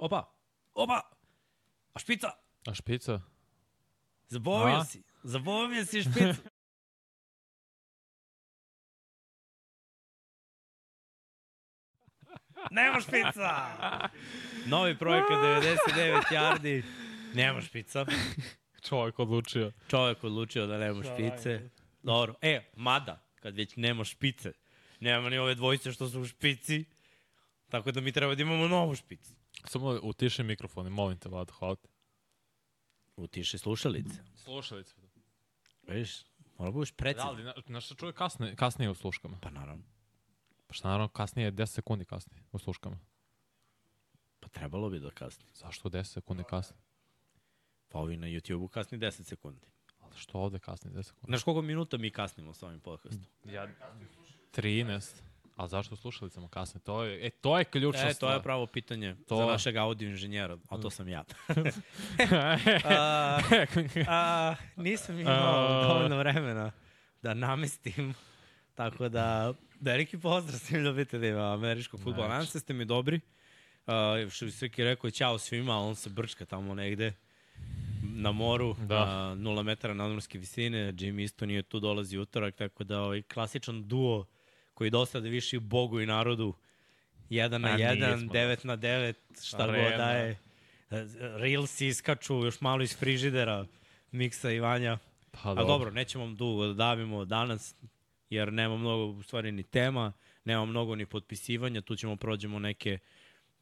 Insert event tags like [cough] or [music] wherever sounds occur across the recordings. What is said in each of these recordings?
Opa, opa, a špica, A špica? zaboravio A? si, zaboravio si špicu. [laughs] Nema špica! Novi projekat 99 yardi. Nema špica. Čovjek odlučio. Čovjek odlučio da nema špice. Dobro. E, mada, kad već nema špice, nema ni ove dvojice što su u špici, tako da mi treba da imamo novu špicu. Samo utiši mikrofon i molim te, Vlado, hvala ti. Utiši slušalice. Slušalice. Vidiš, mora budeš Da, precizan. ali na- znaš šta čuje kasnije, kasnije u sluškama? Pa naravno. Pa šta naravno kasnije je 10 sekundi kasnije u sluškama. Pa trebalo bi da kasni. Zašto 10 sekundi kasnije? Pa ovi na YouTube-u kasni 10 sekundi. Ali što ovde kasnije 10 sekundi? Znaš koliko minuta mi kasnimo sa ovim podcastom? Ja... 13. A zašto slušalicama kasnije? To je, e, to je ključna E, to je pravo pitanje To- za našeg audio inženjera, a to sam ja. [laughs] [laughs] a, a, nisam imao A. dovoljno vremena da namestim, tako da veliki pozdrav svim ljubiteljima američkog futbola. Znači. Nadam se da ste mi dobri. Uh, što bi Srki rekao, ćao svima, on se brčka tamo negde na moru, Da. da. nula metara nadmorske visine. Jimmy isto nije tu, dolazi utorak, tako da ovaj klasičan duo koji dosta da više i Bogu i narodu. Jedan na A, jedan, nismo. devet na devet, šta Arena. god daje. Reels iskaču još malo iz frižidera Miksa i Vanja. Pa A dobro, nećemo dugo da davimo danas, jer nema mnogo u stvari ni tema, nema mnogo ni potpisivanja, tu ćemo prođemo neke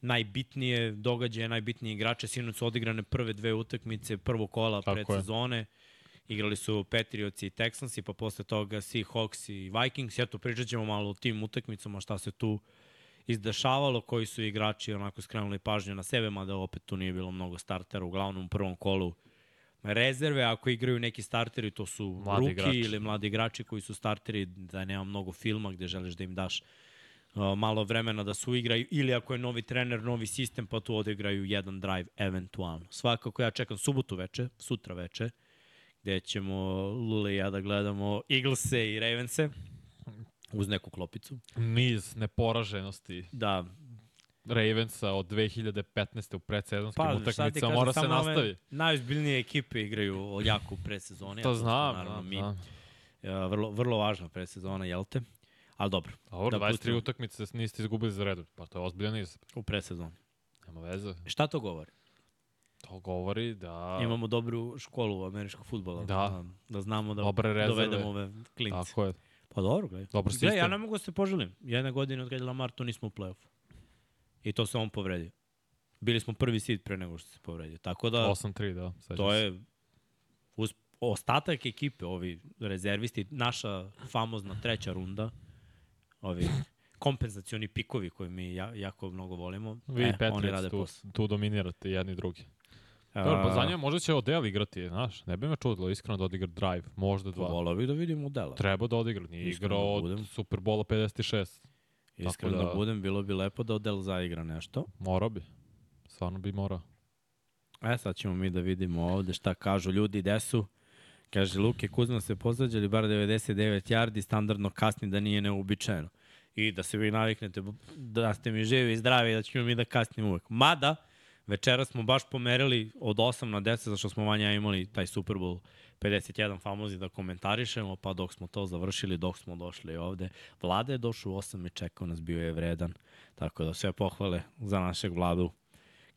najbitnije događaje, najbitnije igrače. Sinoć su odigrane prve dve utakmice, prvo kola Tako pred je. sezone. Igrali su Patriots i Texansi, pa posle toga Seahawks i Vikings. Eto, pričat ćemo malo o tim utakmicama, šta se tu izdešavalo, koji su igrači onako skrenuli pažnju na sebe, mada opet tu nije bilo mnogo startera, uglavnom u prvom kolu rezerve, ako igraju neki starteri, to su Mladi ruki igrači. ili mladi igrači koji su starteri, da nema mnogo filma gde želiš da im daš uh, malo vremena da se uigraju, ili ako je novi trener, novi sistem, pa tu odigraju jedan drive eventualno. Svakako ja čekam subotu veče, sutra veče, gde ćemo Lule i ja da gledamo Eaglese i Ravense uz neku klopicu. Niz neporaženosti Da, Ravensa od 2015. u predsezonskim pa utakmicama mora se nastavi. Najozbiljnije ekipe igraju jako u predsezoni. To znam, naravno, znam, mi. znam. Uh, vrlo, vrlo važna predsezona, jel te? Ali dobro, Dobro, Da 23 pustimo. utakmice niste izgubili za redu. Pa to je ozbiljan niz. u predsezoni. Nema veze. Šta to govori? To govori da... Imamo dobru školu američkog futbola. Da. da znamo da Dobre dovedemo ove klince. Tako je. Pa dobro, gledaj. Dobar Gle, ja sistem. ne mogu da se poželim. Jedne godine od kada je Lamar tu nismo u play-offu. I to se on povredio. Bili smo prvi seed pre nego što se povredio. Tako da, 8-3, da. to je uz, ostatak ekipe, ovi rezervisti, naša famozna treća runda, ovi kompenzacioni pikovi koje mi ja, jako mnogo volimo, Vi e, oni rade tu, posao. tu dominirate jedni drugi. Dobro, pa za njega možda će Odell igrati, znaš. Ne bi me čudilo iskreno da odigra drive, možda dva. Volao bih da vidim modela. Treba da odigra, nije igrao da od budem. Superbola 56. Iskreno da... da- budem, bilo bi lepo da Odell zaigra nešto. Morao bi. Stvarno bi morao. E, sad ćemo mi da vidimo ovde šta kažu ljudi, gde su. Kaže, Luke Kuzma se pozađali bar 99 yardi, standardno kasni da nije neobičajeno. I da se vi naviknete da ste mi živi i zdravi, da ćemo mi da kasnimo uvek. Mada, večera smo baš pomerili od 8 na 10, zašto smo manja imali taj Super Bowl 51 famozi da komentarišemo, pa dok smo to završili, dok smo došli ovde. Vlada je došao u 8 i čekao nas, bio je vredan. Tako da sve pohvale za našeg vladu.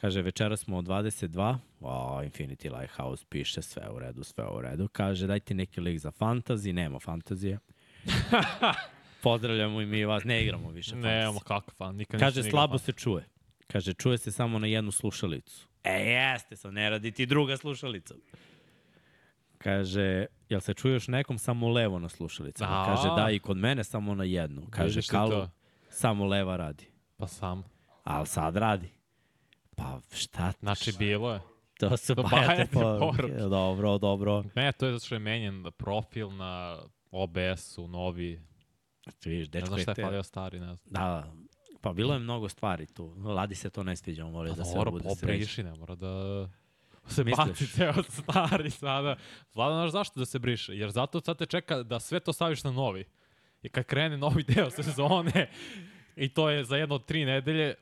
Kaže, večera smo od 22, o, Infinity Lighthouse piše, sve u redu, sve u redu. Kaže, dajte neki lik za fantasy, nema fantazije. [laughs] Pozdravljamo i mi vas, ne igramo više Nemamo fantasy. kakav fan, nikad Kaže, slabo se čuje. Kaže, čuje se samo na jednu slušalicu. E, jeste, sad ne radi ti druga slušalica. Kaže, jel se čuješ nekom samo levo na slušalicama? A. Kaže, da, i kod mene samo na jednu. Kaže, to? samo leva radi. Pa sam. Ali sad radi. Pa šta? ti- Znači, bilo je. To su To bajate poruke. Dobro, dobro. Ne, to je zato što je menjen profil na OBS-u, novi. Ti vidiš, Ne dečko znam je šta je te... falio stari, ne znam. Da, pa bilo je mnogo stvari tu. Ladi se to ne sviđa, on voli Pa da dobro, bude sređeno. pobriši, ne mora da se Misliš? baci ceo stari sada. Vlada, znaš zašto da se briše? Jer zato sad te čeka da sve to staviš na novi. I kad krene novi [laughs] deo sezone, i to je za jedno od tri nedelje,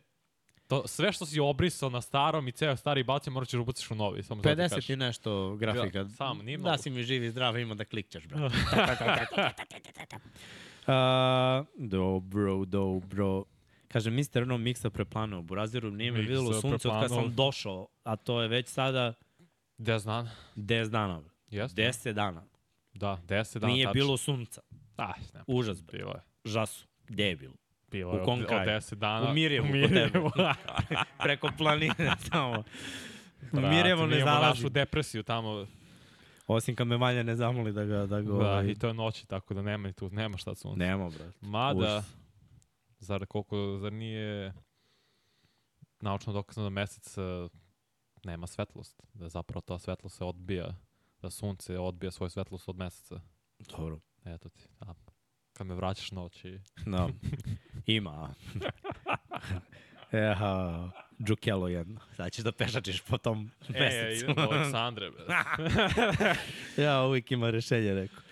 To, sve što si obrisao na starom i ceo stari bacio, morat ćeš ubaciš u novi. Samo zato 50 kažeš. i nešto grafika. Ja, samo, nije Da si mi živi, zdrav, ima da klikćeš, brate. Uh, [laughs] dobro, dobro. Kaže, mister ono miksa preplanuo. Buraziru nije Miksa videlo sunce od kad preplanuo. sam došao, a to je već sada Gde znam? 10 dana. Jeste? 10 dana. Da, 10 dana. Nije tačno. bilo sunca. Da, ne, Užas, bre. bilo je. Žasu. Gde je bilo? Bilo U je kom od, od kraju? 10 dana. U Mirjevu, U. Mirjevu. [laughs] Preko planine [laughs] tamo. Brate, Mirjevo mi ne zalazi. našu depresiju tamo. Osim kad me Vanja ne zamoli da ga... Da ga Da, ovaj, i to je noći, tako da nema tu, nema šta sunce. Nema, brate. Mada, Užas. Zar koliko, zar nije naučno dokazano da mesec eh, nema svetlost, da zapravo ta svetlost se odbija, da sunce odbija svoju svetlost od meseca. Dobro. Eto ti, da. Kad me vraćaš noći. Da. [laughs] Ima. [laughs] Eha, džukelo jedno. Sad ćeš da pešačiš po tom E, mesecu. idem do Aleksandre. [laughs] ja, uvijek ima rešenje, rekao.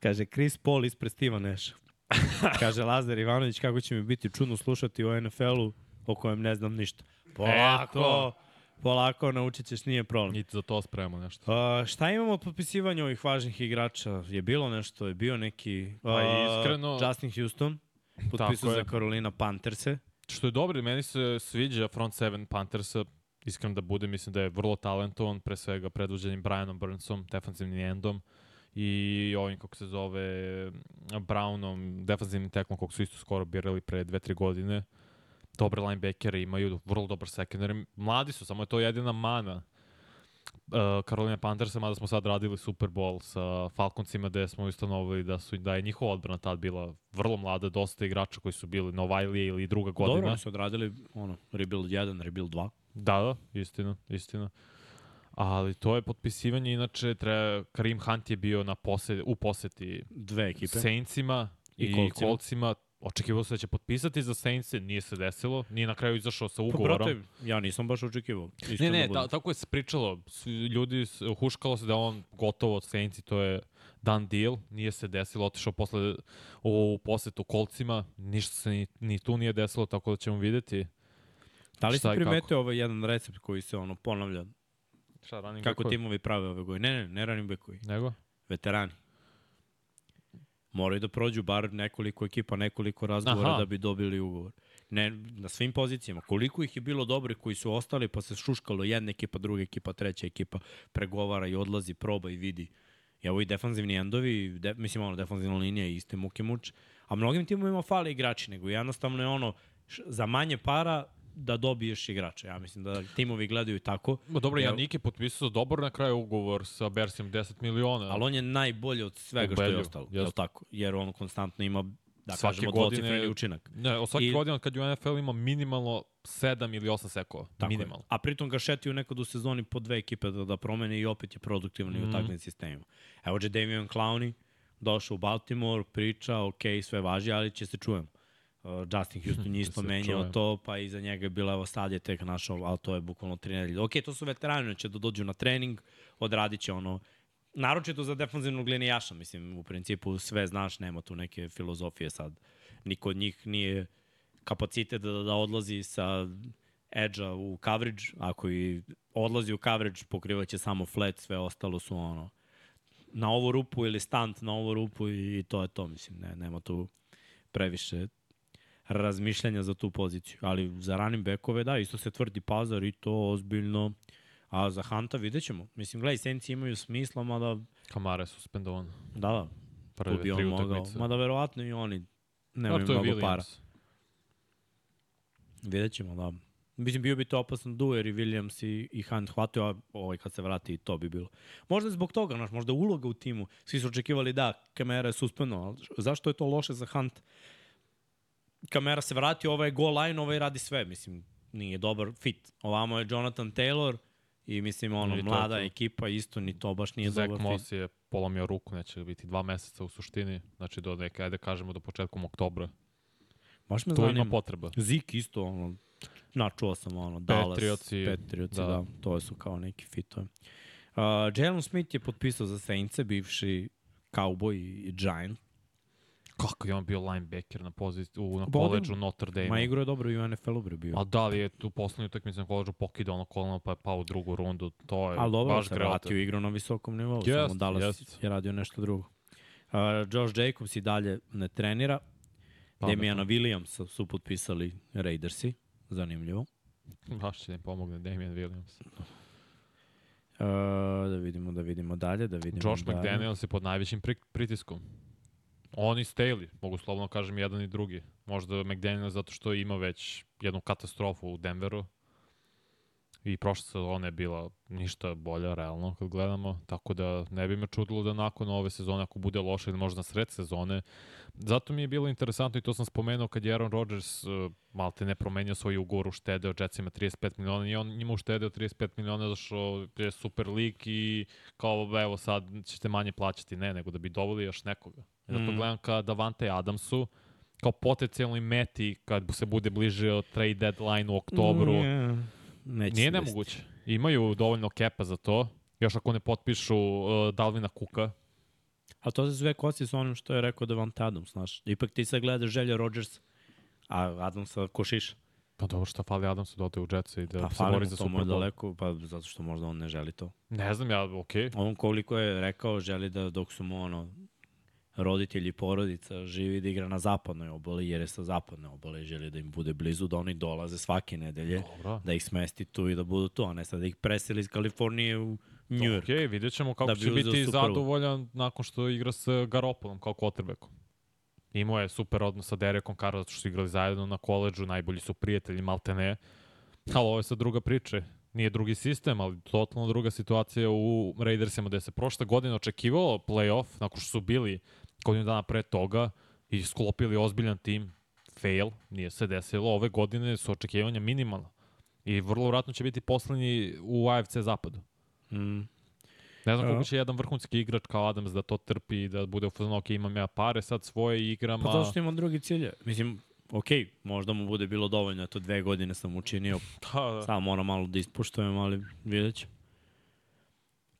Kaže, Chris Paul ispred Steve'a Neša. [laughs] Kaže, Lazar Ivanović, kako će mi biti čudno slušati o NFL-u o kojem ne znam ništa. Polako, Eto. polako, naučit ćeš, nije problem. I za to spremamo nešto. Uh, šta imamo od potpisivanja ovih važnih igrača? Je bilo nešto? Je bio neki... Pa uh, iskreno- Justin Houston potpisao za. Carolina Pantherse. Što je dobro, meni se sviđa front seven Panthersa, iskreno da bude, mislim da je vrlo talentovan, pre svega predvođenim Brianom Burnsom, defensivnim endom, i ovim, kako se zove, Brownom, defensivnim teklom, kog su isto skoro birali pre dve, tri godine. Dobre linebackere imaju, vrlo dobar secondary. Mladi su, samo je to jedina mana uh, Carolina Panthersa, mada smo sad radili Super Bowl sa Falconsima gde smo ustanovili da su da je njihova odbrana tad bila vrlo mlada, dosta igrača koji su bili Novajlije ili druga godina. Dobro, oni su odradili ono, rebuild 1, rebuild 2. Da, da, istina, istina. Ali to je potpisivanje, inače treba, Karim Hunt je bio na posed, u poseti Dve ekipe. Saintsima I i, Coltsima. Coltsima. Očekivao se da će potpisati za Saintse, nije se desilo, nije na kraju izašao sa Pa, ugovorom. brate, ja nisam baš očekivao. Ne, ne, da ta, tako je se pričalo. Ljudi, huškalo se da on gotovo od Saints i to je done deal. Nije se desilo, otišao posle u posetu kolcima. Ništa se ni, ni tu nije desilo, tako da ćemo videti. Da li si kako? primetio ovaj jedan recept koji se ono ponavlja? Šta, running Kako backovi? timovi prave ove godine? Ne, ne, ne running backovi. Nego? Veterani. Moraju da prođu bar nekoliko ekipa, nekoliko razgovora Aha. da bi dobili ugovor. Ne, na svim pozicijama. Koliko ih je bilo dobri koji su ostali, pa se šuškalo jedna ekipa, druga ekipa, treća ekipa, pregovara i odlazi, proba i vidi. I ovo i defanzivni endovi, de, mislim ono, defanzivna linija i iste muke muč. A mnogim timovima fale igrači, nego jednostavno je ono, š, za manje para da dobiješ igrača. Ja mislim da timovi gledaju tako, Ma dobro, Janik je potpisao dobar na kraju ugovor sa Bersijom 10 miliona. ali on je najbolji od svega što je ostalo. Je jeste. tako? Jer on konstantno ima, da Svake kažemo, godine- učinak. Ne, svake I- godine kad je u NFL ima minimalno 7 ili 8 sekova. Tako je. minimalno. A pritom ga šetio nekad u sezoni po dve ekipe da, da promene i opet je produktivan mm. Mhm. u takvim sistemima. Evo je Damian Clowney, došao u Baltimore, priča, ok, sve važi, ali će se čujem. Uh, Justin Houston je isto [laughs] menjao čujem. to, pa iza njega je bilo, evo sad je tek našao, ali to je bukvalno tri nedelje. Ok, to su veterani, će da dođu na trening, odradit će ono, naročito za defanzivnog linijaša, mislim, u principu sve znaš, nema tu neke filozofije sad. Niko od njih nije kapacitet da, da odlazi sa edge-a u coverage, ako i odlazi u coverage, pokrivaće samo flat, sve ostalo su ono na ovu rupu ili stunt na ovu rupu i, i to je to, mislim, ne, nema tu previše razmišljanja za tu poziciju. Ali za running backove, da, isto se tvrdi pazar i to ozbiljno. A za Hanta vidjet ćemo. Mislim, gledaj, Senci imaju smisla, mada, Kamara je suspendovan. da, da, Prve tu bi on mogao. Mada verovatno i oni nemaju A, to je mnogo para. Williams. Vidjet ćemo, da. Mislim, bio bi to opasan duo, jer i Williams i, i Hunt hvatio, a ovaj kad se vrati i to bi bilo. Možda zbog toga, znaš, možda uloga u timu. Svi su očekivali da, kamera je suspendno, ali zašto je to loše za Hunt? Kamera se vrati, ovaj je goal line, ovaj radi sve, mislim, nije dobar fit. Ovamo je Jonathan Taylor i mislim, ono, I mlada to. ekipa, isto ni to baš nije Zach dobar fit. Moss je polomio ruku, neće biti dva meseca u suštini, znači do neke, ajde kažemo do početkom oktobra. Baš me Tu ima zanima. potreba. Zik isto, ono, načuo sam, ono, Dallas, Patriotsi, Patriotsi, da. da. to su kao neki fitovi. Uh, Jalen Smith je potpisao za Saintse, bivši cowboy i Giant. Kako je on bio linebacker na poziciji u na koleđu Notre Dame. Ma igrao je dobro i u NFL-u bio. A da li je tu poslednju utakmicu na koleđu pokidao ono koleno pa je pao u drugu rundu, to je Ali dobro baš grota. vratio i igrao na visokom nivou, Jest, samo Dallas jest. je radio nešto drugo. Uh, Josh Jacobs i dalje ne trenira. Pametno. Damiana Williamsa su potpisali Raidersi. Zanimljivo. Baš će ne pomogne Damian Williams. Uh, da vidimo, da vidimo dalje, da vidimo Josh dalje. McDaniels je pod najvećim pri pritiskom. Oni Staley, mogu slobodno kažem jedan i drugi. Možda McDaniels zato što ima već jednu katastrofu u Denveru. I prošla sezona je bila ništa bolja, realno, kad gledamo. Tako da ne bi me čudilo da nakon ove sezone, ako bude loše ili možda sred sezone, zato mi je bilo interesantno i to sam spomenuo kad je Aaron Rodgers uh, malte ne promenio svoj ugovor, uštedeo Jetsima 35 miliona i on njima uštedeo 35 miliona zato što je super lik i kao evo sad ćete manje plaćati, ne, nego da bi doveli još nekoga. Zato Mm. gledam ka Davante Adamsu kao potencijalnoj meti kad se bude bliže od trade deadline u oktobru. Mm, neće Nije se nemoguće. Imaju dovoljno kepa za to. Još ako ne potpišu uh, Dalvina Kuka. A to se sve kosi sa onim što je rekao Davante Adams, znaš. Ipak ti sad gledaš želje Rodgers, a Adamsa košiš. Pa dobro, šta fali Adamsu da ode u Jetsa i da Pa se bori za Super Bowl. daleko, pa zato što možda on ne želi to. Ne znam ja, okej. On koliko je rekao, želi da dok su mu ono, roditelji porodica živi da igra na zapadnoj obali, jer je sa zapadne obale želi da im bude blizu, da oni dolaze svake nedelje, Dobro. da ih smesti tu i da budu tu, a ne sad da ih preseli iz Kalifornije u New York. Okej, vidjet ćemo kako Da bi će biti zadovoljan nakon što igra sa Garopolom kao quarterbackom. Imao je super odnos sa Derekom Carro, zato što su igrali zajedno na koleđu, najbolji su prijatelji, malte ne. Ali ovo je sad druga priča. Nije drugi sistem, ali totalno druga situacija u Raidersima, gde se prošle godine očekivalo playoff, nakon što su bili godinu dana pre toga i sklopili ozbiljan tim, fail, nije se desilo. Ove godine su očekivanja minimalna. I vrlo vratno će biti poslednji u AFC zapadu. Mm. Ne znam koliko će jedan vrhunski igrač kao Adams da to trpi i da bude u fazonu, ok, imam ja pare, sad svoje igram, Pa zato što ima drugi cilje. Mislim, okej, možda mu bude bilo dovoljno, eto dve godine sam učinio, Da, da. samo moram malo da ispuštujem, ali vidjet ću.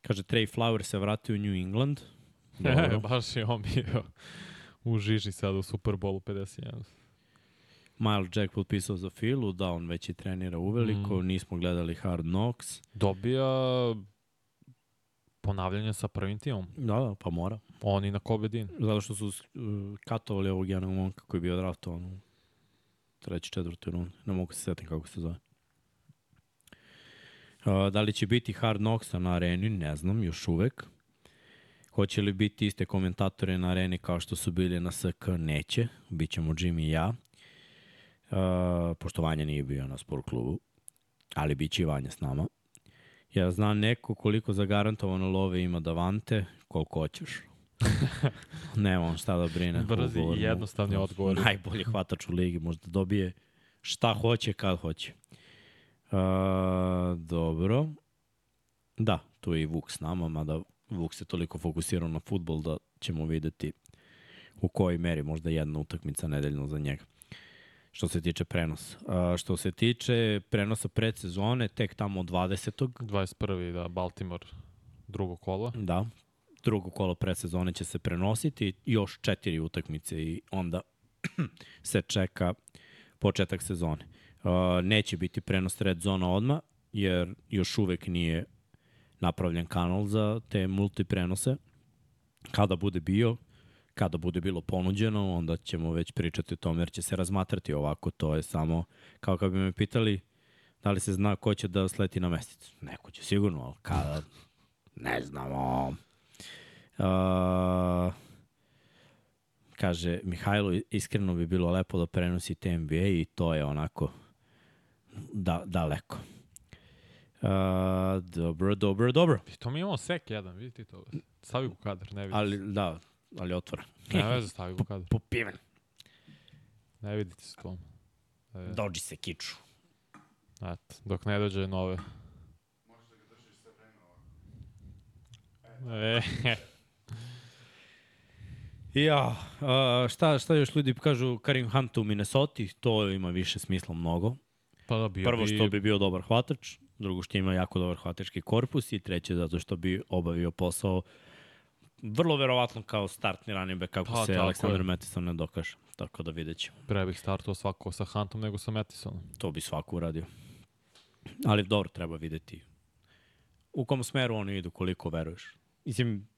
Kaže, Trey Flower se vratio u New England. Dobro. [laughs] Baš je on bio u žiži sad u Super Bowlu 51. Miles Jack potpisao za Filu, da, on već i trenira uveliko, Mm. nismo gledali Hard Knocks. Dobija ponavljanje sa prvim timom. Da, da, pa mora. Oni na Kobe Dean. Zato što su uh, katovali ovog jednog momka koji je bio draftovan u treći, četvrti rund. Ne mogu se setiti kako se zove. Uh, da li će biti Hard Knocksa na areni? Ne znam, još uvek. Hoće li biti iste komentatore na areni kao što su bili na SK? Neće. Bićemo Jimmy i ja. Uh, pošto Vanja nije bio na sport klubu. Ali bit će i Vanja s nama. Ja znam neko koliko zagarantovano love ima Davante, koliko hoćeš. [laughs] Nema on šta da brine. Brzi i jednostavni odgovori. Najbolji hvatač u ligi, možda dobije šta hoće kad hoće. Uh, dobro. Da, tu je i Vuk s nama, mada Vuk se toliko fokusirao na futbol da ćemo videti u kojoj meri možda jedna utakmica nedeljno za njega. Što se tiče prenosa. Uh, što se tiče prenosa predsezone, tek tamo od 20. 21. da, Baltimore drugo kolo. Da, drugo kolo predsezone će se prenositi, još četiri utakmice i onda [clears throat] se čeka početak sezone. Uh, neće biti prenos red zona odma, jer još uvek nije napravljen kanal za te multiprenose. Kada bude bio, kada bude bilo ponuđeno, onda ćemo već pričati o tome, jer će se razmatrati ovako. To je samo, kao kad bi me pitali da li se zna ko će da sleti na mesec. Neko će sigurno, ali kada, ne znamo. Uh, kaže, Mihajlo, iskreno bi bilo lepo da prenosite NBA i to je onako da, daleko. Uh, dobro, dobro, dobro. I to mi imamo sek jedan, vidite to. Stavi u kadar, ne vidi. Ali, da, ali otvora. Ne veze, stavi u kadar. Popiven. Ne vidite se to. E, Dođi se kiču. eto, dok ne dođe nove. E, Ja, uh, šta, šta još ljudi kažu Karim Hunt u Minnesota, to ima više smisla mnogo. pa da bio Prvo što bi bio dobar hvatač, drugo što ima jako dobar hvatački korpus i treće zato što bi obavio posao vrlo verovatno kao startni running back kako Pa, se Aleksandar je. Mattison ne dokaže. Tako da vidjet ćemo. Pre bih startao svako sa Huntom nego sa Mattisonom. To bi svako uradio. Ali dobro, treba videti u kom smeru oni idu, koliko veruješ. Mislim,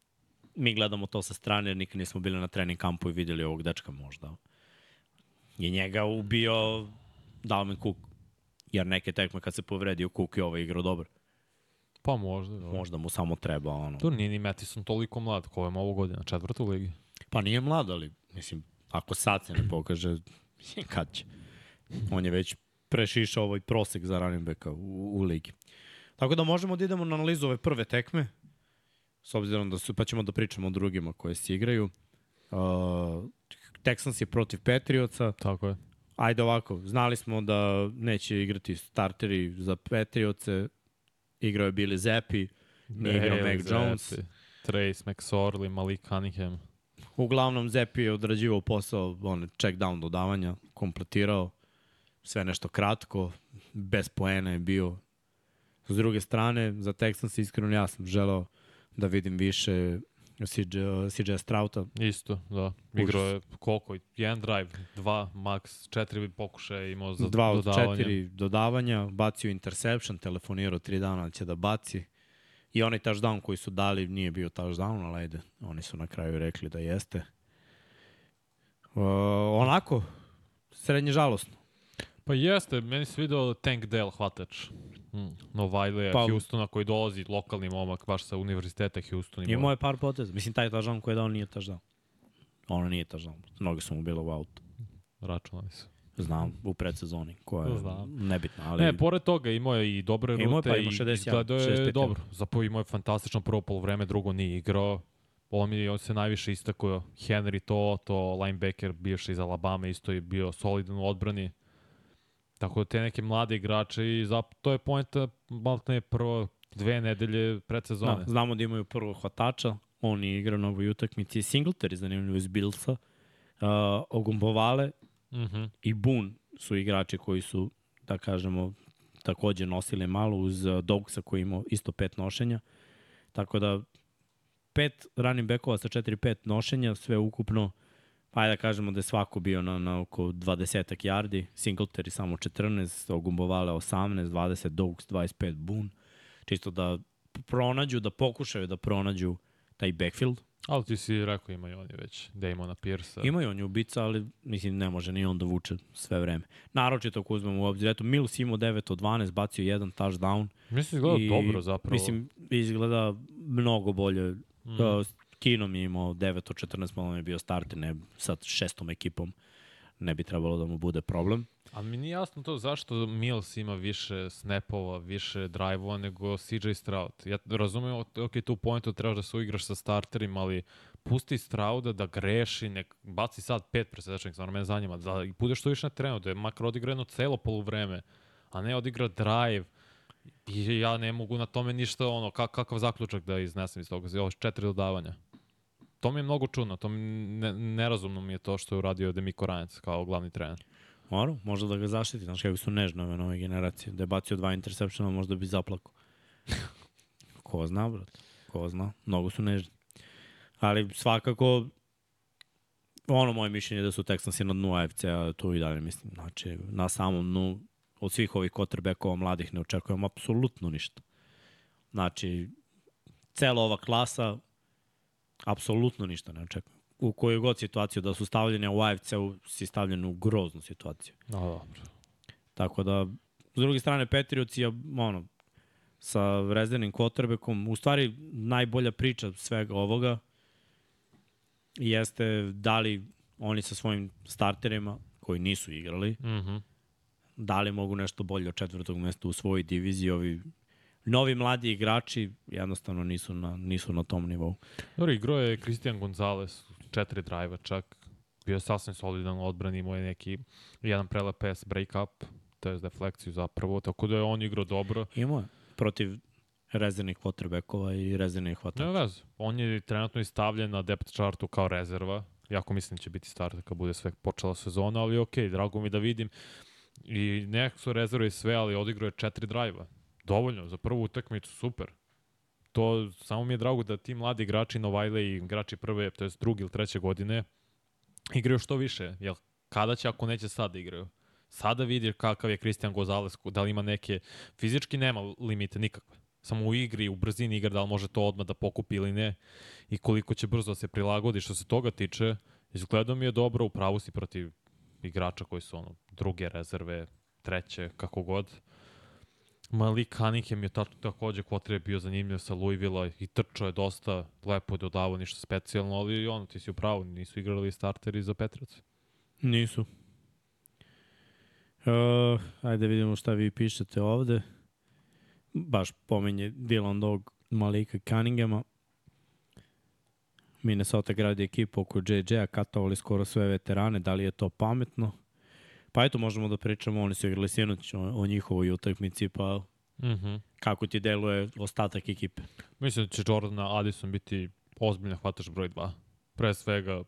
mi gledamo to sa strane, jer nikad nismo bili na trening kampu i videli ovog dečka možda. Je njega ubio Dalvin Cook. Jer neke tekme kad se povredio Cook i ovaj igrao dobro. Pa možda. Da. Možda mu samo treba ono. Tu nije ni Mattison toliko mlad, ko je ovo godina, četvrta u ligi. Pa nije mlad, ali mislim, ako sad se ne pokaže, [laughs] kad će? On je već prešišao ovaj prosek za running backa u, u ligi. Tako da možemo da idemo na analizu ove prve tekme, s obzirom da su, pa ćemo da pričamo o drugima koje se igraju. Uh, Texans je protiv Patriotsa. Tako je. Ajde ovako, znali smo da neće igrati starteri za Patriotse. Igrao je Billy Zappi, nije igrao Mac Jones. Zappi, Trace McSorley, Malik Cunningham. Uglavnom, Zepi je odrađivao posao, on check down dodavanja, kompletirao, sve nešto kratko, bez poena je bio. S druge strane, za Texans iskreno ja sam želeo da vidim više CJ, CJ Strauta. Isto, da. Igrao je koliko? Jedan drive, dva, max, četiri pokušaja imao za Dva od dodavanje. četiri dodavanja, bacio interception, telefonirao tri dana da će da baci. I onaj touchdown koji su dali nije bio touchdown, ali ajde, oni su na kraju rekli da jeste. Uh, onako, srednje žalostno. Pa jeste, meni se video Tank Dell hvatač. Mm. Novajlija Pa- pa, Houstona koji dolazi, lokalni momak, baš sa univerziteta Houston. imao- Imao je par poteza. Mislim, taj touchdown koji je dao nije touchdown. Ono nije touchdown. Noge su mu bile u autu. Računali su. Znam, u predsezoni, koja je Znam. nebitna, ali... Ne, pored toga imao je i dobre rute Imao je, pa i imao 61, izgledao je 65 dobro. Zapravo imao je fantastično prvo polovreme, drugo nije igrao. On, mi, on se najviše istakao. Henry to, to linebacker bivši iz Alabama isto je bio solidan u odbrani. Tako da te neke mlade igrače i zap, to je pojenta maltene prvo dve nedelje predsezone. Da, znamo da imaju prvog hvatača, on je igrao na ovoj utakmici. Singletary, zanimljivo iz Billsa. Uh, Ogumbovale Mhm. i Boone su igrači koji su, da kažemo, takođe nosili malo uz uh, Dogsa koji je imao isto pet nošenja. Tako da pet running backova sa 4-5 nošenja, sve ukupno, pa ajde da kažemo da je svako bio na, na oko 20 yardi, Singletary samo 14, Ogumbovale 18, 20 Dogs, 25 Boone, čisto da pronađu, da pokušaju da pronađu taj backfield. Ali ti si rekao imaju oni već Damona Pierce-a. Imaju on je ubica, ali mislim ne može ni on da vuče sve vreme. Naročito ako uzmemo u obzir, eto Mills imao 9 od 12, bacio jedan touchdown. Mislim izgleda I, dobro zapravo. Mislim, izgleda mnogo bolje. Mm. Mm. Kinom je imao 9 od 14, malo je bio starter, ne sa šestom ekipom. Ne bi trebalo da mu bude problem. A mi nije jasno to zašto Mills ima više snapova, više drive-ova nego CJ Stroud. Ja razumem, ok, tu pointu trebaš da se uigraš sa starterima, ali pusti Strouda da greši, nek baci sad pet presedačnih, stvarno mene zanima, da i budeš što više na trenu, da je makar odigra jedno celo poluvreme, a ne odigra drive. I ja ne mogu na tome ništa, ono, kak, kakav zaključak da iznesem iz toga, ovo četiri dodavanja. To mi je mnogo čudno, to mi ne, nerazumno mi je to što je uradio Demiko Ranec kao glavni trener. Moro, možda da ga zaštiti, znaš kako su nežne ove nove generacije. Da je bacio dva interseptiona, možda bi zaplako. [laughs] Ko zna, brat. Ko zna. Mnogo su nežni. Ali svakako, ono moje mišljenje je da su Texansi na dnu AFC-a, tu i dalje mislim. Znači, na samom dnu, od svih ovih quarterbackova mladih ne očekujemo apsolutno ništa. Znači, cela ova klasa, apsolutno ništa ne očekujem. U kojoj god situaciju da su stavljene u AFC-u, si stavljen u groznu situaciju. No, dobro. Tako da, s druge strane, Patriots je, ono, sa rezervnim quarterbackom, u stvari najbolja priča svega ovoga jeste da li oni sa svojim starterima, koji nisu igrali, Mhm. da li mogu nešto bolje od četvrtog mesta u svojoj diviziji, ovi novi mladi igrači jednostavno nisu na, nisu na tom nivou. Dobro, igrao je Cristian Gonzalez, četiri drive čak. Bio je sasvim solidan u odbrani, imao je neki jedan prelep pass break up, to je deflekciju zapravo, tako da je on igrao dobro. Imao je protiv rezervnih quarterbackova i rezervnih hvatača. Ne vez, on je trenutno istavljen na depth chartu kao rezerva, jako mislim da će biti starter kad bude sve počela sezona, ali okej, drago mi da vidim. I nekako su rezerve i sve, ali odigrao je četiri drive-a. Dovoljno, za prvu utakmicu, super. to samo mi je drago da ti mladi igrači Novajle i igrači prve, to jest druge ili treće godine, igraju što više. Jel, kada će ako neće sad da igraju? Sada vidi kakav je Cristian Gonzalez, da li ima neke, fizički nema limite nikakve. Samo u igri, u brzini igra, da li može to odmah da pokupi ili ne i koliko će brzo da se prilagodi što se toga tiče. Izgledao mi je dobro, u pravu si protiv igrača koji su ono, druge rezerve, treće, kako god. Malik Cunningham je takođe kvotre bio zanimljiv sa Louisville i trčao je dosta, lepo je dodavao ništa specijalno, ali ono, ti si u pravu, nisu igrali starteri za Petrac. Nisu. Uh, ajde vidimo šta vi pišete ovde. Baš pomenje Dylan Dog Malika Cunninghama. Minnesota gradi ekipu oko JJ-a, katovali skoro sve veterane, da li je to pametno? Pa eto, možemo da pričamo, oni su igrali sinoć o, o njihovoj utakmici, pa Mm -hmm. kako ti deluje ostatak ekipe? Mislim da će Jordan Addison biti ozbiljno hvatač broj 2. Pre svega,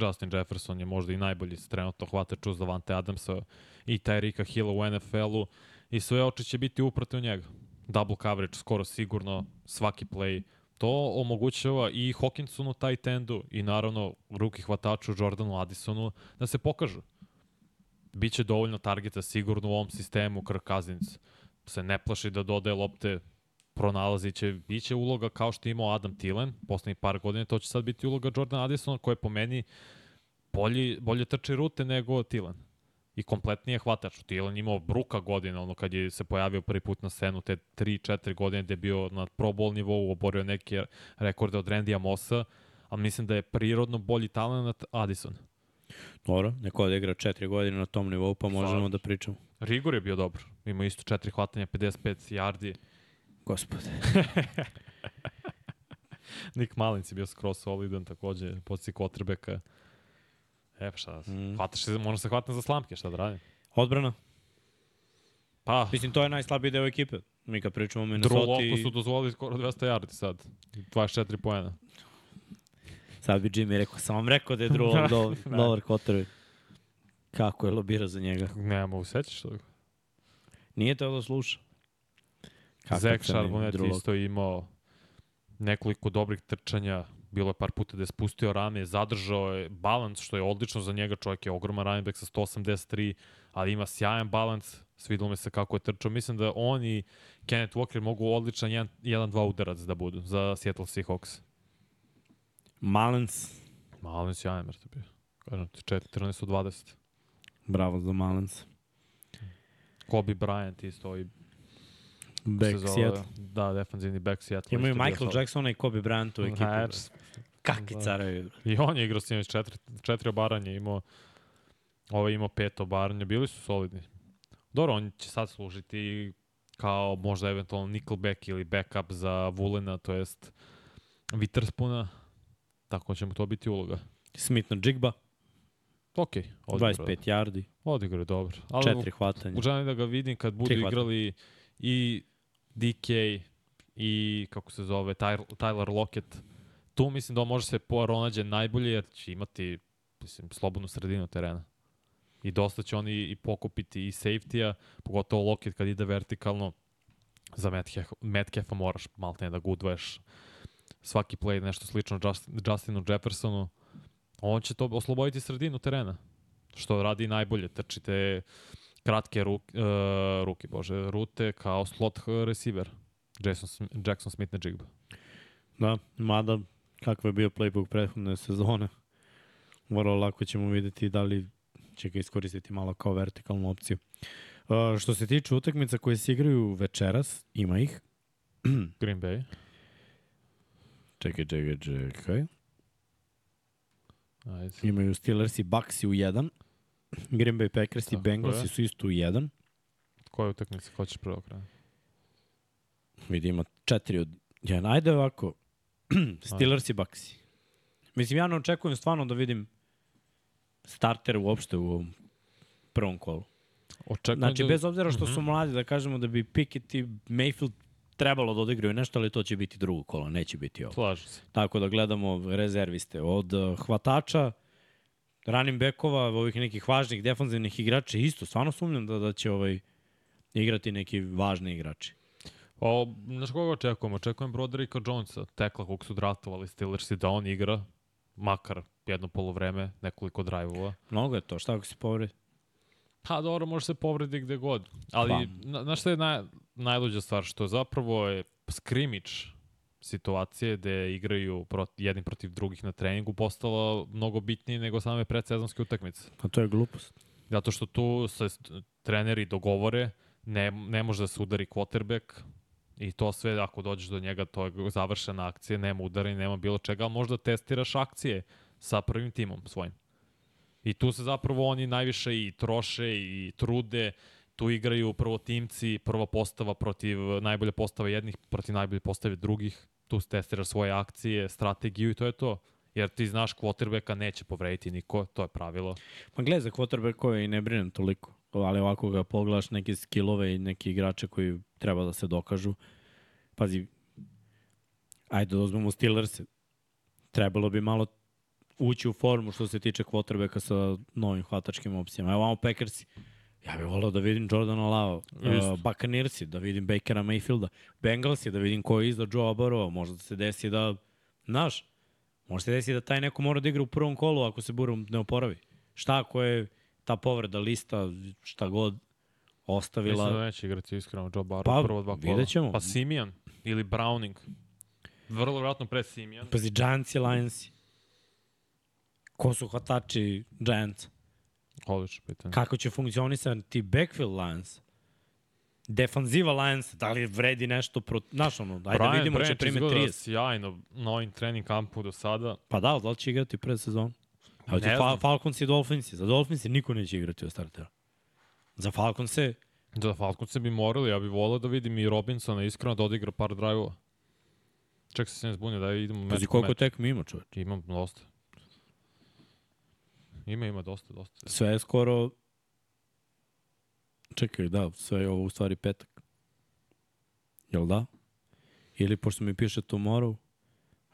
Justin Jefferson je možda i najbolji trenutno hvatač uz Davante Adamsa i Tyrika Hilla u NFL-u i sve oči će biti uprate u njega. Double coverage skoro sigurno, svaki play. To omogućava i Hawkinsonu taj tendu i naravno ruki hvataču Jordanu Addisonu da se pokažu. Biće dovoljno targeta sigurno u ovom sistemu Kirk Cousins se ne plaši da dodaje lopte pronalazit će, bit će uloga kao što je imao Adam Thielen, poslednjih par godina, to će sad biti uloga Jordan Addisona, koja je po meni bolji, bolje trči rute nego Thielen. I kompletnije hvatač. Thielen imao bruka godina, ono kad je se pojavio prvi put na scenu, te 3-4 godine gde je bio na pro bowl nivou, oborio neke rekorde od Randija Mossa, ali mislim da je prirodno bolji talent Addison. Dobro, neko da igra četiri godine na tom nivou, pa možemo da pričamo. Rigor je bio dobar. Ima isto četiri hvatanja, 55 yardi. Gospode. [laughs] Nick Malins je bio skroz solidan takođe, posti Kotrbeka. E, pa šta, mm. hvataš možda se hvatam za slamke, šta da radim? Odbrana? Pa, Mislim, to je najslabiji deo ekipe. Mi kad pričamo o Minnesota Drew Locke su dozvolili skoro 200 yardi sad. 24 poena. Sad bi Jimmy rekao, sam vam rekao da je Drew do, Ne. dobar quarterback. Kako je lobira za njega? Nema u sećaš toga. Nije to da sluša. Zach Charbonnet Drew Lock. isto imao nekoliko dobrih trčanja, bilo je par puta da je spustio rame, zadržao je balans, što je odlično za njega, čovjek je ogroman running back sa 183, ali ima sjajan balans, svidilo mi se kako je trčao. Mislim da on i Kenneth Walker mogu odličan 1-2 udarac da budu za Seattle Seahawks. Malens. Malen sjajan, mrte bio. Kažem ti, 14 od 20. Bravo za Malens. Kobe Bryant isto i Back zove- Seattle. Da, defensivni back Seattle. Imaju Michael. Jacksona i Kobe Bryant u ekipi. Ha, Kakvi Da. caraju. I on je igrao s njim četiri, četiri obaranja, imao, ovo je imao pet obaranja, bili su solidni. Dobro, on će sad služiti kao možda eventualno nickelback ili backup za Vulena, to jest Witherspuna, tako će mu to biti uloga. Smith na Jigba, Ok, 25 yardi, Odigrao je dobro. Ali 4 hvatanja. Želim da ga vidim kad budu igrali i DK i kako se zove Tyler, Tyler Lockett. Tu mislim da on može se pronađe najbolje jer će imati mislim, slobodnu sredinu terena. I dosta će oni i pokupiti i safety-a, pogotovo Lockett kad ide vertikalno. Za Metcalf- Metcalfa moraš malo ne da ga udvaješ svaki play nešto slično Just, Justinu Jeffersonu. On će to osloboditi sredinu terena što radi najbolje. Trčite kratke ruk, uh, ruke, bože, rute kao slot receiver. Jason, Jackson Smith na Jigba. Da, mada kakav je bio playbook prethodne sezone. Vrlo lako ćemo videti da li će ga iskoristiti malo kao vertikalnu opciju. Uh, što se tiče utakmica koje se igraju večeras, ima ih. Green Bay. Čekaj, čekaj, čekaj. Ajde. Imaju Steelersi Bucksi u jedan. Green Bay Packers i je. su isto u jedan. Koja utakmica hoćeš prvo kraja? Vidi, ima četiri od jedan. Ajde ovako. [clears throat] Steelers i Bucksi. Mislim, ja ne očekujem stvarno da vidim starter uopšte u ovom prvom kolu. Očekujem Znači, da... bez obzira što Mhm. su mladi, da kažemo da bi Pickett i Mayfield trebalo da odigraju nešto, ali to će biti drugo kolo, neće biti ovo. Slažem se. Tako da gledamo rezerviste. Od uh, hvatača, running backova, ovih nekih važnih defanzivnih igrača, isto, stvarno sumnjam da, da će ovaj igrati neki važni igrači. O, znaš koga očekujemo? Očekujem Broderika Jonesa, tekla kog su draftovali Steelersi da on igra, makar jedno polovreme, nekoliko drajvova. Mnogo je to, šta ako se povredi? Pa dobro, može se povredi gde god. Ali, Pa. na, znaš šta je naj, najluđa stvar? Što zapravo je skrimič situacije gde igraju proti, jedni protiv drugih na treningu postala mnogo bitnije nego same predsezonske utakmice. Pa to je glupost. Zato što tu se treneri dogovore, ne, ne može da se udari quarterback i to sve ako dođeš do njega, to je završena akcija, nema udaranja, nema bilo čega, ali možda testiraš akcije sa prvim timom svojim. I tu se zapravo oni najviše i troše i trude, tu igraju prvo timci, prva postava protiv najbolje postave jednih, protiv najbolje postave drugih, tu testiraš svoje akcije, strategiju i to je to. Jer ti znaš quarterbacka neće povrediti niko, to je pravilo. Pa gledaj, za quarterback koje i ne brinem toliko, ali ovako ga pogledaš neke skillove i neki igrače koji treba da se dokažu. Pazi, ajde da uzmemo Steelers. Trebalo bi malo ući u formu što se tiče quarterbacka sa novim hvatačkim opcijama. Evo vamo Packersi. Ja bih volao da vidim Jordana Lava, uh, Buccaneersi, da vidim Bakera Mayfielda, Bengalsi, da vidim ko je iza Joe Burrowa. Možda se desi da, znaš, može se desi da taj neko mora da igra u prvom kolu ako se Burrow ne oporavi. Šta ako je ta povreda lista, šta god, ostavila... Mislim da neće igrati iskreno Joe Barrow Pa, prvo dva kola. ćemo. Pa Simijan ili Browning. Vrlo vjerojatno pre Simijan. Pazi, Giants i Lions. Ko su hvatači Giants? Odlično pitanje. Kako će funkcionisati backfield Lions? Defanziva Lions, da li vredi nešto pro... Znaš ono, ajde Brian da vidimo će Branch prime izgleda 30. sjajno na ovim trening kampu do sada. Pa da, da li će igrati pred sezon? A Ne Fa. Falcons i Dolphins. Za Dolphins niko neće igrati od startera. Za Falcons Da Falconce bi morali, ja bih volao da vidim i Robinsona iskreno da odigra par drajvova. Ček se se ne zbunio da idemo meč pazi koliko tek mi ima čovječ. Imam dosta. Ima, ima dosta, dosta. Sve je skoro... Čekaj, da, sve je ovo u stvari petak. Jel da? Ili pošto mi piše tomorrow?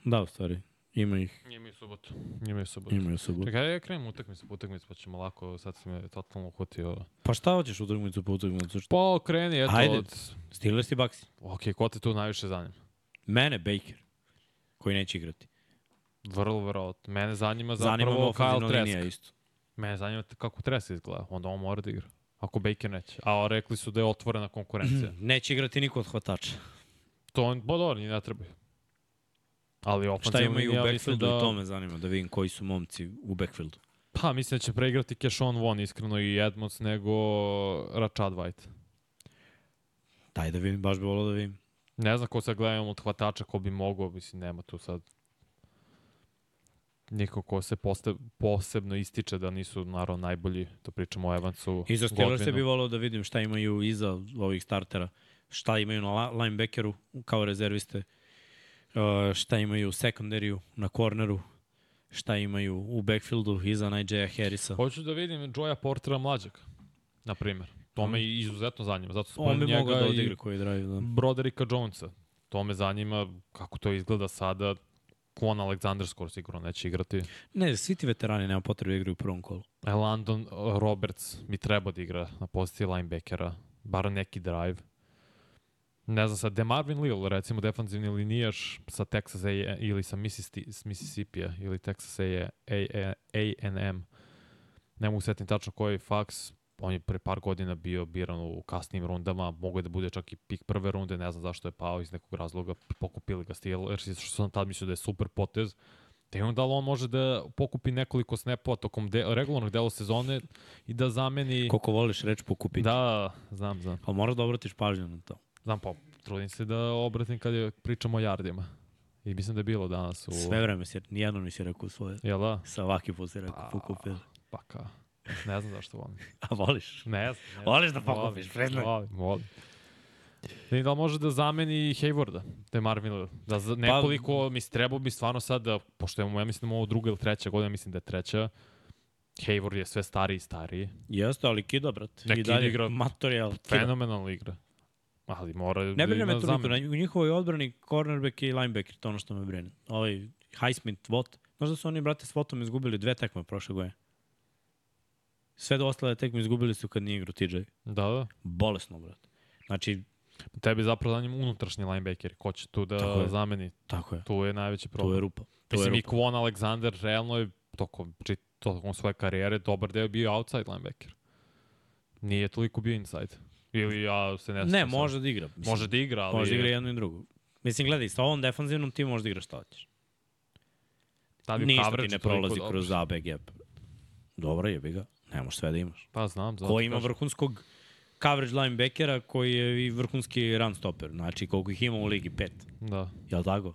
Da, u stvari. Ima ih, Ima i subotu. Ima i subotu. ima i subotu. Čekaj, ja krenem utakmicu po utakmicu, pa ćemo lako, sad si me totalno uhvatio. Pa šta hoćeš utakmicu po utakmicu? Šta- Pa kreni, eto, Ajde. od... Steelers i Bucks. Ok, ko te tu najviše zanima? Mene, Baker, koji neće igrati. Vrlo, vrlo. Mene zanima Zanima zapravo ofenzivna Kyle linija Trask. isto. Mene zanima kako Trask izgleda. Onda on mora da igra. Ako Baker neće. A rekli su da je otvorena konkurencija. [clears throat] Neće igrati niko od hvatača. to on, bo dobro, ne trebaju. Ali Šta ofenzivna imaju u linija, backfieldu da... i to me zanima, da vidim koji su momci u backfieldu. Pa, mislim da će preigrati Kešon Von, iskreno, i Edmonds nego Rashad White. Daj da vidim, baš bi volao da vidim. Ne znam ko sad gledamo od hvatača ko bi mogao, mislim, nema tu sad niko ko se poste, posebno ističe da nisu naravno najbolji, to pričamo o Evansu, I za Steelers Godwinu. bi volao da vidim šta imaju iza ovih startera. Šta imaju na linebackeru kao rezerviste. Uh, šta imaju u secondaryu, na corneru. Šta imaju u backfieldu iza Najee Harrisa. Hoću da vidim Joya Portera mlađeg, na primjer. To me izuzetno zanima, zato On bi mogao da odigra koji drive. Da. Broderika Jonesa. To me zanima kako to izgleda sada. Kwon Alexander skoro sigurno neće igrati. Ne, svi ti veterani nema potrebe da igraju u prvom kolu. E, Landon uh, Roberts bi trebao da igra na poziciji linebackera, bar neki drive. Ne znam sad, DeMarvin Lill, recimo defanzivni linijaš sa Texas A ili sa Mississippi, ili Texas A&M. Ne mogu setim tačno koji faks. On je pre par godina bio biran u kasnim rundama, mogo je da bude čak i pik prve runde, ne znam zašto je pao iz nekog razloga, pokupili ga Steelers, što sam tad mislio da je super potez. Da imam da li on može da pokupi nekoliko snapova tokom de, regularnog dela sezone i da zameni... Koliko voliš reč pokupiti. Da, znam, znam. Ali moraš da obratiš pažnju na to. Znam, pa trudim se da obratim kad je pričamo o jardima. I mislim da je bilo danas u... Sve vreme si, nijedno nisi rekao svoje. Jel da? Svaki put si rekao Pa, pokupili. Pa ka. Ne znam zašto volim. [laughs] A voliš? Ne znam. Ne. Voliš da pokupiš, priznaj. Volim, volim. Ne, da li može da zameni Haywarda, te Marvin? Da za nekoliko, pa, mislim, trebao bi stvarno sad da, pošto ja mislim da ovo druga ili treća godina, mislim da je treća, Hayward je sve stariji i stariji. Jeste, ali kida, brat. Ne, I dalje igra Materijal. Kida. Fenomenalna igra. Ali mora Ne da brine me ima toliko, u njihovoj odbrani cornerback i linebacker, to ono što me brine. Ovaj Highsmith, Watt. Znaš da su oni, brate, s Wattom izgubili dve tekme prošle godine? Sve do ostale tekme izgubili su kad nije igrao TJ. Da, da. Bolesno, brate. Znači, Tebi zapravo zanima unutrašnji linebacker, ko će tu Tako da je. zameni. Tako je. Tu je najveći problem. je rupa. Je Mislim, i rupa. Kwon Alexander realno je tokom, tokom svoje karijere dobar deo bio outside linebacker. Nije toliko bio inside. Ili ja se ne Ne, sad. može da igra. Mislim, Može da igra, ali... Može da igra jedno i drugo. Mislim, gledaj, sa ovom defanzivnom ti možeš da igraš šta hoćeš. Je Ništa ti ne prolazi kroz AB gap. Dobro je, bi ga. Ne možeš sve da imaš. Pa znam, zato Ko ima kažem. vrhunskog coverage linebackera koji je i vrhunski run stopper. Znači, koliko ih ima u ligi? Pet. Da. Jel tako?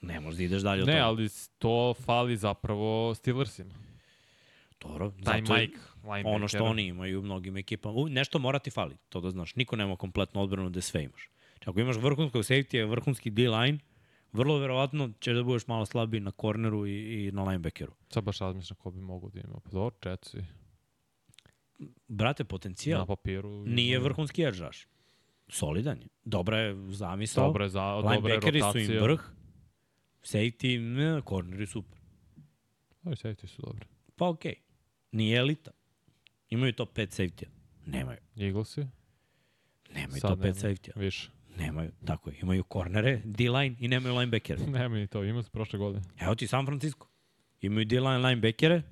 Ne možeš da ideš dalje od Ne, toga. ali s- to fali zapravo Steelersima. Dobro, Taj Mike, linebacker. ono što oni imaju u mnogim ekipama. U, nešto mora ti fali, to da znaš. Niko nema kompletnu odbranu da sve imaš. Znači, ako imaš vrhunskog safety, vrhunski D-line, vrlo verovatno ćeš da budeš malo slabiji na korneru i, i na linebackeru. Sad baš razmišljam ko bi mogo da ima. Pa dobro, Jetsi. Brate, potencijal Na papiru. nije vrhunski edge rush. Solidan je. Dobra je zamisao. Dobro je, za, dobra je Linebackeri su rotacija. im vrh. Safety, ne, korneri super. Ovi safety su dobri. Pa okej. Okay. Nije elita. Imaju top 5 safety-a. Nemaju. Eaglesi? Nemaju Sad top 5 nemaju. safety-a. Više. Nemaju. Tako je. Imaju kornere, D-line i nemaju linebackere. [laughs] Nema ni to, ima se prošle godine. Evo ti San Francisco. Imaju D-line linebackere,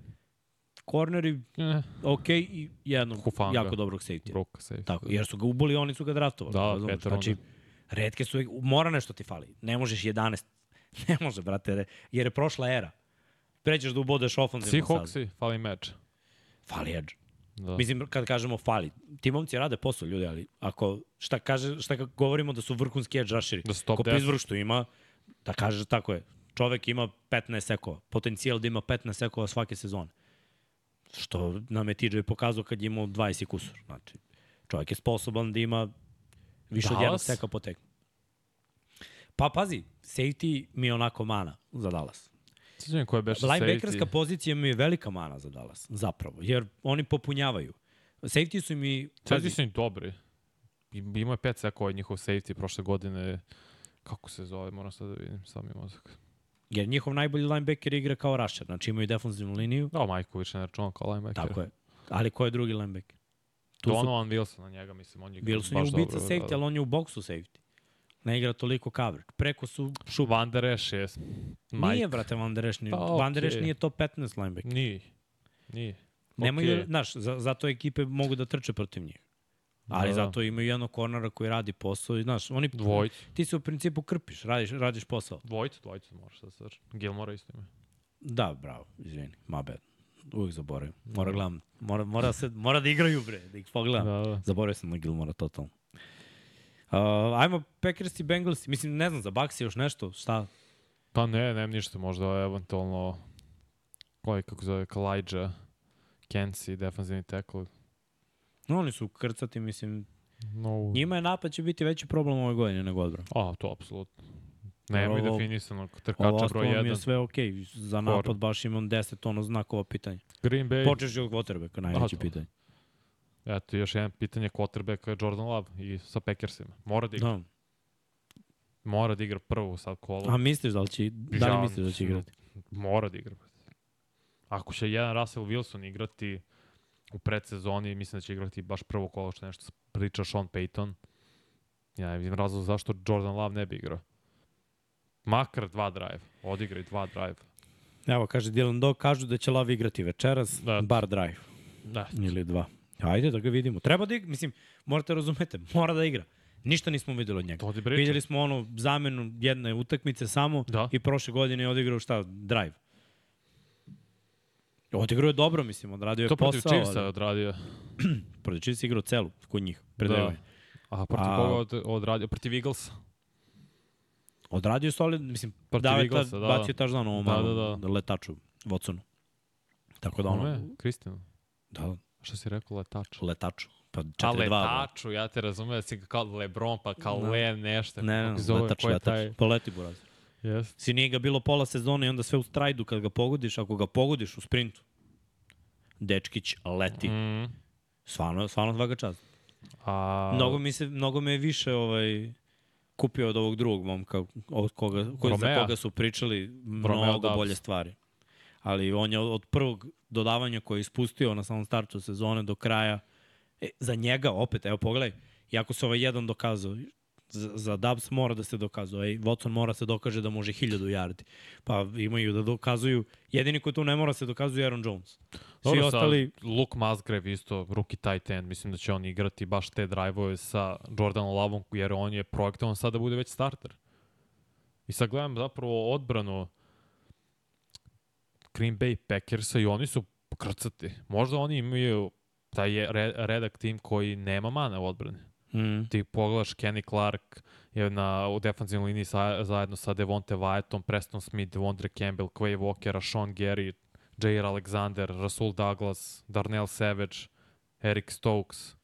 korneri, Eh, ok, i jednog Hufanga. jako dobrog safety. Broka safety. Tako, jer su ga uboli, oni su ga draftovali. Da, razumeš? peta Znači, redke su, mora nešto ti fali. Ne možeš 11. [laughs] Ne može, brate, jer je prošla era. Pređeš da ubodeš ofenzivno sad. Seahawksi, fali meč. Fali edge. Da. Mislim, kad kažemo fali, ti momci rade posao, ljudi, ali ako, šta, kaže, šta govorimo da su vrhunski edge rusheri, Da su top ko 10. Pittsburgh što ima, da kaže tako je, čovek ima 15 sekova, potencijal da ima 15 sekova svake sezone. Što nam je TJ pokazao kad je imao 20 i kusur. Znači, čovjek je sposoban da ima više od jednog Dallas? seka po tekmu. Pa pazi, safety mi je onako mana za Dallas. Sjećam ko je beše Linebackerska safety. pozicija mi je velika mana za Dallas, zapravo, jer oni popunjavaju. Safety su mi... Safety su im dobri. Imao je pet sekova od njihov safety prošle godine. Kako se zove, moram sad da vidim, sam mi mozak. Jer njihov najbolji linebacker igra kao rusher, znači imaju defensivnu liniju, Da, Majković ne računam kao linebacker. tako je. Ali ko je drugi linebacker? Tu su, Donovan Wilson na njega, mislim, on je Wilson je baš ubica dobro, safety, da. ali on je u boksu safety. Ne igra toliko coverage. Preko su šup. Van der Esch je Mike. Nije, brate, Van Der Esch. Nije. Pa, Van Der Esch nije top 15 linebacker. Nije. Nije. Nemaju, Okej. znaš, za, zato ekipe mogu da trče protiv njih. Ali Da, da. zato imaju jednog kornera koji radi posao i znaš, oni, Dvojicu. ti se u principu krpiš, radiš, radiš posao. Dvojicu, dvojicu možeš da se Gilmora isto ima. Da, bravo, izvini, my bad. Uvijek zaboravim. Mora gledam, mora, mora, se, mora da igraju, bre, da ih pogledam. Da, da. Zaboravio sam na Gilmora totalno. Uh, ajmo Packers i Bengals. Mislim, ne znam, za Bucks još nešto, šta? Pa ne, nem ništa, možda eventualno koji, kako zove, Kalijđa, Kensi, defensivni tackle. No, oni su krcati, mislim, No, njima je napad će biti veći problem ove godine nego odbran. A, to apsolutno. Nema i Ovo- definisanog Ovo trkača broj ostalo mi je 1. sve okej. Okay. Za napad baš imam 10 ono znakova pitanja. Green Bay, Počeš od quarterbacka, najveće pitanje. eto još jedan pitanje quarterbacka je Jordan Love i sa Packersima. Mora da igra, Da. mora da igra prvo sad kolo. A misliš da li će, da li misliš da će igrati? Mora da igra. Ako će jedan Russell Wilson igrati u predsezoni, mislim da će igrati baš prvo kolo što nešto priča Sean Payton. Ja ne vidim razlog zašto Jordan Love ne bi igrao. Makar dva drive. Odigraj dva drive. Evo, kaže Dylan Dog, kažu da će Love igrati večeras, Da. bar drive Da. ili dva. Ajde da ga vidimo. Treba da igra, mislim, morate razumete, mora da igra. Ništa nismo videli od njega. Videli smo ono zamenu jedne utakmice samo Da. i prošle godine je odigrao šta? Drive. Odigrao je dobro, mislim, odradio je To protiv posao. Chiefsa je ali- odradio. [clears throat] Protiv Chiefsa igrao celu, kod njih, Da. predavanje. A protiv A- koga od, odradio? Protiv Eaglesa. Odradio je solid, mislim, Protiv dao je ta, da, bacio da. taš dan ovom Da, da, da. letaču, Watsonu. Tako da ono, Kome? Kristijanu. da, Šta si rekao, letač? letaču. Pa A 4-2. da. letaču, ja te razumem da si kao Lebron, pa kao Da. Le nešto. Ne, ne, zove, letač, letač. taj? Pa leti buraz. Yes. Si nije ga bilo pola sezone i onda sve u strajdu kad ga pogodiš, ako ga pogodiš u sprintu, Dečkić leti. Mm. Stvarno, stvarno svaka čast. A, Mnogo, mi se, mnogo me je više ovaj, kupio od ovog drugog momka, od koga, koji, za koga su pričali Romeo mnogo Dobbs. bolje stvari. Ali on je od prvog dodavanja koje je ispustio na samom startu sezone do kraja, e, za njega opet, evo pogledaj, iako se ovaj jedan dokazao, za, za Dubs mora da se dokazuje. Watson mora se dokaže da može 1000 yardi. Pa imaju da dokazuju, jedini ko tu ne mora se dokazuje Aaron Jones. Svi Dobro, ostali, Luke Musgrave isto, rookie tight end, mislim da će on igrati baš te drive-ove sa Jordanom Lovom, jer on je projektovan sad da bude već starter. I sad gledam zapravo odbranu Green Bay Packersa i oni su krcati. Možda oni imaju taj redak tim koji nema mana u odbrani. Mm, Ti pogledaš Kenny Clark je na, u defensivnoj liniji sa, zajedno sa Devonte Wyattом, Preston Smith, Devondre Campbell, Quay Walker, Sean Gary, Jair Alexander, Rasul Douglas, Darnell Savage, Eric Stokes.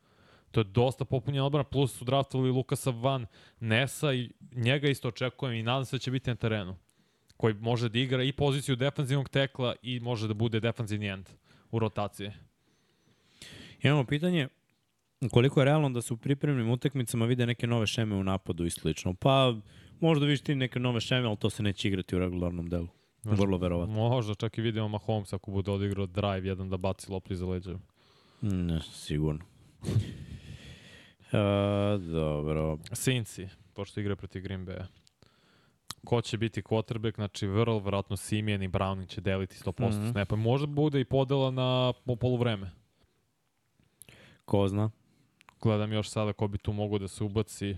To je dosta popunjena odbrana, plus su draftovali Lukasa Van Nessa i njega isto očekujem i nadam se da će biti na terenu koji može da igra i poziciju defanzivnog tekla i može da bude defanzivni end u rotaciji. Imamo pitanje koliko je realno da se u pripremnim utakmicama vide neke nove šeme u napadu i slično. Pa možda vidiš ti neke nove šeme, ali to se neće igrati u regularnom delu. Možda- Vrlo verovatno. Možda čak i vidimo Mahomes ako bude odigrao drive jedan da baci loptu iza leđa. Ne, sigurno. E, dobro. Sinci, pošto igra protiv Green Bay. Ko će biti quarterback, znači vrlo verovatno Simeon i Browning će deliti 100% mm. -hmm. snapa. Možda bude i podela na po poluvreme. Ko zna? Gledam još sada ko bi tu mogo da se ubaci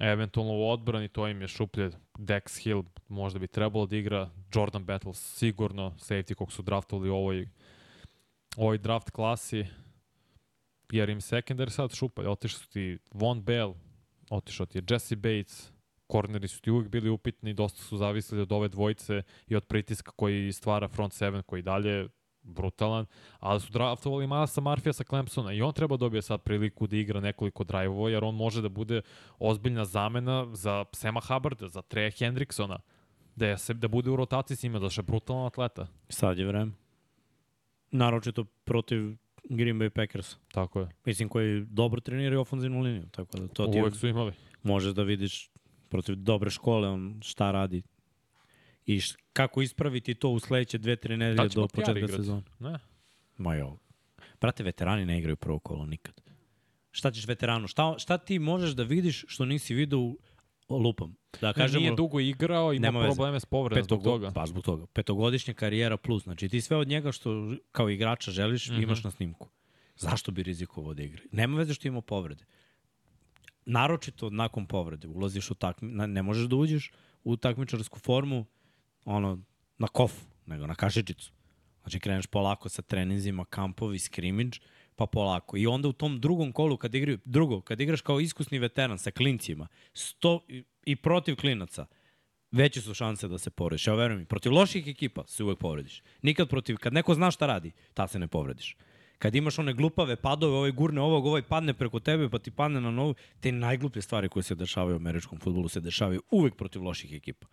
eventualno u odbrani, to im je šuplje. Dex Hill možda bi trebalo da igra. Jordan Battles sigurno, safety kog su draftovali u ovoj, ovoj draft klasi. Jer im secondary sad šupalj. Otišli su ti Von Bell, otišao ti je Jesse Bates, korneri su ti uvijek bili upitni, dosta su zavisili od ove dvojice i od pritiska koji stvara front seven, koji dalje je brutalan, ali su draftovali Milesa Marfija sa Clemsona i on treba dobije sad priliku da igra nekoliko drive-ova, jer on može da bude ozbiljna zamena za Sema Hubbarda, za Treja Hendricksona, da, je, se, da bude u rotaciji s njima, da je brutalan atleta. Sad je vreme. Naročito protiv Green Bay Packers. Tako je. Mislim, koji dobro treniraju ofenzivnu liniju. Tako da to ti Uvek su imali. možeš da vidiš protiv dobre škole on šta radi i š, kako ispraviti to u sledeće dve, tri nedelje će do početka sezone. Ne. Ma jo. Brate, veterani ne igraju prvo kolo nikad. Šta ćeš veteranu? Šta, šta ti možeš da vidiš što nisi vidio u lupam? Da Kažemo, nije dugo igrao, ima veze. probleme s povredom zbog toga. Pa zbog toga. Petogodišnja karijera plus. Znači ti sve od njega što kao igrača želiš, mm. -hmm. imaš na snimku. Zašto bi rizikovao da igra? Nema veze što ima povrede. Naročito nakon povrede. Ulaziš u takmi... Ne možeš da uđeš u takmičarsku formu ono, na kofu, nego na kašičicu. Znači kreneš polako sa treninzima, kampovi, skrimidž, pa polako. I onda u tom drugom kolu, kad igraju, drugo, kad igraš kao iskusni veteran sa klincima, sto, i, protiv klinaca, veće su šanse da se povrediš. Evo, verujem mi, protiv loših ekipa se uvek povrediš. Nikad protiv, kad neko zna šta radi, ta se ne povrediš. Kad imaš one glupave padove, ovaj gurne ovog, ovaj padne preko tebe, pa ti padne na novu, te najgluplje stvari koje se dešavaju u američkom futbolu se dešavaju uvek protiv loših ekipa.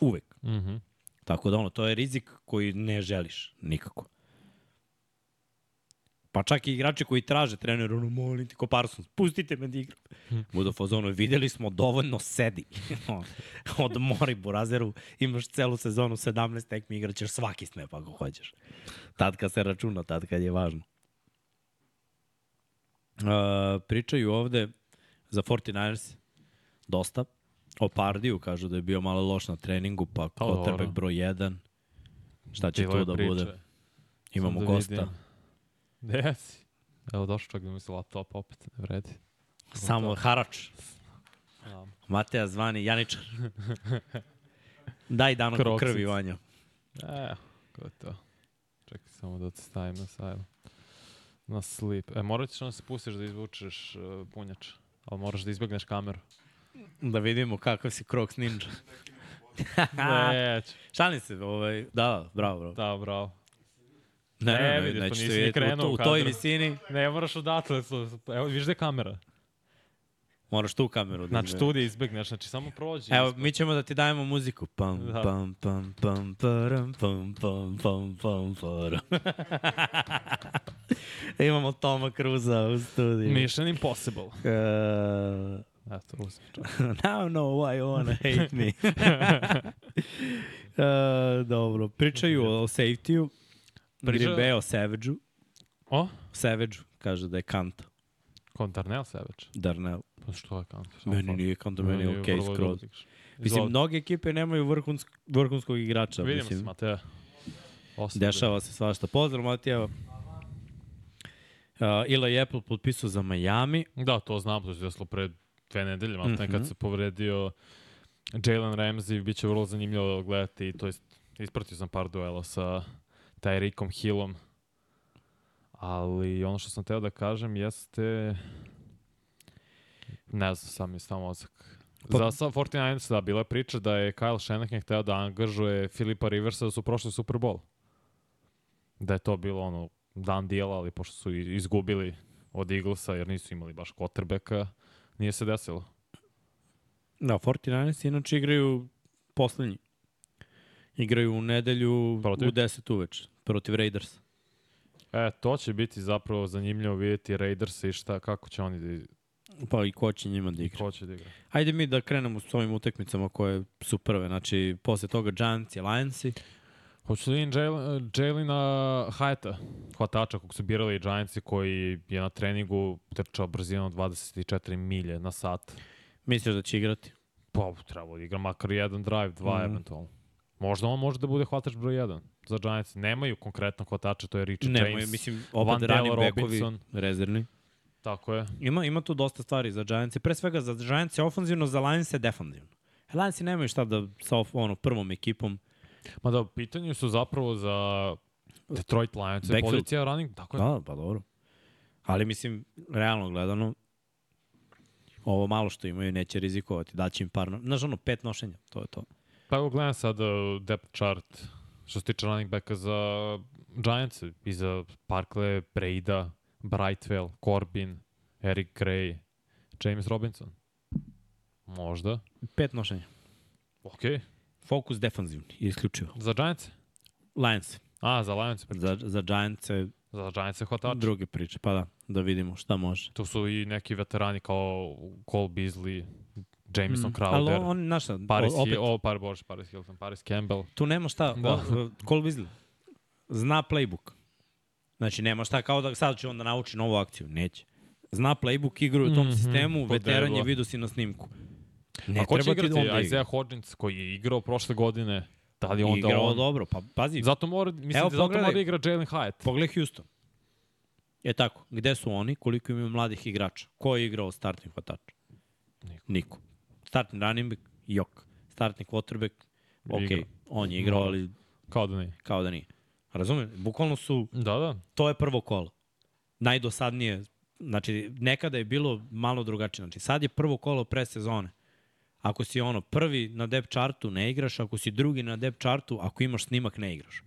Uvek. Mhm. Mm Tako da ono, to je rizik koji ne želiš nikako. Pa čak i igrači koji traže trener, ono, molim ti, ko Parsons, pustite me da igram. Budu u fazonu, videli smo, dovoljno sedi. [laughs] Odmori Burazeru, imaš celu sezonu, 17 tekmi, igraćeš svaki snap ako hoćeš. Tad kad se računa, tad kad je važno. Uh, pričaju ovde za 49ers dosta. O Pardiju kažu da je bio malo loš na treningu, pa dobro. quarterback broj 1. Šta će Bilo tu da priče. bude? Imamo Sam da gosta. Gde [laughs] si? Evo došao čak da mi se laptop opet ne vredi. Samo harač. Ja. Mateja zvani Janičar. [laughs] Daj danak u Kroksic. krvi, Vanja. E, ko je to? Čekaj samo da te stavim na sajlu. Na sleep. E, morat ćeš onda se pustiš da izvučeš uh, punjač. Ali moraš da izbegneš kameru. Da vidimo kakav si Crocs Ninja. [laughs] Neću. Šalim se, ovaj, da, bravo, bravo. Da, bravo. Ne, Ne, ne, ne, vidiš, pa nećete nisi ni. U, krenuo to, u u toj visini Ne moraš odatle. Evo, viš da je kamera. moraš tu kameru. da Znači, tu da izbegneš. Znači, samo prođi. Evo, mi ćemo da ti dajemo muziku. Pam, Da. pam, pam, pam, param, pam, pam, pam, pam, param. [laughs] Imamo Toma Cruza u studiju. Mission Impossible. Uh, Eto, uzmi čak. now know why you wanna [laughs] hate me. [laughs] uh, dobro, pričaju o safety-u. Priča- Green Bay o Savage-u. O? Savage kaže da je kanta. Kao Darnell Savage. Darnell. Pa što je kanto? Samo Meni nije kanto, meni je okej vrlo skroz. Mislim, mnoge ekipe nemaju vrhunsk, vrhunskog igrača. Vidimo mislim. se, Mateja. Ostaje. Dešava se svašta. Pozdrav, Matija. Uh, Eli Apple potpisao za Miami. Da, to znam, to se desilo pre dve nedelje, malo mm Mhm. kad se povredio Jalen Ramsey, bit će vrlo zanimljivo gledati, to jest ispratio sam par duela sa Tyreekom Hillom, ali ono što sam teo da kažem jeste ne znam, sam je samo mozak. Pa- Za sa 49ers, da, bila je priča da je Kyle Shanahan hteo da angažuje Filipa Riversa da su prošli Super Bowl. Da je to bilo ono dan dijela, ali pošto su izgubili od Eaglesa jer nisu imali baš quarterbacka, nije se desilo. Da, 49ers inače igraju poslednji. Igraju u nedelju Protiv? u 10 uveč protiv Raiders. E, to će biti zapravo zanimljivo vidjeti Raiders i šta, kako će oni da, Pa i ko će njima da igra. ko će da igra. Ajde mi da krenemo s ovim utakmicama koje su prve. Znači, posle toga Giants i Lionsi. Hoću da vidim Jalena Hyatta, hvatača kog su birali Giantsi koji je na treningu trčao brzinom 24 milje na sat. Misliš da će igrati? Pa, trebalo da igra makar jedan drive, dva mm. eventualno. Možda on može da bude hvatač broj 1 za Giants. Nemaju konkretno hvatača, to je Richard Ne, James. mislim, running backovi Robinson. rezervni. Tako je. Ima, ima tu dosta stvari za Giants. Pre svega za Giants je ofanzivno, za Lions je defanzivno. Lions nemaju šta da sa ono, prvom ekipom. Ma da, u pitanju su zapravo za Detroit Lions. je Backfield. Pozicija running, tako je. Da, pa dobro. Ali mislim, realno gledano, ovo malo što imaju neće rizikovati. Daće im par, no... znaš ono, pet nošenja, to je to. Pa evo gledam sad uh, depth chart što se tiče running backa za Giants i za Parkle, Breda, Brightwell, Corbin, Eric Gray, James Robinson. Možda. Pet nošenja. Ok. Fokus defanzivni, isključivo. Za Giants? Lions. A, za Lions. Za, za Giants je Za Giants je hvatač. druge priče, pa da, da vidimo šta može. Tu su i neki veterani kao Cole Beasley, Jameson Mm. Crowder, Ali on, znaš šta, Paris, opet, o, par, bože, Paris Hilton, Paris Campbell. tu nema šta, Da. da. Cole Beasley zna playbook. Znači, nema šta kao da sad će on da nauči novu akciju. Neće. Zna playbook, igra u tom Mhm, sistemu, po veteran je, vidio si na snimku. Ne A ko će igrati? da igra. Isaiah Hodgins koji je igrao prošle godine. Da li onda Igrao on... dobro, pa pazi, Zato mora, mislim Evo, da zato pogledaj. mora da igra Jalen Hyatt. pogledaj Houston. Je tako, gde su oni, koliko imaju mladih igrača? Ko je igrao startni hvatač? Niko. Niko. Startni running back, jok. Startni quarterback, ok, Igrao. on je igrao, ali Kao da nije. kao da nije. Razumem, bukvalno su, Da, da. to je prvo kolo. Najdosadnije, znači nekada je bilo malo drugačije. Znači sad je prvo kolo pre sezone. Ako si ono prvi na depth chartu ne igraš, ako si drugi na depth chartu, ako imaš snimak ne igraš.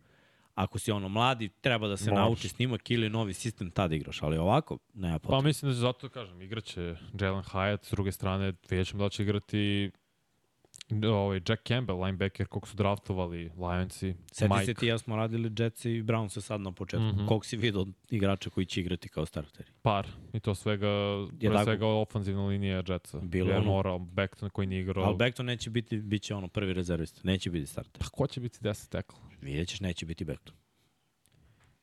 Ako si ono mladi, treba da se Moraš. nauči snimak ili novi sistem, tad igraš. Ali ovako, nema Pa potrebe. mislim da će zato kažem, igraće Jalen Hyatt, s druge strane vidjet ćemo da će igrati ovaj, Jack Campbell, linebacker, kog su draftovali Lionsi, Sjeti Mike. se ti ja smo radili Jets i Browns sad na početku. Mm. -hmm. Koliko si vidio igrača koji će igrati kao starteri? par. I to svega, pre tako. svega ofanzivna linija Jetsa. Bilo Jer ono- mora Beckton koji nije igrao. Ali Beckton neće biti, bit će ono prvi rezervista. Neće biti starter. Pa ko će biti 10 tackle? Vidjet ćeš, neće biti Beckton.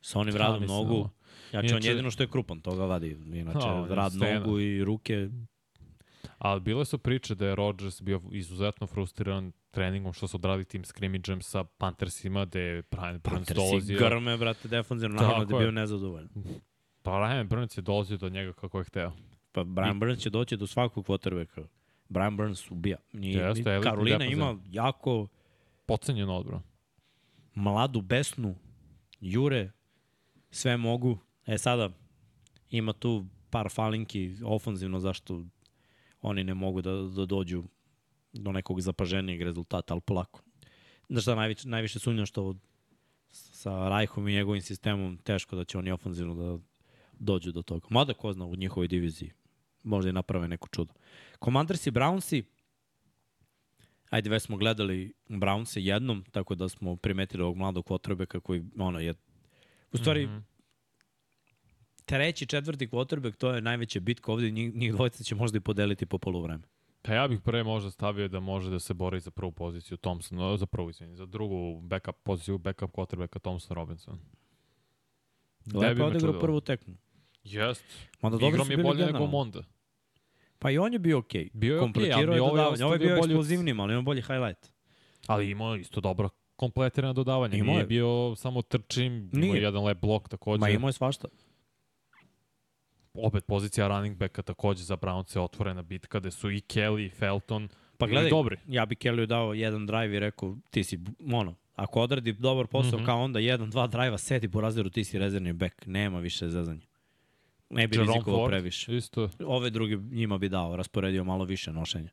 Sa onim radom nogu, znači on Inače- jedino što je krupan, toga vadi. Inače, on je rad stena. nogu i ruke, Ali bile su priče da je Rodgers bio izuzetno frustriran treningom što su odradili tim scrimmageom sa Panthersima, gde je Brian Burns i dolazio. grme, brate, defanzivno, naravno da je bio nezadovoljan. Pa Brian Burns je dolazio do njega kako je hteo. Pa Brian Burns će doći do svakog quarterbacka. Brian Burns ubija. Nije, Jeste, elitni Karolina ima jako Pocenjen odbran. mladu besnu, jure, sve mogu. E sada, ima tu par falinki ofanzivno zašto oni ne mogu da, da dođu do nekog zapaženijeg rezultata, ali polako. Znaš šta, najviše, najviše sumnjam što sa Rajhom i njegovim sistemom teško da će oni ofanzivno da dođu do toga. Mada ko zna u njihovoj diviziji. Možda i naprave neko čudo. Commanders i Brownsi, ajde već smo gledali Brownse jednom, tako da smo primetili ovog mladog quarterbacka koji ono je u stvari mm. -hmm. Treći, četvrti quarterback, to je najveća bitka ovde, njih, njih dvojica će možda i podeliti po polovreme. Pa ja bih pre možda stavio da može da se bori za prvu poziciju Thompson, no, za prvu, izvini, za drugu backup poziciju backup quarterbacka Thompson Robinson. Lepo je odigrao prvu tekmu. Jest. Mada dobro su je bolje nego. Monda. Pa i on je bio okej. Okay. Bio je okej, Kompletirao ali je ovaj dodavanje. Ovo je bio bolje- eksplozivniji, ali ima bolji highlight. Ali imao je isto dobro kompletirano dodavanje. Imao Nije je. bio samo trčim, imao Nije. je jedan lep blok takođe. Ma imao je svašta. Opet pozicija running backa takođe za Brownce je otvorena bitka gde su i Kelly i Felton Pa gledaj, dobri. ja bi Kellyu dao jedan drive i rekao, ti si, ono, ako odradi dobar posao Mhm. kao onda jedan, dva drive-a, sedi po razderu, ti si rezervni back. Nema više zezanja. Ne bi Jerome rizikovao Ford, previše. Isto. Ove druge njima bi dao, rasporedio malo više nošenja.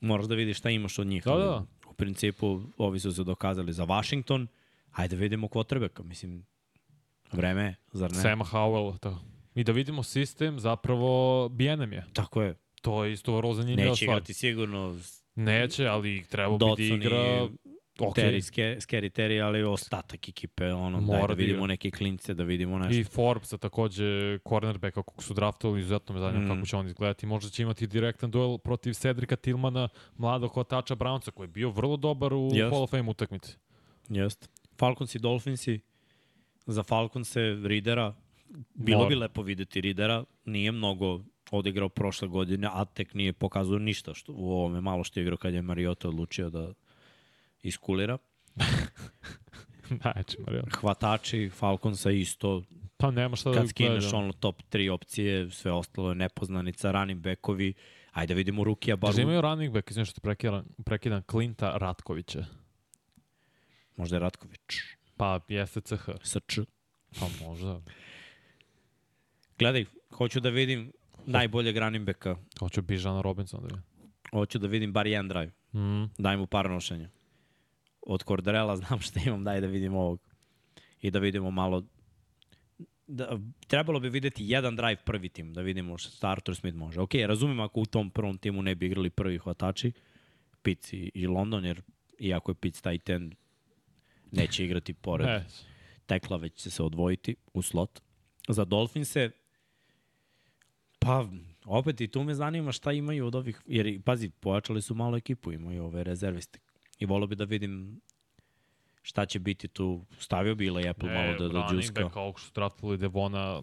Moraš da vidiš šta imaš od njih. Da, da. U principu, ovi su se dokazali za Washington. Hajde vidimo quarterbacka. Mislim, vreme je, zar ne? Sam Howell. To. I da vidimo sistem, zapravo Bijenem je. Tako je. To je isto vrlo zanimljiva Neće stvar. igrati sigurno Neće, ali treba bi da Dodson igra... i Ok. Terry, Scary Terry, ali ostatak ekipe, ono, Mora daj da da vidimo igra. neke klince, da vidimo nešto. I Forbesa takođe, cornerbacka kog su draftovali, izuzetno me zanima Mm. kako će on izgledati. Možda će imati direktan duel protiv Cedrika Tillmana, mladog hvatača Brownca, koji je bio vrlo dobar u Jest. Hall of Fame utakmici. Jest. Falcons i Dolphinsi, za Falconse Ridera, bilo Mora. bi lepo videti Ridera, nije mnogo odigrao prošle godine, a tek nije pokazao ništa što, u ovome malo što je igrao kad je Mariota odlučio da iskulira. [laughs] Najče, Mario. Hvatači Falconsa isto, Pa nema šta da kad skineš ono top 3 opcije, sve ostalo je nepoznanica, running backovi, ajde da vidimo Rukija bar Každa u, imaju running back, izvijem što te prekidam, prekidam Klinta Ratkovića. možda je Ratković, Pa jeste CH. SČ. Pa možda. Gledaj, hoću da vidim najboljeg running backa, Hoću Bižana Robinson da vidim. hoću da vidim bar jedan drive. Mm. daj mu par nošenja. Od Corderella znam [laughs] šta imam, daj da vidim ovog. I da vidimo malo da, trebalo bi videti jedan drive prvi tim, da vidimo šta Arthur Smith može. Ok, razumem ako u tom prvom timu ne bi igrali prvi hvatači, Pitts i, i London, jer iako je Pitts taj ten, neće igrati pored [laughs] tekla, već će se odvojiti u slot. Za Dolphinse, pa opet i tu me zanima šta imaju od ovih, jer pazi, pojačali su malo ekipu, imaju ove rezerviste. I volio bi da vidim šta će biti tu. Stavio bi ili Apple malo da, da running džuska. back, ovog što draftovali Devona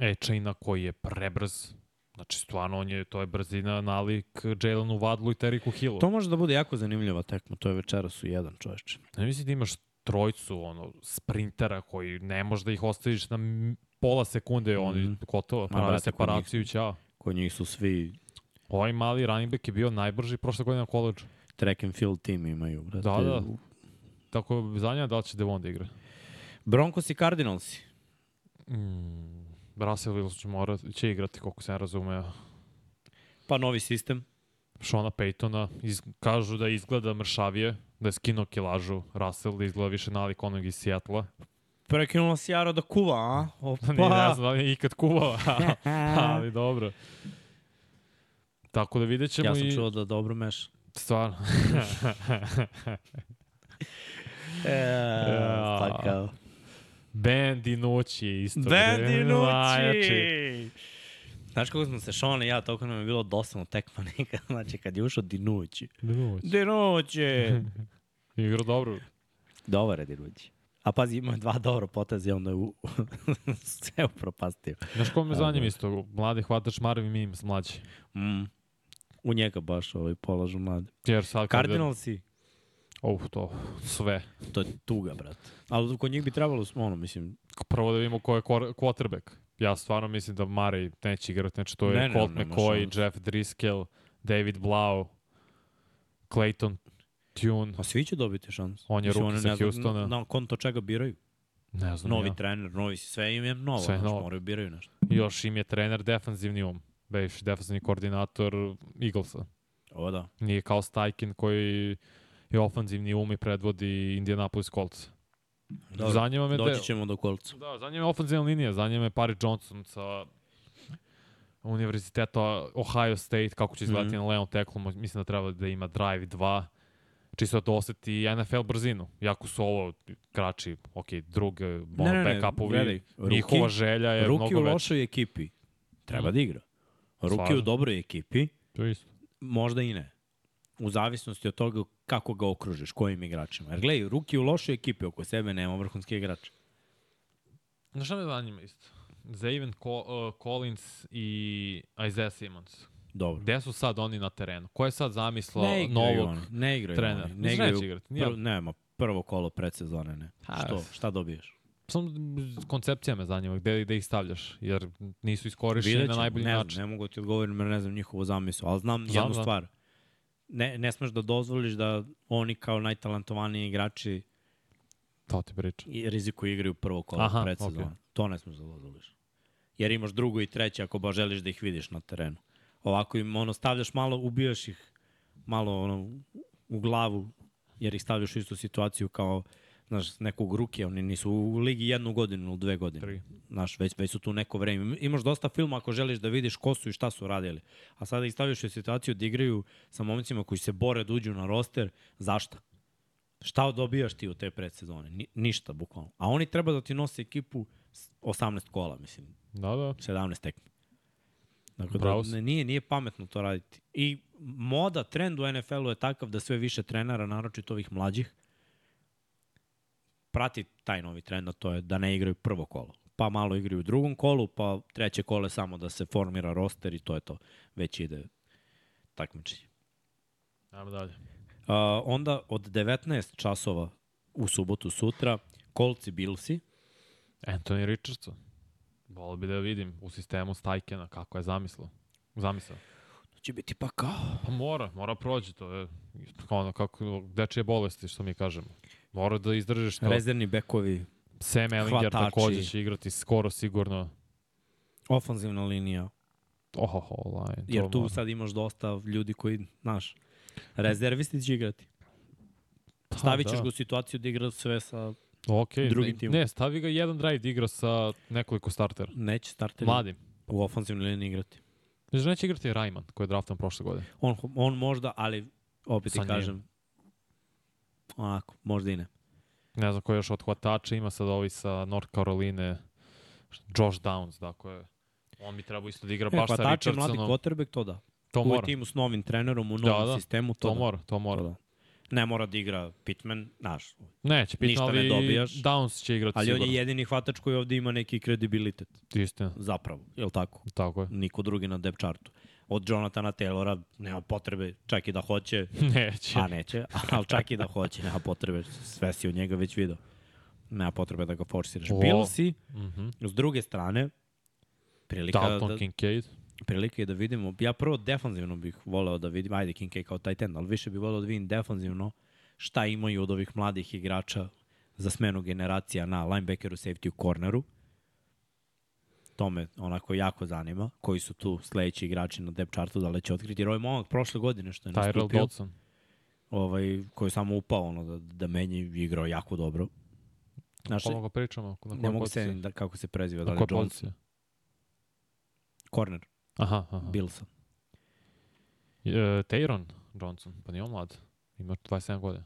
Ečina koji je prebrz. Znači, stvarno, on je, to je brzina nalik Jalenu Vadlu i Teriku Hillu. To može da bude jako zanimljiva tekma, to je večeras u jedan čoveče. Ne mislim da imaš trojcu ono, sprintera koji ne možeš da ih ostaviš na pola sekunde, mm -hmm. oni gotovo, pravi brate, separaciju i ćao. Kod njih su svi Ovaj mali running back je bio najbrži prošle godine na koleđu. track and field tim imaju. Brate. Da, da. Tako, zanima da li će Devon da igra. Broncos i Cardinalsi. Mm, Russell Wilson će, mora, će igrati, koliko sam razumeo. Pa novi sistem. Shona Paytona, iz, kažu da izgleda mršavije, da je skinuo kilažu Russell, da izgleda više nalik onog iz Seattle-a. Prekinula si Jaro da kuva, a? Opa. Pa. Nije, ne znam da li je ikad kuvao, [laughs] ali dobro. Tako da vidjet ćemo ja sam i... čuo da dobro meša. Stvarno. [laughs] E, Ja. takav. Ben Dinucci je isto. Ben bre, najjači. Dinucci! Znaš kako smo se Sean i ja, toliko nam je bilo dosadno tekma nikad. [laughs] Znači, kad je ušao Dinucci. Dinucci. Dinucci! Igra dobro. Dobar je Dinucci. A pazi, imao je dva dobro poteza i onda je u... [laughs] sve upropastio. Znaš ko me zanima isto? Mladi hvatač Marvin Mims, mlađi. Mm. U njega baš ovaj polažu mlade. Jer sad. Cardinalsi, Uf, to, sve. to je tuga, brate. Ali kod njih bi trebalo, ono, mislim, Prvo da vidimo ko je quar- quarterback. Ja stvarno mislim da Murray neće igrati. Znači to je Ne, ne, Colt nema McCoy. Jeff Driscoll, David Blau, Clayton Tune. pa svi će dobiti šansu. On je oni sa Houstona. Na, konto čega biraju. Ne znam Novi ja. trener, novi, sve im je novo. Sve je znaš, novo. Moraju biraju nešto. Još im je trener defanzivni um. Bejši defanzivni koordinator Eaglesa. Ovo da. Nije kao Stajkin koji je ofanzivni um i predvodi Indianapolis Colts. Dobro, Zanima me Doći ćemo do kolca. Da, zanima me ofanzivna linija, zanima me Paris Johnson sa univerziteta Ohio State, kako će izgledati mm -hmm. na levom teklu, mislim da treba da ima drive 2, čisto da oseti NFL brzinu. Jako su ovo krači, ok, drug, ono, Ne, ne, ne, backupovi, gledaj, njihova Ruki- želja je Ruki u mnogo veća. lošoj ekipi treba da igra. Ruki u Slažem. dobroj ekipi To isto. možda i ne. U zavisnosti od toga kako ga okružiš, kojim igračima. Jer gledaj, Ruki u lošoj ekipi oko sebe nema vrhunski igrač. Znaš šta me zanima isto? Zaven Co uh, Collins i Isaiah Simmons. Dobro. Gde su sad oni na terenu? Ko je sad zamislao Ne novog oni, ne igraju trenera? oni. Ne igraju, igrati, nije- prvo, nema, prvo kolo predsezone ne. Ha, Što? Šta dobiješ? Samo koncepcija me zanima, gde, gde ih stavljaš, jer nisu iskorišćeni Vidjet na najbolji ne način. Ne mogu ti odgovorim jer ne znam njihovu zamislu, ali znam, Znam, jednu znam. stvar. Ne, ne smeš da dozvoliš da oni kao najtalentovaniji igrači To ti priča. i riziku igraju prvo kolo Aha, predsezone. okej. To ne smeš da dozvoliš. Jer imaš drugo i treće ako baš želiš da ih vidiš na terenu. Ovako im ono stavljaš malo, ubijaš ih malo ono, u glavu, jer ih stavljaš u istu situaciju kao znaš, nekog ruke, oni nisu u ligi jednu godinu ili dve godine. Tri. Znaš, već, već su tu neko vreme. Imaš dosta filma ako želiš da vidiš ko su i šta su radili. A sada ih stavljaš u situaciju da igraju sa momcima koji se bore da uđu na roster. Zašta? Šta dobijaš ti u te predsezone? Ni, ništa, bukvalno. A oni treba da ti nose ekipu s 18 kola, mislim. Da, da. 17 tekmi. Dakle, da, Bravo ne, nije, nije pametno to raditi. I moda, trend u NFL-u je takav da sve više trenera, naročito ovih mlađih, prati taj novi trend, a to je da ne igraju prvo kolo. Pa malo igraju u drugom kolu, pa treće kole samo da se formira roster i to je to. Već ide takmičenje. Ajmo dalje. Uh, onda od 19 časova u subotu sutra, Kolci Billsi, Anthony Richardson. Volio bi da vidim u sistemu Stajkena, kako je zamislio. Zamisao. to će biti pa kao. Pa mora, mora prođi to. Je, ono, kako, dečije bolesti, što mi kažemo. Mora da izdržiš to. Rezervni bekovi, Sam Ellinger hvatači. takođe će igrati skoro sigurno. ofanzivna linija, Ohoho, line. Jer tu mora. sad imaš dosta ljudi koji, znaš, rezervisti će igrati. Pa, Stavit ćeš da. ga u situaciju da igra sve sa... Ok, drugim ne, timom. ne, stavi ga jedan drive da igra sa nekoliko startera. Neće starteri Mladim. u ofanzivnoj liniji igrati. Znači, neće igrati Rayman, koji je draftan prošle godine. On, on možda, ali opet ti njim. kažem, onako, možda i ne. Ne znam ko još od hvatača ima sad ovi sa North Caroline, Josh Downs, dakle, on bi trebao isto da igra E, baš sa hvatač je mladi Richardsonom. quarterback, to da. To U mora, timu s novim trenerom, u Da, novom da. sistemu, to, to da. mora, to mora. To da. Ne mora da igra Pittman, znaš, Neće, pitno, Ništa ne ali dobijaš. Downs će igrati ali on sigurno. je jedini hvatač koji ovde ima neki kredibilitet, Istina, zapravo, je li tako? tako je. Niko drugi na depth chartu. Od Jonathana Taylora nema potrebe, čak i da hoće, [laughs] Neće. a neće, ali čak i da hoće, nema potrebe, sve si od njega već video. Nema potrebe da ga forsiraš. O. Billsi, Mhm. s druge strane, prilika, Dalton da, Kincaid. Prilika je da vidimo, ja prvo defanzivno bih voleo da vidim, ajde Kincaid kao tight end, ali više bih voleo da vidim defanzivno šta imaju od ovih mladih igrača za smenu generacija na linebackeru, safety u corneru. To me onako jako zanima, koji su tu sledeći igrači na depth chartu, da li će otkriti. Jer ovaj momak prošle godine što je Tyrell nastupio, Dodson. ovaj, koji je samo upao ono, da, da menji i igrao jako dobro. Znaš, Koga pričamo? Na ne mogu se da, kako se preziva, da li poziciji? corner, Aha, aha. Billsa. E, Tayron Johnson, pa nije on mlad. Ima 27 godina.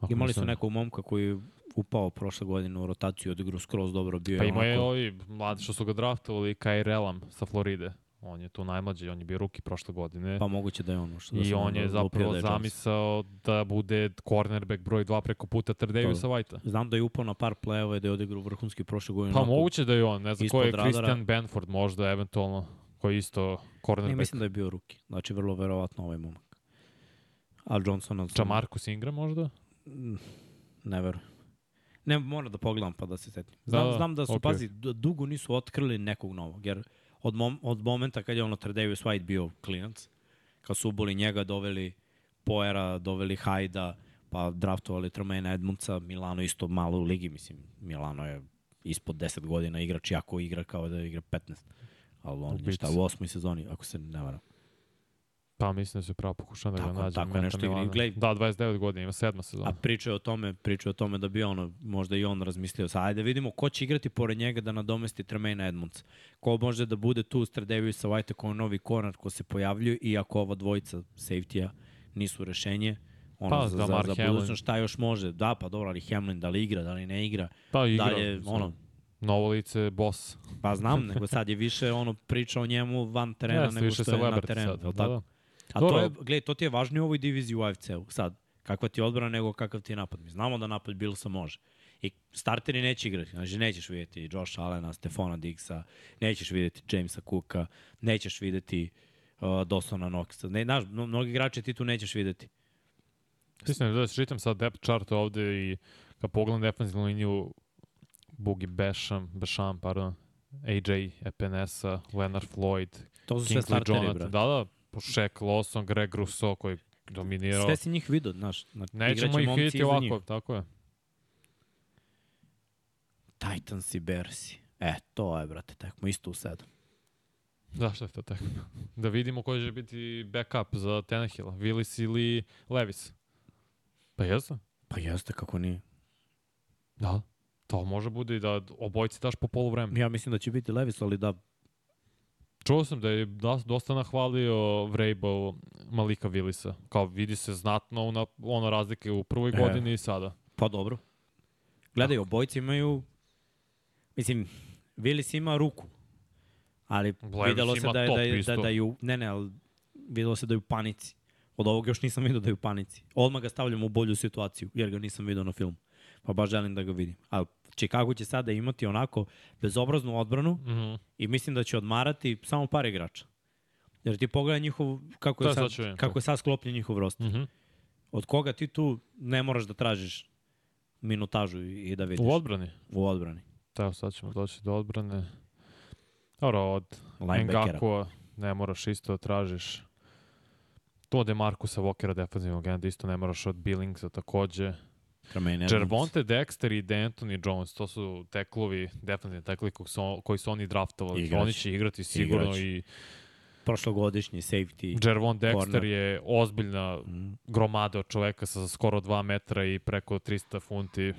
Ako Imali su nekog momka koji je upao prošle godine u rotaciju, odigrao skroz dobro, bio Pa je ima je onako... ovi mladi što su ga draftovali, Kai Elam sa Floride. On je tu najmlađi, on je bio ruki prošle godine. Pa moguće da je ono što da I on je zapravo da je Johnson. zamisao da bude cornerback broj 2 preko puta Trdavisa Whitea. Znam da je upao na par play-ova i da je odigrao vrhunski prošle godine. Pa moguće da je on, ne znam ko je radara. Christian Benford možda eventualno, koji je isto Ne, cornerback. mislim da je bio ruki. Znači, vrlo verovatno ovaj momak. A Johnsona... sam- Jamarcus Ingram možda? Mm, Ne verujem. Ne, moram da pogledam pa da se setim. Znam, Da, da, da, znam da su, okej. pazi, dugo nisu otkrili nekog novog, jer od, mom, od momenta kad je ono Tredavious White bio klinac, kad su uboli njega, doveli Poera, doveli Hajda, pa draftovali Tremaine Edmundsa, Milano isto malo u ligi, mislim, Milano je ispod 10 godina igrač, jako igra kao da igra 15. Ali on je šta, u osmoj sezoni, ako se ne varam. Pa mislim da se pravo pokušao da ga nađe. tako nešto igra. Glej- Da, 29 godina, ima sedma sezona. A pričaju o tome, pričaju o tome da bi ono, možda i on razmislio, sad ajde da vidimo ko će igrati pored njega da nadomesti Tremaine Edmonds. Ko može da bude tu uz Tredaviusa White kao novi konar ko se pojavljuje i ako ova dvojica safety-a nisu rešenje, ono Pa, za, da, za, Mark za budućnost šta još može. Da, pa dobro, ali Hamlin da li igra, da li ne igra, Pa igra. dalje, mislim, ono, Novo lice, boss. pa znam, nego sad je više ono priča o njemu van terena Jeste, nego što je na terenu. sad, da, tako? da. A Dobro. to je, gledaj, to ti je važnije u ovoj diviziji u AFC-u. Sad, kakva ti je odbrana nego kakav ti je napad. Mi znamo da napad Billsa može. I starteri neće igrati. Znači, nećeš vidjeti Josh Allena, Stefana Diggsa, nećeš vidjeti Jamesa Cooka, nećeš vidjeti uh, Dawsona Knoxa. Ne, znaš, mno- mnogi igrače ti tu nećeš vidjeti. Istina, da čitam sad depth chart ovde i kad pogledam defensivnu liniju Bugi Bešam, Bešam, pardon, AJ Epinesa, Leonard Floyd, To su sve Kingsley starteri, Jonathan, da, da, Shaq Lawson, Greg Rousseau koji dominirao. Sve si njih vidio, znaš. Nećemo ih vidjeti ovako, njih. tako je. Titans i Bersi. E, to je, brate, tekmo isto u sedam. Zašto je to tako? [laughs] Da vidimo koji će biti backup za Tenehilla, Willis ili Levis. Pa jeste. Pa jeste, kako nije. Da. To može bude i da obojci daš po polu vremena. Ja mislim da će biti Levis, ali da, Čuo sam da je da- dosta nahvalio Vrabel Malika Willisa. Kao vidi se znatno ona, ona razlike u prvoj E. godini i sada. pa dobro. Gledaj, obojci imaju, mislim, Willis ima ruku, ali Levis videlo se da je, da, je, da, da je, ne, ne, ali videlo se da je u panici. Od ovog još nisam vidio da je u panici. Odmah ga stavljam u bolju situaciju, jer ga nisam vidio na filmu. Pa baš želim da ga vidim. Ali Chicago će sada imati onako bezobraznu odbranu Mhm. i mislim da će odmarati samo par igrača. Jer ti pogledaj njihov, kako je, Da, sad sad, kako je sad sklopljen njihov roster. Mhm. Od koga ti tu ne moraš da tražiš minutažu i da vidiš U odbrani. u odbrani. Evo sad ćemo doći do odbrane. Dobro, od. Ngakua ne moraš isto da tražiš. To de Markusa Walkera defensivnog enda isto ne moraš od Billingsa takođe. Gervonte Dexter i D'Anthony Jones, to su teklovi, defensivni teklovi koji su, koji su oni draftovali. Igraće. Oni će igrati sigurno Igraće. i Prošlogodišnji safety. Jervon Dexter corner. je ozbiljna Mm. gromada od čoveka sa skoro 2 metra i preko 300 funti.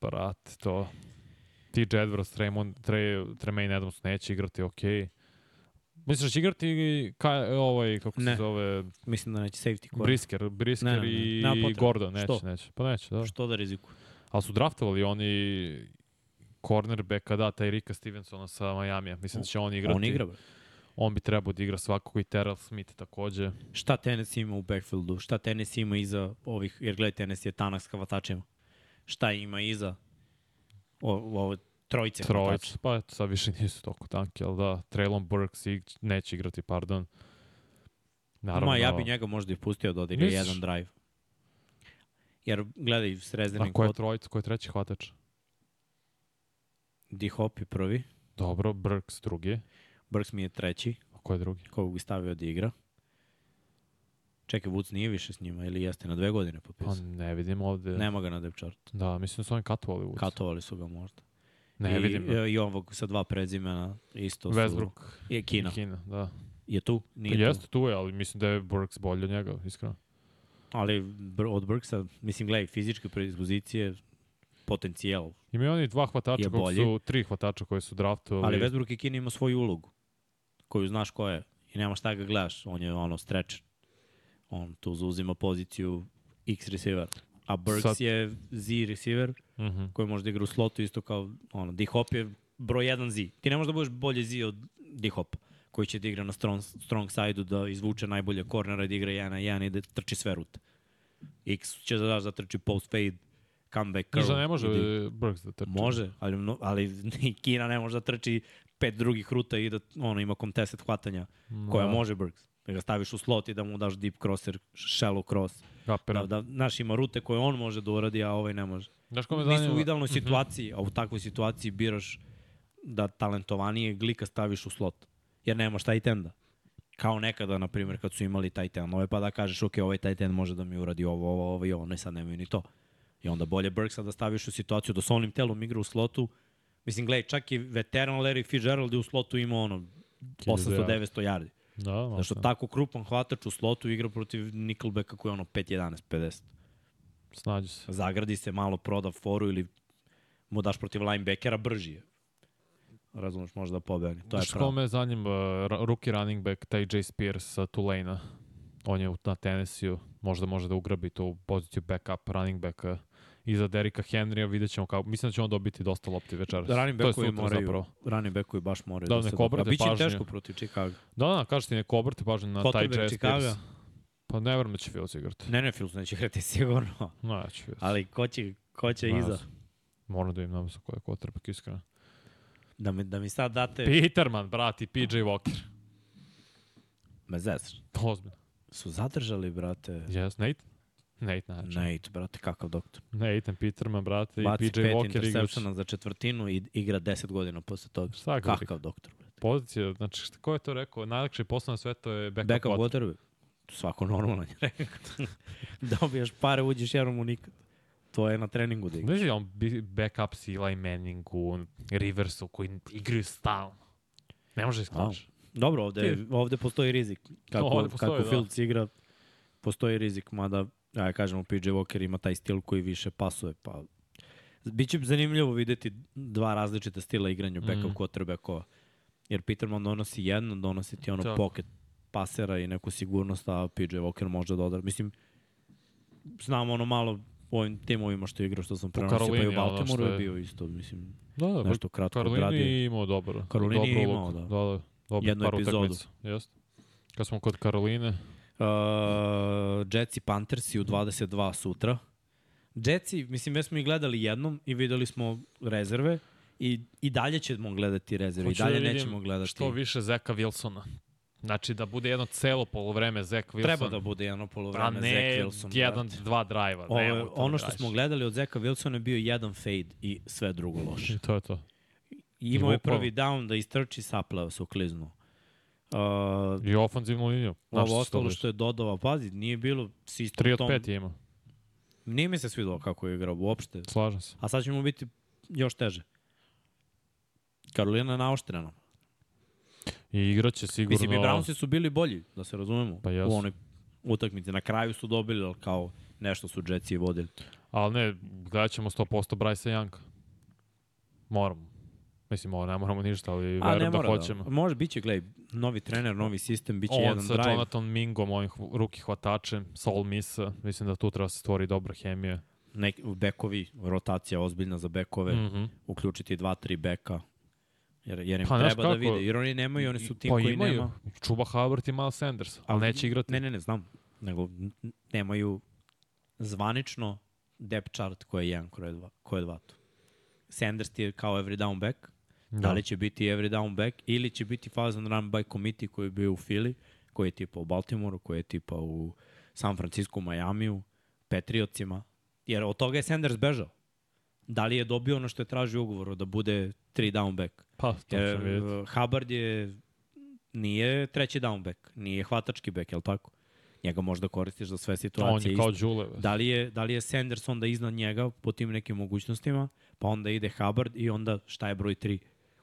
Brat, to... Tremon, Tre, Tremaine Adams neće igrati, okej. Misliš da će igrati ka, ovaj, kako Ne. se zove, Mislim da neće safety corner. Brisker, Brisker Ne, ne, ne. i Nema potrebe. Gordon, neće, Što? neće. Pa neće, da. Što da riziku? Ali su draftovali oni cornerbacka, da, taj Rika Stevensona sa Majamija. Mislim da će on igrati. On igra, bre. On bi trebao da igra svakako i Terrell Smith takođe. Šta Tennessee ima u backfieldu? Šta Tennessee ima iza ovih, jer gledaj, Tennessee je tanak s hvatačima. Šta ima iza o, ovo trojice hvatača? Trojic, pa eto, sad više nisu toliko tanki, ali da, Traylon Burks ig, neće igrati, pardon. Naravno, Ma, ja bi njega možda i pustio da odigra Misliš? jedan drive. Jer, gledaj, s rezervnim A ko je trojica, ko je treći hvatač? D-Hop je prvi, Dobro, Burks drugi, Burks mi je treći, a ko je drugi? kog bi stavio da igra. Čekaj, Woods nije više s njima ili jeste na dve godine Pa potpisao? ne vidim ovde. Nema ga na depth chart. Da, mislim da su oni katovali u Katovali su ga možda. Ne I, vidim. Da. I ovog sa dva prezimena isto su... Westbrook Je Kina. i Kina, da. Je tu? Nije Pa tu. jeste tu je, ali mislim da je Burks bolji od njega, iskreno. Ali od Burksa, mislim, gledaj, fizičke predispozicije, potencijal. Imaju oni dva hvatača, koji su, tri hvatača koji su draftovali. Ali Westbrook i Kina ima svoju ulogu, koju znaš ko je. I nema šta ga gledaš, on je ono stretcher. On tu zauzima poziciju X receiver. A Burks Sad- je Z receiver, Mhm. koji može da igra u slotu isto kao, ono, D-Hop je broj 1 Z. Ti ne možeš da budeš bolje Z od D-Hop, koji će da igra na strong, strong side-u, da izvuče najbolje kornera i da igra 1 na 1 i da trči sve rute. X će da daš da trči post fade, comeback curl. Znaš da ne može da- Burks da trči? Može, ali, mno- ali i Kina ne može da trči pet drugih ruta i da ono, ima contested hvatanja Ma, koja može Burks. Da ga staviš u slot i da mu daš deep crosser, shallow cross. Kapiram. Da, da, znaš, ima rute koje on može da uradi, a ovaj ne može. Znaš ko me Nisu zanima? u idealnoj situaciji, a u takvoj situaciji biraš da talentovanije glika staviš u slot. Jer nemaš tight enda. Kao nekada, na primjer, kad su imali tight endove, pa da kažeš, ok, ovaj tight end može da mi uradi ovo, ovo, ovo i ovo, ne sad nemaju ni to. I onda bolje Burksa da staviš u situaciju da s onim telom igra u slotu. Mislim, gledaj, čak i veteran Larry Fitzgerald je u slotu ima ono 800-900 yardi. Da, malo Zašto sam. tako krupan hvatač u slotu igra protiv Nickelbacka koji je ono 5-11, 50. Snađi se. Zagradi se, malo proda foru ili mu daš protiv linebackera, brži je. Razumeš, može da pobegni. To je Znaš ko pravo. me zanima, ra- rookie running back, taj Jay Spears sa Tulane-a. On je na Tennessee-u, možda može da ugrabi tu poziciju backup running backa iza Derika Henrya, vidjet ćemo kako, mislim da će on dobiti dosta lopti večeras. Je backovi sutra moraju, zapravo. running backovi baš moraju Da, da, se nek dobro. obrate A biće teško protiv Chicago. Da, da, kažeš ti neko obrati pažnju na taj Jay Chicago? Pa ne verujem da će Fields igrati. Ne, ne, Fields neće igrati [laughs] sigurno. Neće Fields. Ali ko će, ko će Ne iza? Moram da im nam sa koje quarterback iskreno. Da mi, da mi sad date... Peterman, brati, PJ Walker. Me zezaš. Ozbiljno. Su zadržali, brate, Yes, Nate? Nate, znači. Nate, brate, kakav doktor. Nathan Peterman, brate, Baci i PJ pet Walker igrač. interseptiona za četvrtinu i igra 10 godina posle toga. Šta Kakav doktor, brate. Pozicija, znači, šta, ko je to rekao? Najlakši posao na svetu je backup, Backup quarterback. quarterback. Svako normalan je rekao. [laughs] Dobiješ pare, uđeš jednom u nikad. To je na treningu da igra. Znaš li on backup si Eli Manningu, Riversu, koji igraju stalno. Ne može iskače. Dobro, ovde, ovde postoji rizik. Kako, Ovde postoji, kako da. Fields igra, postoji rizik, mada, ja kažemo, PJ Walker ima taj stil koji više pasuje, pa Biće zanimljivo videti dva različita stila igranja backup mm. quarterbackova. Jer Peterman donosi jedno, donosi ti ono Tako. pocket pasera i neku sigurnost, a PJ Walker može da odra. Mislim, znam ono malo u ovim timovima što je igrao, što sam prenosio, pa i u Karolini, Baltimoru što je je- bio isto, mislim, Da, da, nešto kratko Karolini odradio. je imao dobro. Karolini dobro je imao, da. Da, da. Dobro, Jednu epizodu. Jeste. Kad smo kod Karoline, Uh, Jets i Panthersi u 22 sutra. Jetsi, mislim, već smo ih gledali jednom i videli smo rezerve i, i dalje ćemo gledati rezerve. Hoću I dalje da nećemo gledati. što više Zeka Wilsona. Znači da bude jedno celo polovreme Zek Wilson. Treba da bude jedno a polovreme ne Zach Wilson. jedan, brate. dva drajva. Ovo, to ono da što smo gledali od Zeka Wilsona je bio jedan fade i sve drugo loše. I to je to. I imao je prvi down da istrči, saplao se u kliznu. Uh, I ofanzivnu liniju. Ovo ostalo to što je dodao, pazi, nije bilo sistem 3 od tom. 5 je imao. Nije mi se svidalo kako je igrao uopšte. Slažem se. A sad će mu biti još teže. Karolina je naoštrena. I igraće sigurno... Mislim, i Brownsi su bili bolji, da se razumemo, Pa jesu. u onoj utakmici. Na kraju su dobili, ali kao nešto su Jetsi vodili. Ali ne, gledat ćemo 100% Bryce Young. Moramo. Mislim, ovo ne moramo ništa, ali A verujem da mora hoćemo. da. Može, bit će, gledaj, novi trener, novi sistem, bit će On jedan sa drive. Jonathan Mingom, ovim ruki hvatačem, Sol Misa, mislim da tu treba se stvori dobra hemija. Nek, bekovi, rotacija ozbiljna za bekove, mm. Mhm. uključiti dva, tri beka. Jer, jer im Pa, treba da kako? vide. Jer oni nemaju, oni su tim pa koji imaju. nema. Čuba Hubbard i Miles Sanders, ali neće igrati. Ne, ne, ne, znam. Nego nemaju zvanično depth chart koji je jedan, ko je dva. Ko je dva tu. Sanders ti je kao every down back. Da. da li će biti every down back ili će biti fazan run by committee koji je bio u Philly, koji je tipa u Baltimoru, koji je tipa u San Francisco, Majamiju, Patriotsima. Jer od toga je Sanders bežao. Da li je dobio ono što je tražio ugovoru, da bude three down back? Pa, to Jer uh, Hubbard je nije treći down back, nije hvatački back, je li tako? Njega možda koristiš za sve On situacije. je kao. Đule. Da li je, da li je Sanders onda iznad njega po tim nekim mogućnostima, pa onda ide Hubbard i onda šta je broj 3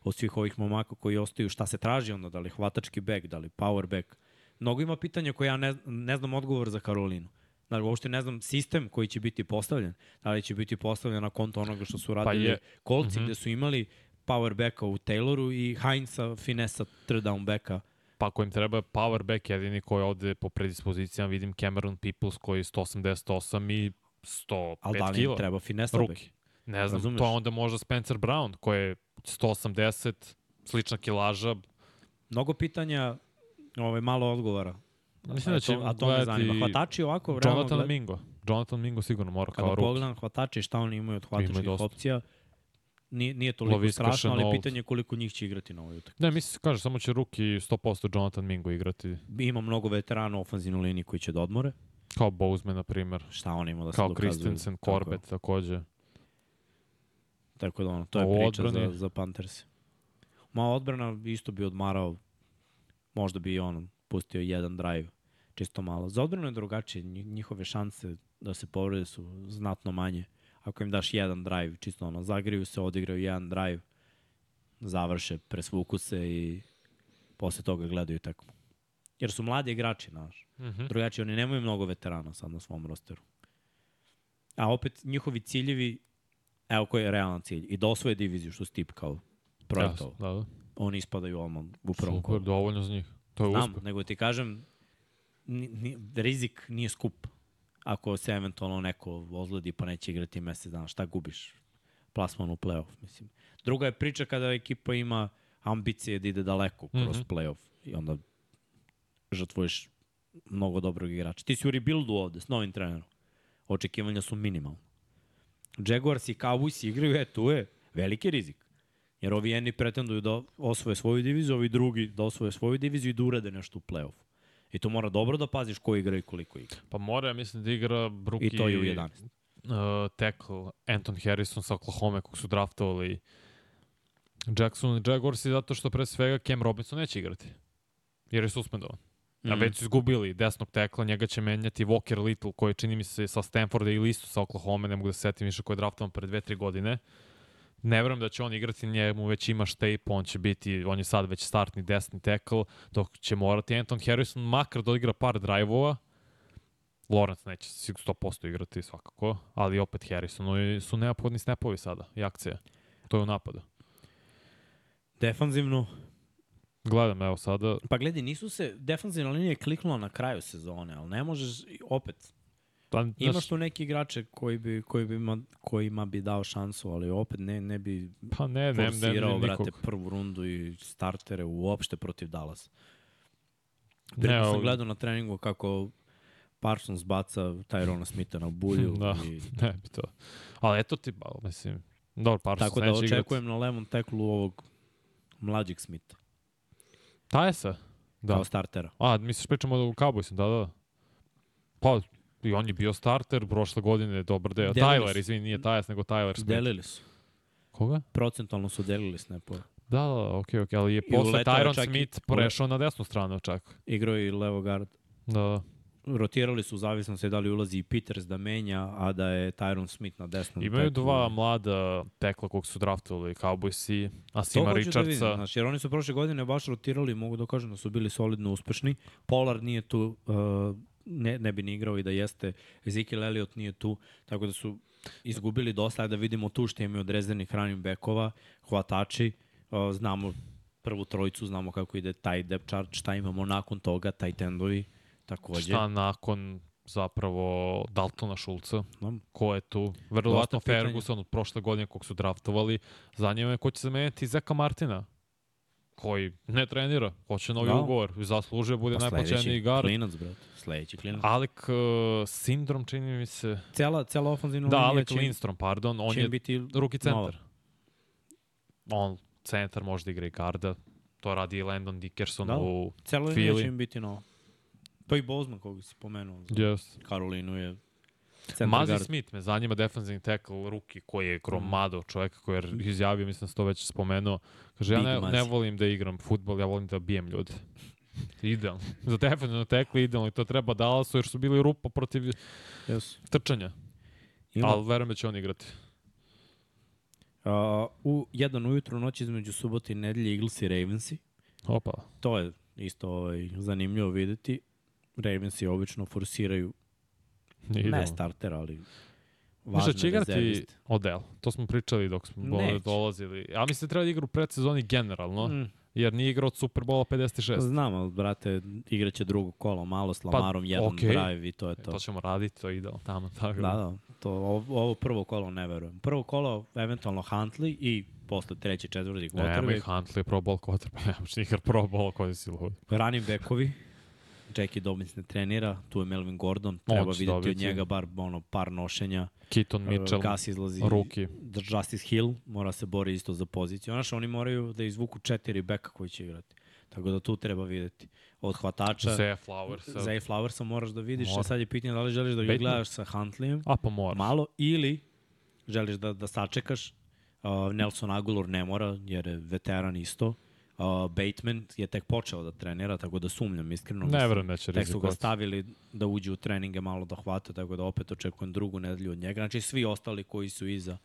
od svih ovih momaka koji ostaju, šta se traži onda, da li hvatački back, da li power back. Mnogo ima pitanja koje ja ne, ne znam odgovor za Karolinu. Da uopšte ne znam sistem koji će biti postavljen. Da li će biti postavljen na konto onoga što su radili je. kolci, mm. -hmm. gde su imali power backa u Tayloru i Heinza Finesa third down backa. Pa ako im treba power back, jedini koji ovde po predispozicijama vidim Cameron Peoples koji je 188 i 105 Ali da li im treba Finesa back? Ne znam, Razumeš? to je onda možda Spencer Brown koji je 180, slična kilaža. Mnogo pitanja, ovaj, malo odgovora. Mislim da će a to, a to me zanima. Hvatači ovako, Jonathan gled... Mingo. Jonathan Mingo sigurno mora kada kao ruki. pogledam hvatači šta oni imaju od hvatačkih dosta. opcija, nije, nije toliko Laviska strašno, ali pitanje je koliko njih će igrati na ovoj utakmici. Ne, mislim, kaže, samo će ruki 100% Jonathan Mingo igrati. Ima mnogo veterana u ofenzivnoj liniji koji će da odmore. Kao Bozeman, na primer. Šta on ima da se Kao dokazuje. Christensen, Tako je. Corbett takođe. Tako da ono, to je u priča odbrani? za, za Panthers. Ma odbrana isto bi odmarao, možda bi on pustio jedan drive, čisto malo. Za odbranu je drugačije, nji- njihove šanse da se povrede su znatno manje. Ako im daš jedan drive, čisto ono, zagriju se, odigraju jedan drive, završe, presvuku se i posle toga gledaju tekmu. Jer su mladi igrači, znaš. Mm -hmm. Drugačije, oni nemaju mnogo veterana sad na svom rosteru. A opet njihovi ciljevi, evo koji je realan cilj, i da osvoje diviziju što si tip kao projektov. Da, da. Oni ispadaju odmah u prvom Super, dovoljno za njih. To je Znam, uspeh. nego ti kažem, ni, ni, rizik nije skup. Ako se eventualno neko ozledi pa neće igrati mesec dana, šta gubiš? Plasman u playoff, mislim. Druga je priča kada ekipa ima ambicije da ide daleko kroz mm. -hmm. playoff i onda žrtvuješ mnogo dobrog igrača. Ti si u rebuildu ovde s novim trenerom. Očekivanja su minimalne. Jaguars i Cowboys igraju, e, tu je veliki rizik. Jer ovi jedni pretenduju da osvoje svoju diviziju, ovi drugi da osvoje svoju diviziju i da urade nešto u play-offu. I to mora dobro da paziš ko igra i koliko igra. Pa mora, ja mislim da igra Bruki... I to je u 11. Uh, tackle Anton Harrison sa Oklahoma kog su draftovali Jackson i Jaguars i zato što pre svega Cam Robinson neće igrati. Jer je suspendovan. Mm. A već su izgubili desnog tekla, njega će menjati Walker Little, koji čini mi se sa Stanforda ili isto sa Oklahoma, ne mogu da se setim više koji je draftovan pre dve, tri godine. Ne verujem da će on igrati, njemu već ima tape, on će biti, on je sad već startni desni tackle, dok će morati Anton Harrison makar da odigra par drajvova, Lawrence neće 100% igrati svakako, ali opet Harrisonu su neophodni snapovi sada i akcija. To je u napadu. Defanzivno, Gledam, evo sada. Pa gledaj, nisu se, defanzivna linija je kliknula na kraju sezone, ali ne možeš, opet, Pa, imaš tu neki igrače koji bi, koji bi ima, kojima bi dao šansu, ali opet ne, ne bi pa ne, ne, ne, forsirao, ne, brate, nikog. prvu rundu i startere uopšte protiv Dallas. Ne, Preko sam gledao na treningu kako Parsons baca Tyrona Smitha na bulju. [laughs] Da. i, Ne bi to. Ali eto ti, mislim, dobro, Parsons tako da očekujem na levom teklu ovog mlađeg Smitha, Tajesa? da. Da. kao startera. A, misliš pričamo o Cowboysu, da, da. Pa, i on je bio starter, prošle godine dobar deo. Delili Tyler, su. izvini, nije Tajas, nego Tyler Smith. Delili su. Koga? Procentalno su delili snapove. Da, da, okej, okej, ali je posle Tyron i- Smith prešao na desnu stranu čak. Igrao i levo guard. Da, da. Rotirali su zavisno se da li ulazi i Peters da menja, a da je Tyron Smith na desnom. Imaju teklu. dva mlada tekla kog su draftovali, Cowboysi, To Asima da vidim, Richardsa. znači, jer oni su prošle godine baš rotirali i mogu da kažem da su bili solidno uspešni. Pollard nije tu, uh, ne, ne bi ni igrao i da jeste. Ezekiel Elliott nije tu, tako da su izgubili dosta, ajde da vidimo tu što imaju od rezervnih running backova, hvatači, uh, znamo prvu trojicu, znamo kako ide taj depth chart, šta imamo nakon toga, tight endovi, takođe. Šta nakon zapravo Daltona Šulca, Znam. ko je tu? Verovatno. Ferguson od prošle godine kog su draftovali. Zanima me ko će zameniti Zeka Martina, koji ne trenira, hoće novi Da. ugovor, zaslužuje bude Pa najplaćeniji sledeći guard. klinac, brate. Sledeći klinac. Alec uh, sindrom čini mi se. Cela, cela ofenzivna Da, linija Alec će, Lindstrom, pardon, on je biti ruki nova. centar. On centar može da igra i garda. To radi i Landon Dickerson Da. u Cela linija će im biti nova. Pa i Bozman koga si pomenuo. Yes. Karolinu je Mazi guard. Smith me zanima defensivni tackle ruki koji Mm. je gromado čoveka koji je izjavio, mislim da sam to već spomenuo. Kaže, ja Big ne, Mazi. ne volim da igram futbol, ja volim da bijem ljude. [laughs] Idealno. Za defensivno tackle idealno i to treba Dallasu jer su bili rupa protiv Yes. trčanja. Ima, Ali verujem da će on igrati. uh, u jedan ujutru noć između subote i nedelje Eagles i Ravensi. Opa. To je isto ovaj, zanimljivo videti. Ravensi obično forsiraju, Idealno. ne starter, ali Možda važne će igrati. Odell. To smo pričali dok smo Neće. dolazili. A mislim da treba da igra u predsezoni generalno, Mm, jer nije igrao od Superbola 56. znam, ali brate, igraće drugo kolo, malo s Lamarom, jedan okej. drive i to je To. to. E, to ćemo raditi, to idealno tamo. Tako Da, da. To, ovo, ovo prvo kolo ne verujem. Prvo kolo, eventualno Huntley i posle treći, četvrti quarterback. ih Huntley, pro ball quarterback. [laughs] Nema što igra pro ball koji si lud. Running backovi. Jackie Dobbins ne trenira, tu je Melvin Gordon, treba vidjeti od dobiti. njega bar ono, par nošenja. Keaton Mitchell, Uh, Gas izlazi, rookie. Justice Hill mora se bori isto za poziciju. Znaš, oni moraju da izvuku četiri beka koji će igrati. Tako da tu treba videti. Od hvatača, Zay Flowers. Zay Flowersa moraš da vidiš, Mora. sad je pitanje da li želiš da ga Bateman. gledaš sa Huntleyem, A pa mora. malo, ili želiš da, da sačekaš. Uh, Nelson Aguilar ne mora, jer je veteran isto. Uh, Bateman je tek počeo da trenira, tako da sumnjam iskreno. Ne verujem da će Tek su ga stavili da uđe u treninge malo da hvata, tako da opet očekujem drugu nedelju od njega. Znači svi ostali koji su iza,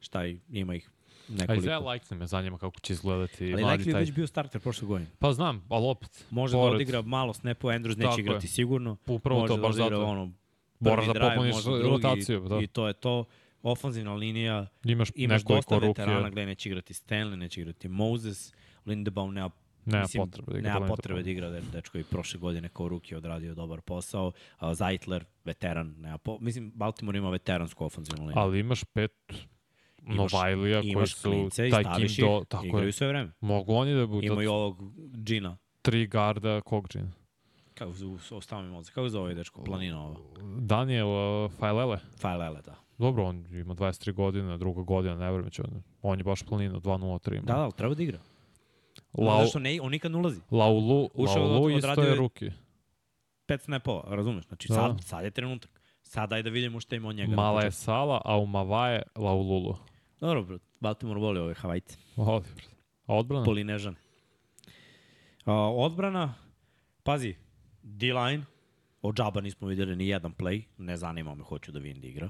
šta ima ih A nekoliko. Isaiah Likely me zanima kako će izgledati Ali Likely je taj. već bio starter prošle godine. Pa znam, ali opet. Može da pored- odigra malo snapova, Andrews Tako neće je. igrati sigurno. Upravo može to, da baš zato. ono, Moraš da popuniš rotaciju, da. I to je to. Ofanzivna linija, Imaš, imaš dosta veterana, gde neće igrati Stanley, neće igrati Moses, Lindebaum nema Nema Mislim, potrebe da igra. nema potrebe da igra, de- dečko i prošle godine kao ruki odradio dobar posao. Zeitler, veteran, nema po... Mislim, Baltimore ima veteransku ofenzivnu liniju. Ali imaš pet Imaš- Novajlija koji su taj Kim ih, do... Tako igraju sve vreme. Mogu oni da budu Ima i ovog Gina. tri garda kog džina? Kako se ostavim mozak? Kako zove ovaj dečko? Planina ova. Daniel uh, Fajlele. Fajlele, da. dobro, on ima 23 godine, druga godina, ne vreme će on. On je baš planino, 2-0-3 ima. Da, da, treba da igra. Lau, Zašto ne, on nikad ne ulazi. Laulu, Ušao je, Laulu isto odradio je je- ruki. Pet snapova, razumeš? Znači, Da. sad, sad je trenutak. Sad daj da vidimo šta ima od njega. Mala je. Sala, a u Mavaje Laululu. Dobro, bro. Baltimore voli ove Havajce. Voli, bre. A odbrana? Polinežane. A, odbrana, pazi, D-line, od džaba nismo videli ni jedan play, ne zanima me, hoću da vidim da igra.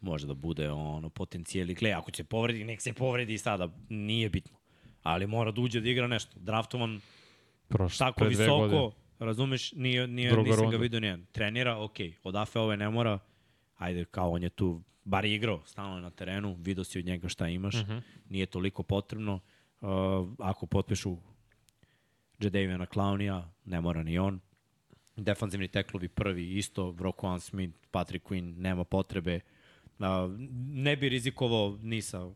Može da bude ono potencijeli klej, ako će povredi, nek se povredi sada, nije bitno. Ali mora da uđe da igra nešto. Draftovan Prošle, tako visoko, godine. razumeš, nije, nije, Druga nisam ga runda. vidio nijedan. Trenira, ok, od Afe ove ne mora, ajde, kao on je tu, bar je igrao, stalno je na terenu, vidio si od njega šta imaš, uh Mhm. -huh. nije toliko potrebno. Uh, ako potpišu Jadaviana Clownija, ne mora ni on. Defanzivni teklovi prvi isto, Roquan Smith, Patrick Quinn, nema potrebe. Uh, ne bi rizikovao ni sa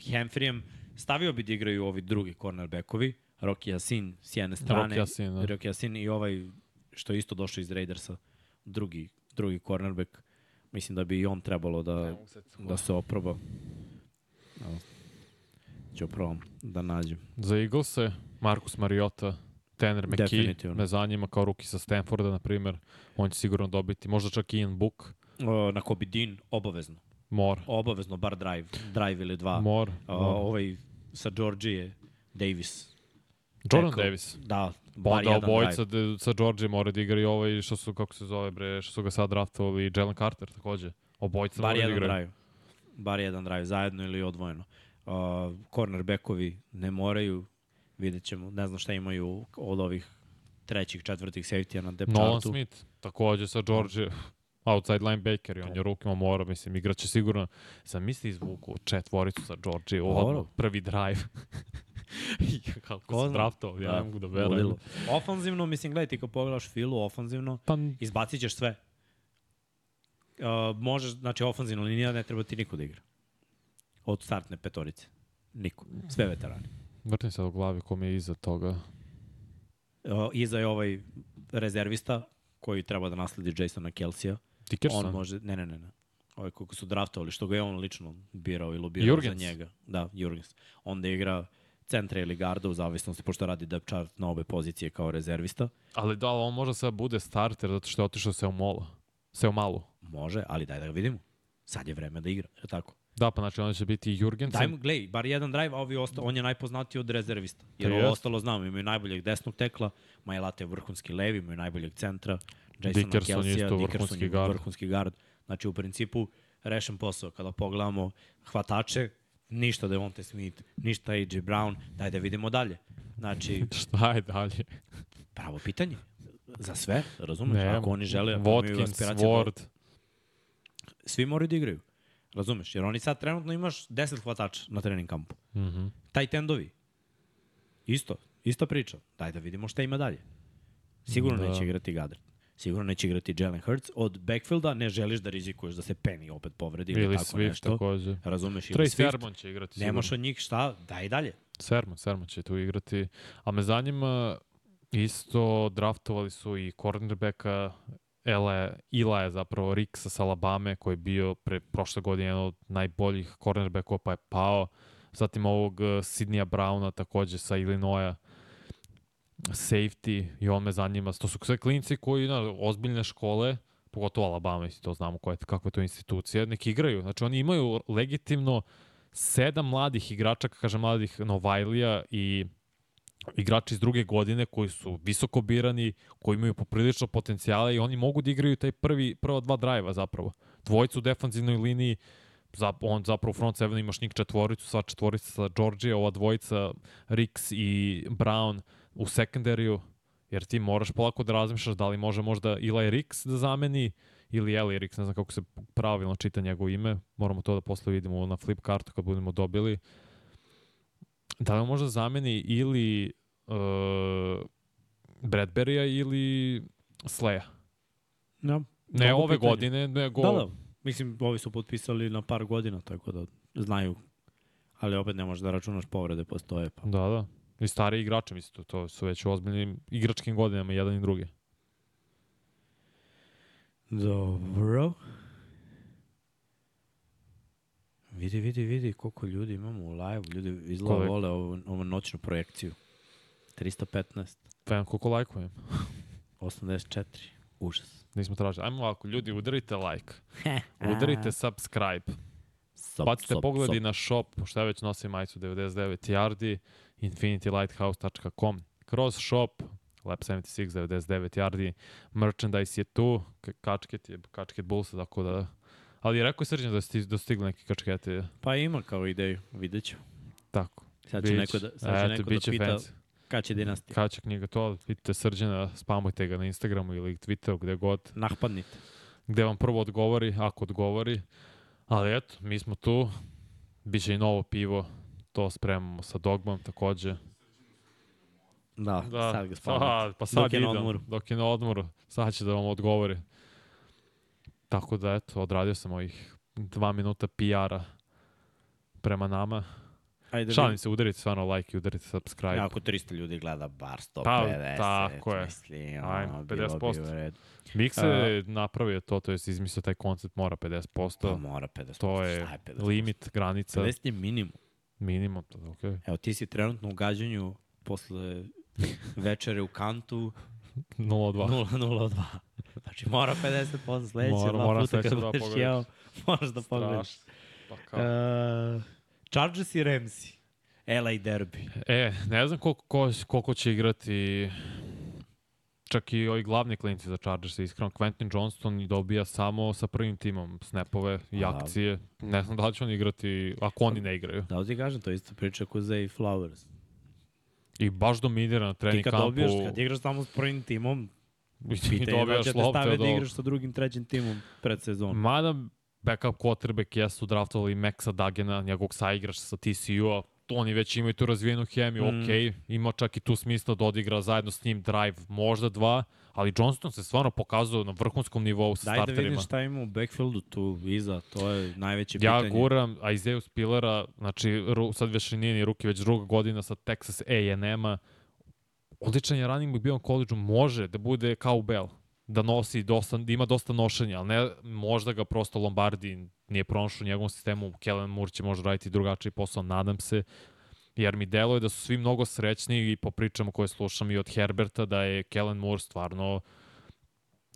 Hemfrijem, stavio bi da igraju ovi drugi cornerbackovi, Rocky Yasin s jedne strane, Rocky Yassin, da. Rocky Yasin i ovaj što je isto došao iz Raidersa, drugi, drugi cornerback. Mislim da bi i on trebalo da, da se oproba. Evo. Ću probam da nađem. Za Eaglese, Marcus Mariota, Tanner McKee, Definitivno. me zanima kao ruki sa Stanforda, na primjer. On će sigurno dobiti, možda čak i Ian Book, O, na Kobe Dean, obavezno. Mor. Obavezno, bar drive. Drive ili dva. Mor. O, da. ovaj sa Georgije, Davis. Jordan tackle. Davis. Da, Pa bar onda jedan obojica de, sa Georgia mora da igra i ovaj, što su, kako se zove, bre, što su ga sad draftovali, Jalen Carter takođe. Obojica Bar mora da igraju. drive. Bar jedan drive, zajedno ili odvojeno. Uh, cornerbackovi ne moraju, vidjet ćemo, ne znam šta imaju od ovih trećih, četvrtih safety-a na depth Nolan. Smith, takođe sa Georgia, outside linebacker i on je rukima mora, mislim, igraće sigurno. Sam misli izvuku četvoricu sa Dobro. odmah, prvi drive. [laughs] Kako Ko se zna? draftovao, ja Da, ne mogu da verujem. Ofanzivno, mislim, gledaj ti kad pogledaš filu, ofanzivno, Pa, izbacit ćeš sve. Uh, možeš, znači, ofanzivna linija ne treba ti niko da igra. Od startne petorice. Niko. Sve veterani. vrtim se u glavi kom je iza toga. Uh, iza je ovaj rezervista koji treba da nasledi Jasona Kelsija. Dickerson? On može, ne, ne, ne, ne. Ovaj koliko su draftovali, što ga je on lično birao i lobirao Jurgens. za njega. Da, Jurgens. Onda igra centra ili garda u zavisnosti, pošto radi depth chart na obe pozicije kao rezervista. Ali da, ali on možda sad bude starter zato što je otišao se u mola. Se u malu. Može, ali daj da ga vidimo. Sad je vreme da igra, je tako? Da, pa znači onda će biti Jurgensen. Daj mu, glej, bar jedan drive, a ovi osta, on je najpoznatiji od rezervista. Jer ovo ostalo znamo, imaju najboljeg desnog tekla, Majlate je vrhunski levi, imaju najboljeg centra, Jasona Dickerson Kelsija, isto Dickerson vrhunski gard. vrhunski gard. Znači, u principu, rešen posao. Kada pogledamo hvatače, ništa Devonte Smith, ništa AJ Brown, daj da vidimo dalje. Znači, [laughs] Šta je dalje? pravo pitanje. Za sve, razumeš? Ne, Ako oni žele, ako Watkins, Ward. svi moraju da igraju. Razumeš? Jer oni sad trenutno imaš 10 hvatača na trening kampu. Mhm. Taj tendovi. Isto, ista priča. Daj da vidimo šta ima dalje. Sigurno Da. neće igrati Gadret. Sigurno neće igrati Jalen Hurts. Od backfielda ne želiš da rizikuješ da se Penny opet povredi ili, Ili tako Swift nešto. takođe. Razumeš? Ili Swift. Sermon će igrati Nemaš sigurno. od njih šta, daj dalje. Sermon, Sermon će tu igrati. A me zanima, isto draftovali su i cornerbacka Ele, Ila je zapravo Ricksa sa Alabame koji je bio pre prošle godine jedan od najboljih cornerbackova pa je pao. Zatim ovog uh, Sidneya Browna takođe sa Illinoisa safety i on me zanima. To su sve klinci koji na ozbiljne škole, pogotovo Alabama, to znamo koje, kakve to institucije, neki igraju. Znači oni imaju legitimno sedam mladih igrača, kažem mladih Novajlija i igrači iz druge godine koji su visoko birani, koji imaju poprilično potencijale i oni mogu da igraju taj prvi, prva dva drajva zapravo. Dvojicu u defanzivnoj liniji, za, on zapravo u front seven imaš njih četvoricu, sva četvorica sa Georgija, ova dvojica Ricks i Brown u sekundariju, jer ti moraš polako da razmišljaš da li može možda Eli Ricks da zameni ili Eli Ricks, ne znam kako se pravilno čita njegovo ime, moramo to da posle vidimo na flip kartu kad budemo dobili. Da li možda zameni ili uh, Bradberija ili Sleja? Ja. Ne Mnogo ove pitanja. godine, nego... Da, da. Mislim, ovi su potpisali na par godina, tako da znaju. Ali opet ne možeš da računaš povrede postoje. Pa. Da, da. I stari igrači, mislim, to, to su već u ozbiljnim igračkim godinama, jedan i drugi. Dobro. Vidi, vidi, vidi koliko ljudi imamo u live. Ljudi izgleda Koliko? vole ovu, ovu noćnu projekciju. 315, Fan, koliko lajkujem? [laughs] 84. Užas. Nismo tražili. Ajmo ovako, ljudi, udarite like. [laughs] Udarite subscribe. Sop, Bacite sop, pogledi sop. na shop, ja već nosim majicu 99 yardi, infinitylighthouse.com. Kroz shop, Lab 76, 99 yardi, merchandise je tu, kačket je, kačket Bullsa, tako da... Ali je rekao je Srđan da ste da su stigli neke kačkete, Pa ima kao ideju, vidjet ću. tako. Sad će Biće. neko da, sad će Eto, neko da pita fancy. kada će dinastija. Kada će knjiga to, vidite Srđana, spamujte ga na Instagramu ili Twitteru, gde god, Nahpadnite. gde vam prvo odgovori, ako odgovori. Ali eto, mi smo tu, biće i novo pivo, to spremamo sa Dogmom takođe. Da, Da, sad ga spavate. sad, pa sad Dok je na odmoru. Dok je na odmoru, sad će da vam odgovori. Tako da, eto, odradio sam ovih dva minuta PR-a prema nama. Ajde, Šalim se, udarite stvarno like i udarite subscribe. Ako 300 ljudi gleda bar 150, Pa, tako je. Misli, Ajme, ono, bilo bi 50%. u redu. Mik se napravio to, to je izmislio taj koncept, mora 50%. Pa mora 50%. to je je 50%? limit, granica, 50 je minimum. Minimum. To, okay. Evo, ti si trenutno u gađanju posle večere u kantu [laughs] 0,2. 002. [laughs] Znači mora 50% sledeće Mora, dva mora puta kad budeš pogledaš. jeo, moraš da pogledaš. Strašno. Pa kao. Uh, Chargers i Ramsey. LA derby. E, ne znam koliko, ko, koliko će igrati čak i ovi glavni klinci za Chargers, iskreno, Quentin Johnston i dobija samo sa prvim timom snapove i akcije. Ne znam da li će oni igrati, ako oni ne igraju. Da li ti kažem, to je isto priča kod Zay Flowers. I baš dominira na Ti trening kad kampu. dobiješ, kad igraš samo s prvim timom, [laughs] i ti pitanje je da dobijaš će te stave od da igraš sa drugim, trećim timom pred sezonom. Mada backup quarterback jesu draftovali Maxa Dagena, njegovog saigrača sa TCU-a, oni već imaju tu razvijenu hemiju, Mm. ok, ima čak i tu smisla da odigra zajedno s njim drive, možda dva, ali Johnston se stvarno pokazao na vrhunskom nivou sa Daj da starterima. vidim šta ima u backfieldu tu iza, to je najveće Ja pitanje. guram Isaiah Spillera, znači ru, sad već nije ni ruki, već druga godina sa Texas A&M-a. Odličan je running back bio na koleđu, može da bude kao Bell, da nosi dosta, da ima dosta nošenja, ali ne, možda ga prosto Lombardi nije pronašao u njegovom sistemu, Kellen Moore će možda raditi drugačiji posao, nadam se, jer mi deluje da su svi mnogo srećni i po pričama koje slušam i od Herberta, da je Kellen Moore stvarno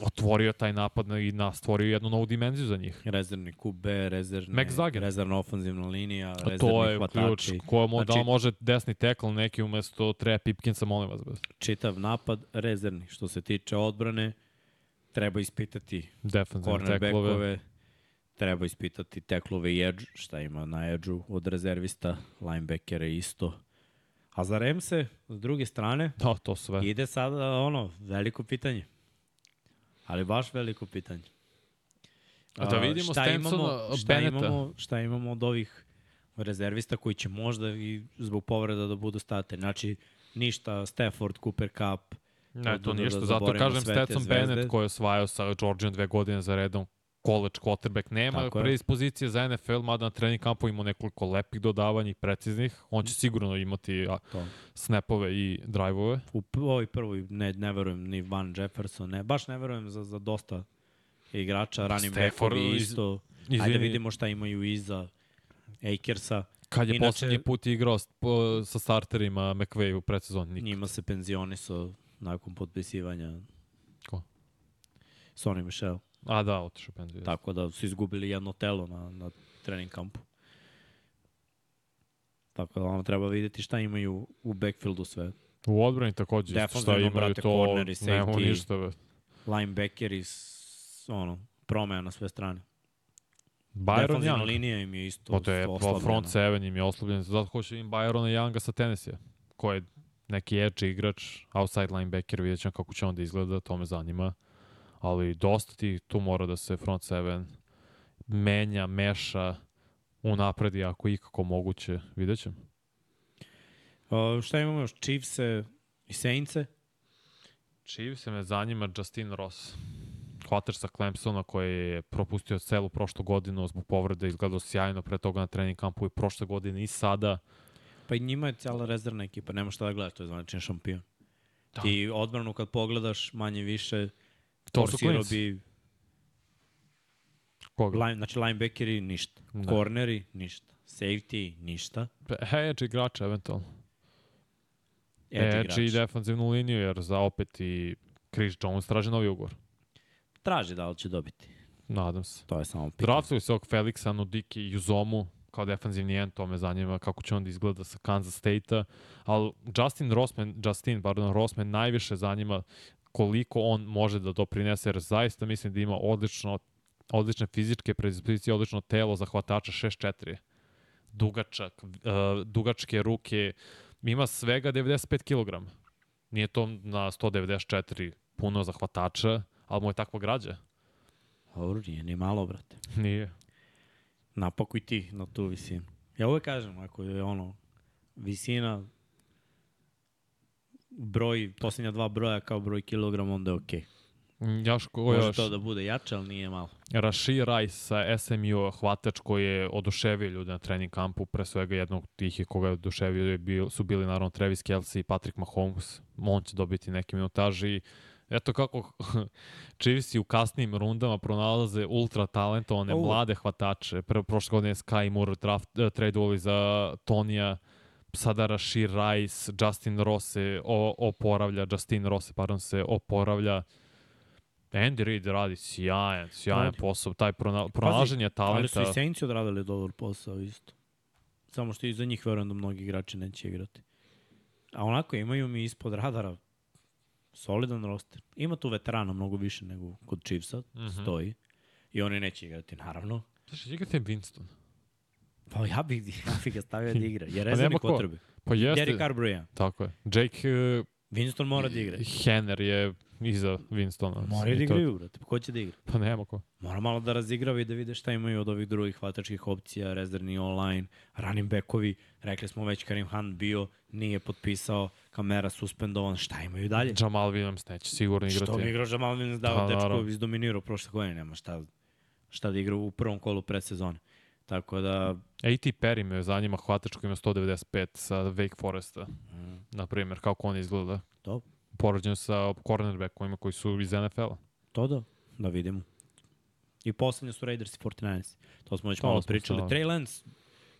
otvorio taj napad na- i na, stvorio jednu novu dimenziju za njih. Rezervni QB, rezervni, Max Zager. rezervna ofenzivna linija, rezervni to je ključ. hvatači. Ko mo, da Znači- li može desni tekl neki umesto Treja Pipkinsa, molim vas. Bez. Čitav napad, rezervni. Što se tiče odbrane, treba ispitati cornerbackove, treba ispitati teklove i edge, šta ima na edge od rezervista, linebackere isto. A za Remse, s druge strane, Da, to sve. ide sada ono, veliko pitanje. Ali baš veliko pitanje. A da vidimo šta imamo, šta Bennetta. imamo, šta imamo od ovih rezervista koji će možda i zbog povreda da budu state. Znači, ništa Stafford, Cooper Cup, Ne, to da- da ništa. Zato zaboravimo kažem Stetson. Bennett koji je osvajao sa Georgian dve godine za redom college quarterback nema Tako je. predispozicije za NFL, mada na trening kampu ima nekoliko lepih dodavanja i preciznih. On će sigurno imati a, To. snapove i drive-ove. U ovoj prvoj ne, ne verujem ni Van Jefferson, ne, baš ne verujem za, za dosta igrača, Stafford backovi iz- isto. Izvini, Ajde da vidimo šta imaju iza Akersa. kad je Inače- poslednji put igrao sa starterima McVay u predsezoni? Njima se penzionisao nakon potpisivanja Ko? Sonny Michel. A da, otišao penziju. Tako da su izgubili jedno telo na, na trening kampu. Tako da ono treba videti šta imaju u backfieldu sve. U odbrani takođe, isto šta imaju brate, to, corner i nemamo safety. ništa. Be. Linebacker i s- ono, promeja na sve strane. Byron Young. linija im je isto Pa to je pa oslabljena. front seven im je oslobljen. Zato hoće im Byrona Younga sa Tennessee, ko je neki edge igrač, outside linebacker, vidjet ćemo kako će on da izgleda, to me zanima. Ali dosta ti tu mora da se front seven menja, meša, unapredi ako ikako moguće, vidjet ćemo. Uh, šta imamo još? Chiefs-e i Saints-e? Chiefs se me zanima Justin Ross. Hvatač sa Clemsona koji je propustio celu prošlu godinu zbog povrede, izgledao sjajno pre toga na trening kampu i prošle godine i sada. Pa i njima je cijela rezervna ekipa, nema šta da gledaš, to je zvaničan šampion. Da. Ti odbranu kad pogledaš manje više, To su bi Koga? Line, znači linebackeri ništa. Ne. Corneri ništa. Safety ništa. Hedge igrača, eventualno. Edge Edge i igrač. defensivnu liniju, jer za opet i Chris Jones traži novi ugovor. Traži da li će dobiti. Nadam se. To je samo pitanje. Draftuju se ovog Felixa, Nudiki i Uzomu kao defensivni end, to me zanima kako će on da izgleda sa Kansas State-a, ali Justin Rossman, Justin, pardon, Rossman najviše zanima koliko on može da doprinese, jer zaista mislim da ima odlično, odlične fizičke predispozicije, odlično telo za hvatača 6'4". Dugačak, uh, dugačke ruke, ima svega 95 kg. Nije to na 194 puno za hvatača, ali mu je takva građa. Dobro, nije ni malo, brate. Nije. Napakuj ti na tu visinu. Ja uvek kažem, ako je ono, visina, broj, posljednja dva broja kao broj kilograma, onda je okej. Mm, Još ko Može još? to da bude jače, ali nije malo. Rashid Rice sa SMU, hvatač koji je oduševio ljude na trening kampu, pre svega jednog tih je koga je oduševio je bil, su bili naravno Travis Kelsey i Patrick Mahomes. On će dobiti neke minutaži i eto kako [laughs] Chiefs u kasnim rundama pronalaze ultra talentovane Ovo. mlade hvatače. Pre, prošle godine Sky Moore draft, uh, tradeovali za Tonija, sada Rashid Rice, Justin Ross se oporavlja, Justin Ross pardon, se oporavlja. Andy Reid radi sjajan, sjajan Radi. posao. Taj prona, pronalaženje Ali talenta. su i Saints odradili dobar posao isto. Samo što i za njih verujem da mnogi igrači neće igrati. A onako imaju mi ispod radara solidan roster. Ima tu veterana mnogo više nego kod Chiefsa, mm Mhm. -hmm. stoji. I oni neće igrati, naravno. Znaš, igrate Winston. Pa ja bih, ja bih ga stavio da [laughs] igra. Jer nema rezervni potrebe. Pa jeste, Derek Carr broj 1. tako je. Jake uh, Winston mora da igra. Henner je iza Winstona. Mora da igraju, brate. Ko će da igra? Pa nema ko. Mora malo da razigrava i da vide šta imaju od ovih drugih hvatačkih opcija, rezervni online, running backovi. Rekli smo već Karim Hunt bio, nije potpisao, kamera suspendovan, šta imaju dalje? Jamal Williams neće sigurno igrati. Što bi igrao Jamal Williams dao pa, dečko izdominirao prošle godine, nema šta, šta da igra u prvom kolu predsezone. Tako da, A.T. Perry me zanima hvatač koji ima 195 sa Wake Foresta, mm, na primjer, kako on izgleda. to, Poređen sa cornerbackovima koji su iz NFL-a. to da, da vidimo. I poslednje su Raiders i 49ers. To smo već To malo pričali. Trey Lance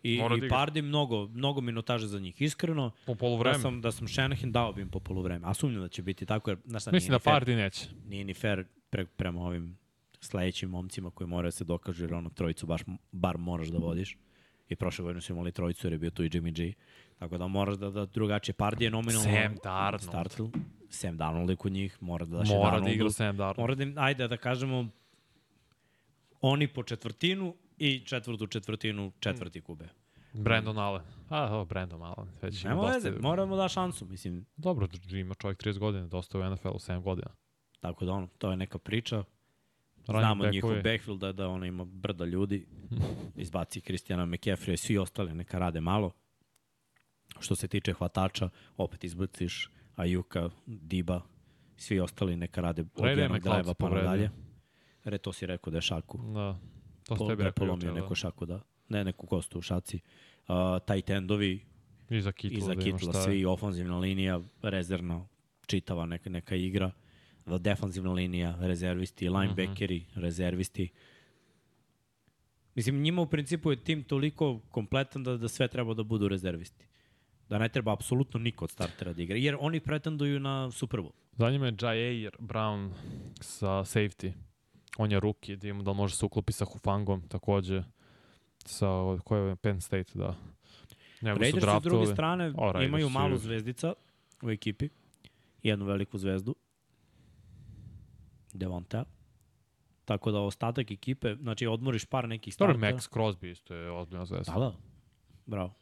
i, Mora da i igra. Pardy mnogo, mnogo minutaže za njih. Iskreno, Po da polovreme. sam, da sam Shanahan dao bi im po polovreme. A sumnjam da će biti tako, jer znaš šta, Mislim da Pardy neće. nije ni fair pre, prema ovim sledećim momcima koji moraju da se dokažu, jer ono trojicu baš, bar moraš da vodiš. I prošle godine su imali trojicu jer je bio tu i Jimmy G. Tako da moraš da, da drugačije. Pardy je nominalno Sam Darnold. startu. Sam Darnold je kod njih, mora da daš Mora da igra Sam Darnold. Mora da im, ajde da kažemo, oni po četvrtinu i četvrtu četvrtinu četvrti kube. Brandon Allen. A, o, Brandon Allen. Već Nema dosta- veze, moramo da šansu, mislim. Dobro, ima čovjek 30 godina, dosta u NFL-u, 7 godina. Tako da ono, to je neka priča. Znamo njihov backfield da, da ona ima brda ljudi. [laughs] Izbaci Kristijana McCaffrey i svi ostali neka rade malo. Što se tiče hvatača, opet izbaciš Ajuka, Diba, svi ostali neka rade od Ray jednog se pa nadalje. Re, to si rekao da je šaku. Da. To ste tebi da je rekao polomio juče, neku šaku, da. Ne, neku kostu u šaci. Uh, tight endovi, da. Iza Kitla. iza da Kitla, šta. svi, ofanzivna linija, rezervna, čitava neka, neka igra, da, defanzivna linija, rezervisti, linebackeri, uh -huh. rezervisti. Mislim, njima u principu je tim toliko kompletan da, da sve treba da budu rezervisti. Da ne treba apsolutno niko od startera da igra, jer oni pretenduju na Super Bowl. Zanima je Jair Brown sa safety. On je rookie, da ima da može se uklopi sa Hufangom takođe. Sa, ko je Penn State, da. Njega su Raiders s druge strane O, Raiders imaju malu zvezdica u ekipi, jednu veliku zvezdu, Devonta. Tako da ostatak ekipe, znači odmoriš par nekih Dobro, startera. Max Crosby isto je ozbiljna zvezda. Da, da. Bravo.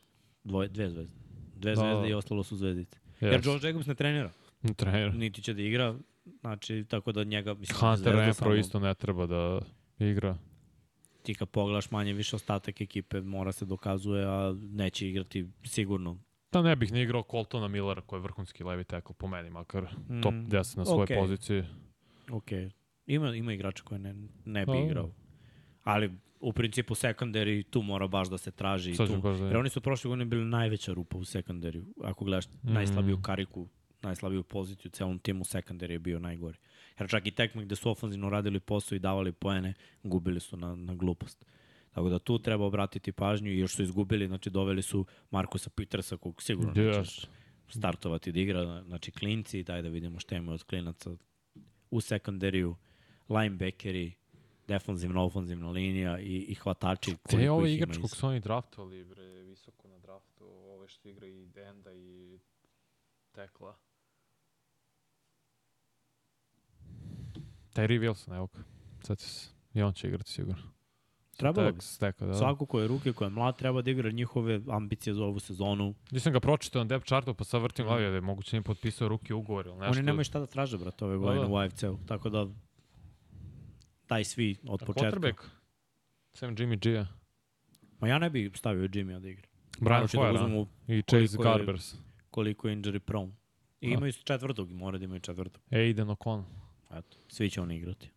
Dvoje, dve zvezde. Dve Da. zvezde i ostalo su zvezdice. Jer Yes. Josh Jacobs ne trenira, Trener. niti će da igra, znači tako da njega mislim Hunter Renfro samo- isto ne treba da igra. Ti kad pogledaš manje više ostatak ekipe mora se dokazuje, a neće igrati sigurno. Da ne bih ne igrao Coltona Millera koji je vrhunski levi tackle po meni makar Mm, top 10 na svojoj okej. poziciji. Ok. Ima, ima igrača koje ne, ne bi Da. igrao. Ali u principu secondary tu mora baš da se traži. Sad Tu, baš da jer oni su prošle godine bili najveća rupa u sekundariju. Ako gledaš Mm. najslabiju kariku najslabiju poziciju u celom timu, sekundar je bio najgori. Jer čak i tekme gde su ofanzivno radili posao i davali poene, gubili su na, na glupost. Tako da tu treba obratiti pažnju i još su izgubili, znači doveli su Markusa Petersa kog sigurno Yes. nećeš startovati da igra, znači klinci, daj da vidimo šta ima od klinaca u sekundariju, linebackeri, defanzivna, ofanzivna linija i, i hvatači. Te je ovaj igrač kog su oni draftovali, bre, visoko na draftu, ove što igra i Denda i Tekla. Terry Wilson, evo ga. Sad se, i on će igrati sigurno. Trebalo bi. Steka, da. Svako ko je ruke, ko je mlad, treba da igra njihove ambicije za ovu sezonu. Nisam ga pročitao na depth chartu, pa sad vrtim Mhm. glavi da je moguće da im potpisao ruki ugovor ili nešto. Oni nemaju šta da traže, brate, ove godine da. u AFC-u. Tako da daj svi od A početka. quarterback? Sam Jimmy G. Ma ja ne bih stavio Jimmy da igra. Brian Hoyer, da I Chase je- Garbers. koliko je injury prone. I Da. imaju četvrtog, mora da imaju četvrtog. Aiden O'Connell. Eto, svi će oni igrati.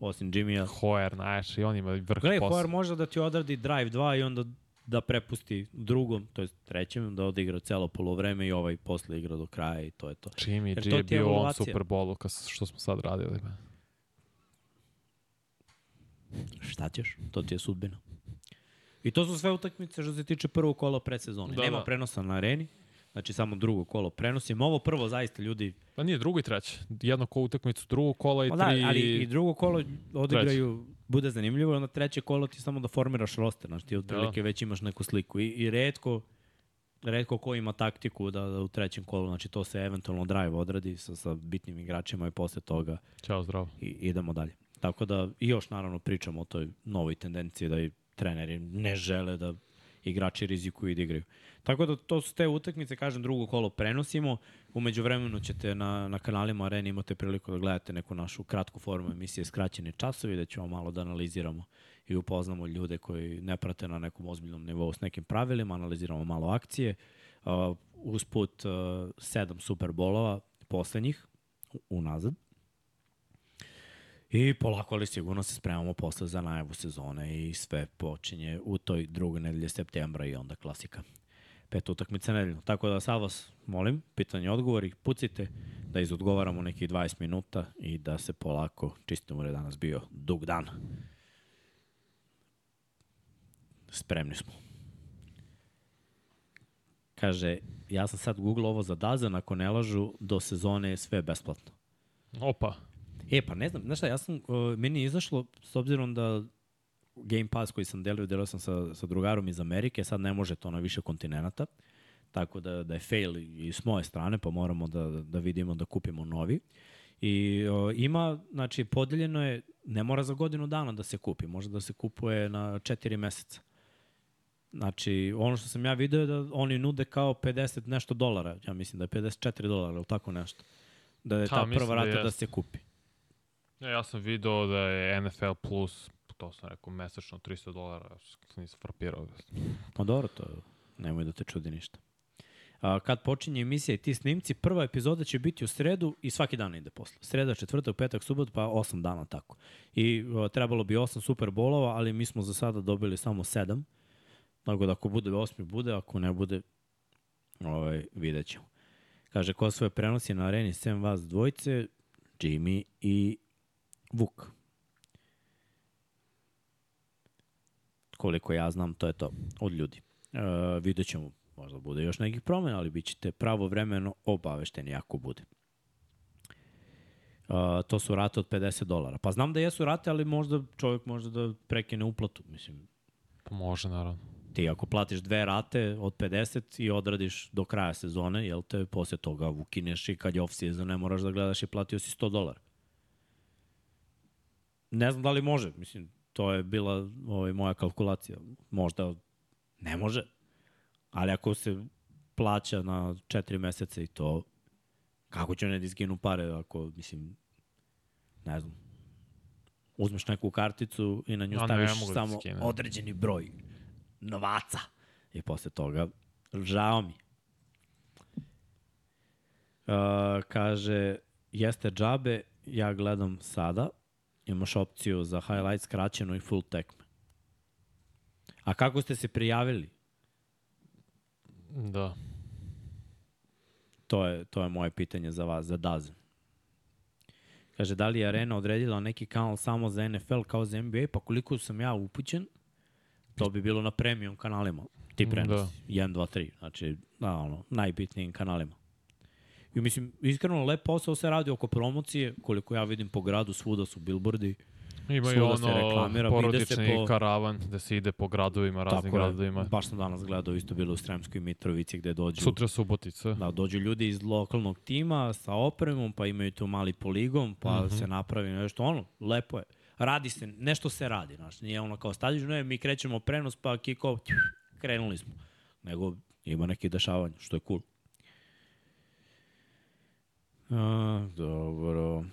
Osim Jimmya. Hoyer, znaš, i on ima vrh Gledaj, posla. Hoyer može da ti odradi drive 2 i onda da prepusti drugom, to je trećem, da odigra celo polovreme i ovaj posle igra do kraja i to je to. Jimmy Jer G to je bio u. Super Bowlu kas, što smo sad radili. Šta ćeš? To ti je sudbina. I to su sve utakmice što se tiče prvog kola predsezone. Da, Nema da. prenosa na areni, znači samo drugo kolo prenosim. Ovo prvo zaista ljudi, Pa nije drugo i treće. Jedno ko utakmicu drugog kola i pa da, tri... ali i drugo kolo odigraju, bude zanimljivo, onda treće kolo ti samo da formiraš roster, znači ti otprilike već imaš neku sliku. I, i redko, redko ko ima taktiku da, da u trećem kolu, znači to se eventualno drive odradi sa, sa bitnim igračima i posle toga Ćao, zdravo. i idemo dalje. Tako da i još naravno pričamo o toj novoj tendenciji da i treneri ne žele da igrači rizikuju i da igraju. Tako da to su te utakmice, kažem, drugo kolo prenosimo. Umeđu vremenu ćete na, na kanalima Arena imate priliku da gledate neku našu kratku formu emisije Skraćeni časovi, da ćemo malo da analiziramo i upoznamo ljude koji ne prate na nekom ozbiljnom nivou s nekim pravilima, analiziramo malo akcije. Uh, usput uh, sedam superbolova poslednjih unazad. I polako ali sigurno se spremamo posle za najavu sezone i sve počinje u toj drugoj nedelje septembra i onda klasika. Pet utakmica nedeljno. Tako da sad vas molim, pitanje odgovori, pucite da izodgovaramo nekih 20 minuta i da se polako čistimo jer je danas bio dug dan. Spremni smo. Kaže, ja sam sad googlao ovo za Dazan, ako ne lažu, do sezone je sve besplatno. Opa. E, pa ne znam, znaš šta, ja sam, uh, meni je izašlo, s obzirom da Game Pass koji sam delio, delio sam sa, sa drugarom iz Amerike, sad ne može to na više kontinenta, tako da, da je fail i s moje strane, pa moramo da, da vidimo da kupimo novi. I o, ima, znači, podeljeno je, ne mora za godinu dana da se kupi, može da se kupuje na četiri meseca. Znači, ono što sam ja video je da oni nude kao 50 nešto dolara, ja mislim da je 54 dolara ili tako nešto. Da je ta mislim prva da rata da, jeste. se kupi. Ja, ja sam video da je NFL Plus, to sam rekao, mesečno 300 dolara, nisam frapirao. Pa dobro, to nemoj da te čudi ništa. A, kad počinje emisija i ti snimci, prva epizoda će biti u sredu i svaki dan ide posle. Sreda, četvrtak, petak, subot, pa osam dana tako. I a, trebalo bi osam superbolova, ali mi smo za sada dobili samo sedam. Tako da ako bude osmi, bude, ako ne bude, ovaj, vidjet ćemo. Kaže, ko svoje prenosi na areni, sem vas dvojce, Jimmy i Vuk. Koliko ja znam, to je to od ljudi. E, vidjet ćemo, možda bude još nekih promjena, ali bit ćete pravovremeno obavešteni ako bude. Uh, to su rate od 50 dolara. Pa znam da jesu rate, ali možda čovjek može da prekine uplatu. Mislim, Pa može, naravno. ti ako platiš dve rate od 50 i odradiš do kraja sezone, jel te, posle toga ukineš i kad je off-season ne moraš da gledaš i platio si 100 dolara. Ne znam da li može, mislim, to je bila ovaj, moja kalkulacija. Možda ne može, ali ako se plaća na 4 meseca i to, kako će ne da izginu pare ako, mislim, ne znam, uzmeš neku karticu i na nju ne staviš mogu da samo skinem. određeni broj novaca. I posle toga, žao mi. Uh, kaže, jeste džabe, ja gledam sada, imaš opciju za highlight skraćeno i full tekme. A kako ste se prijavili? Da. To je, to je moje pitanje za vas, za Daz. Kaže, da li je Arena odredila neki kanal samo za NFL kao za NBA? Pa koliko sam ja upućen, to bi bilo na premium kanalima. Ti prenosi. da. 1, 2, 3. Znači, na, ono, najbitnijim kanalima. I mislim, iskreno, lep posao se radi oko promocije, koliko ja vidim po gradu, svuda su billboardi. Ima i ono porodični po- karavan da se ide po gradovima, raznim Tako je. gradovima. Baš sam danas gledao, isto bilo u Sremskoj Mitrovici gde dođu Sutra Subotica. Da, dođu ljudi iz lokalnog tima sa opremom, pa imaju tu mali poligon, pa mm Mhm. -hmm. se napravi nešto, ono, lepo je. Radi se, nešto se radi, znaš, nije ono kao stadiš, ne, mi krećemo prenos, pa kiko, krenuli smo. Nego ima neki dešavanja, što je cool. A, dobro.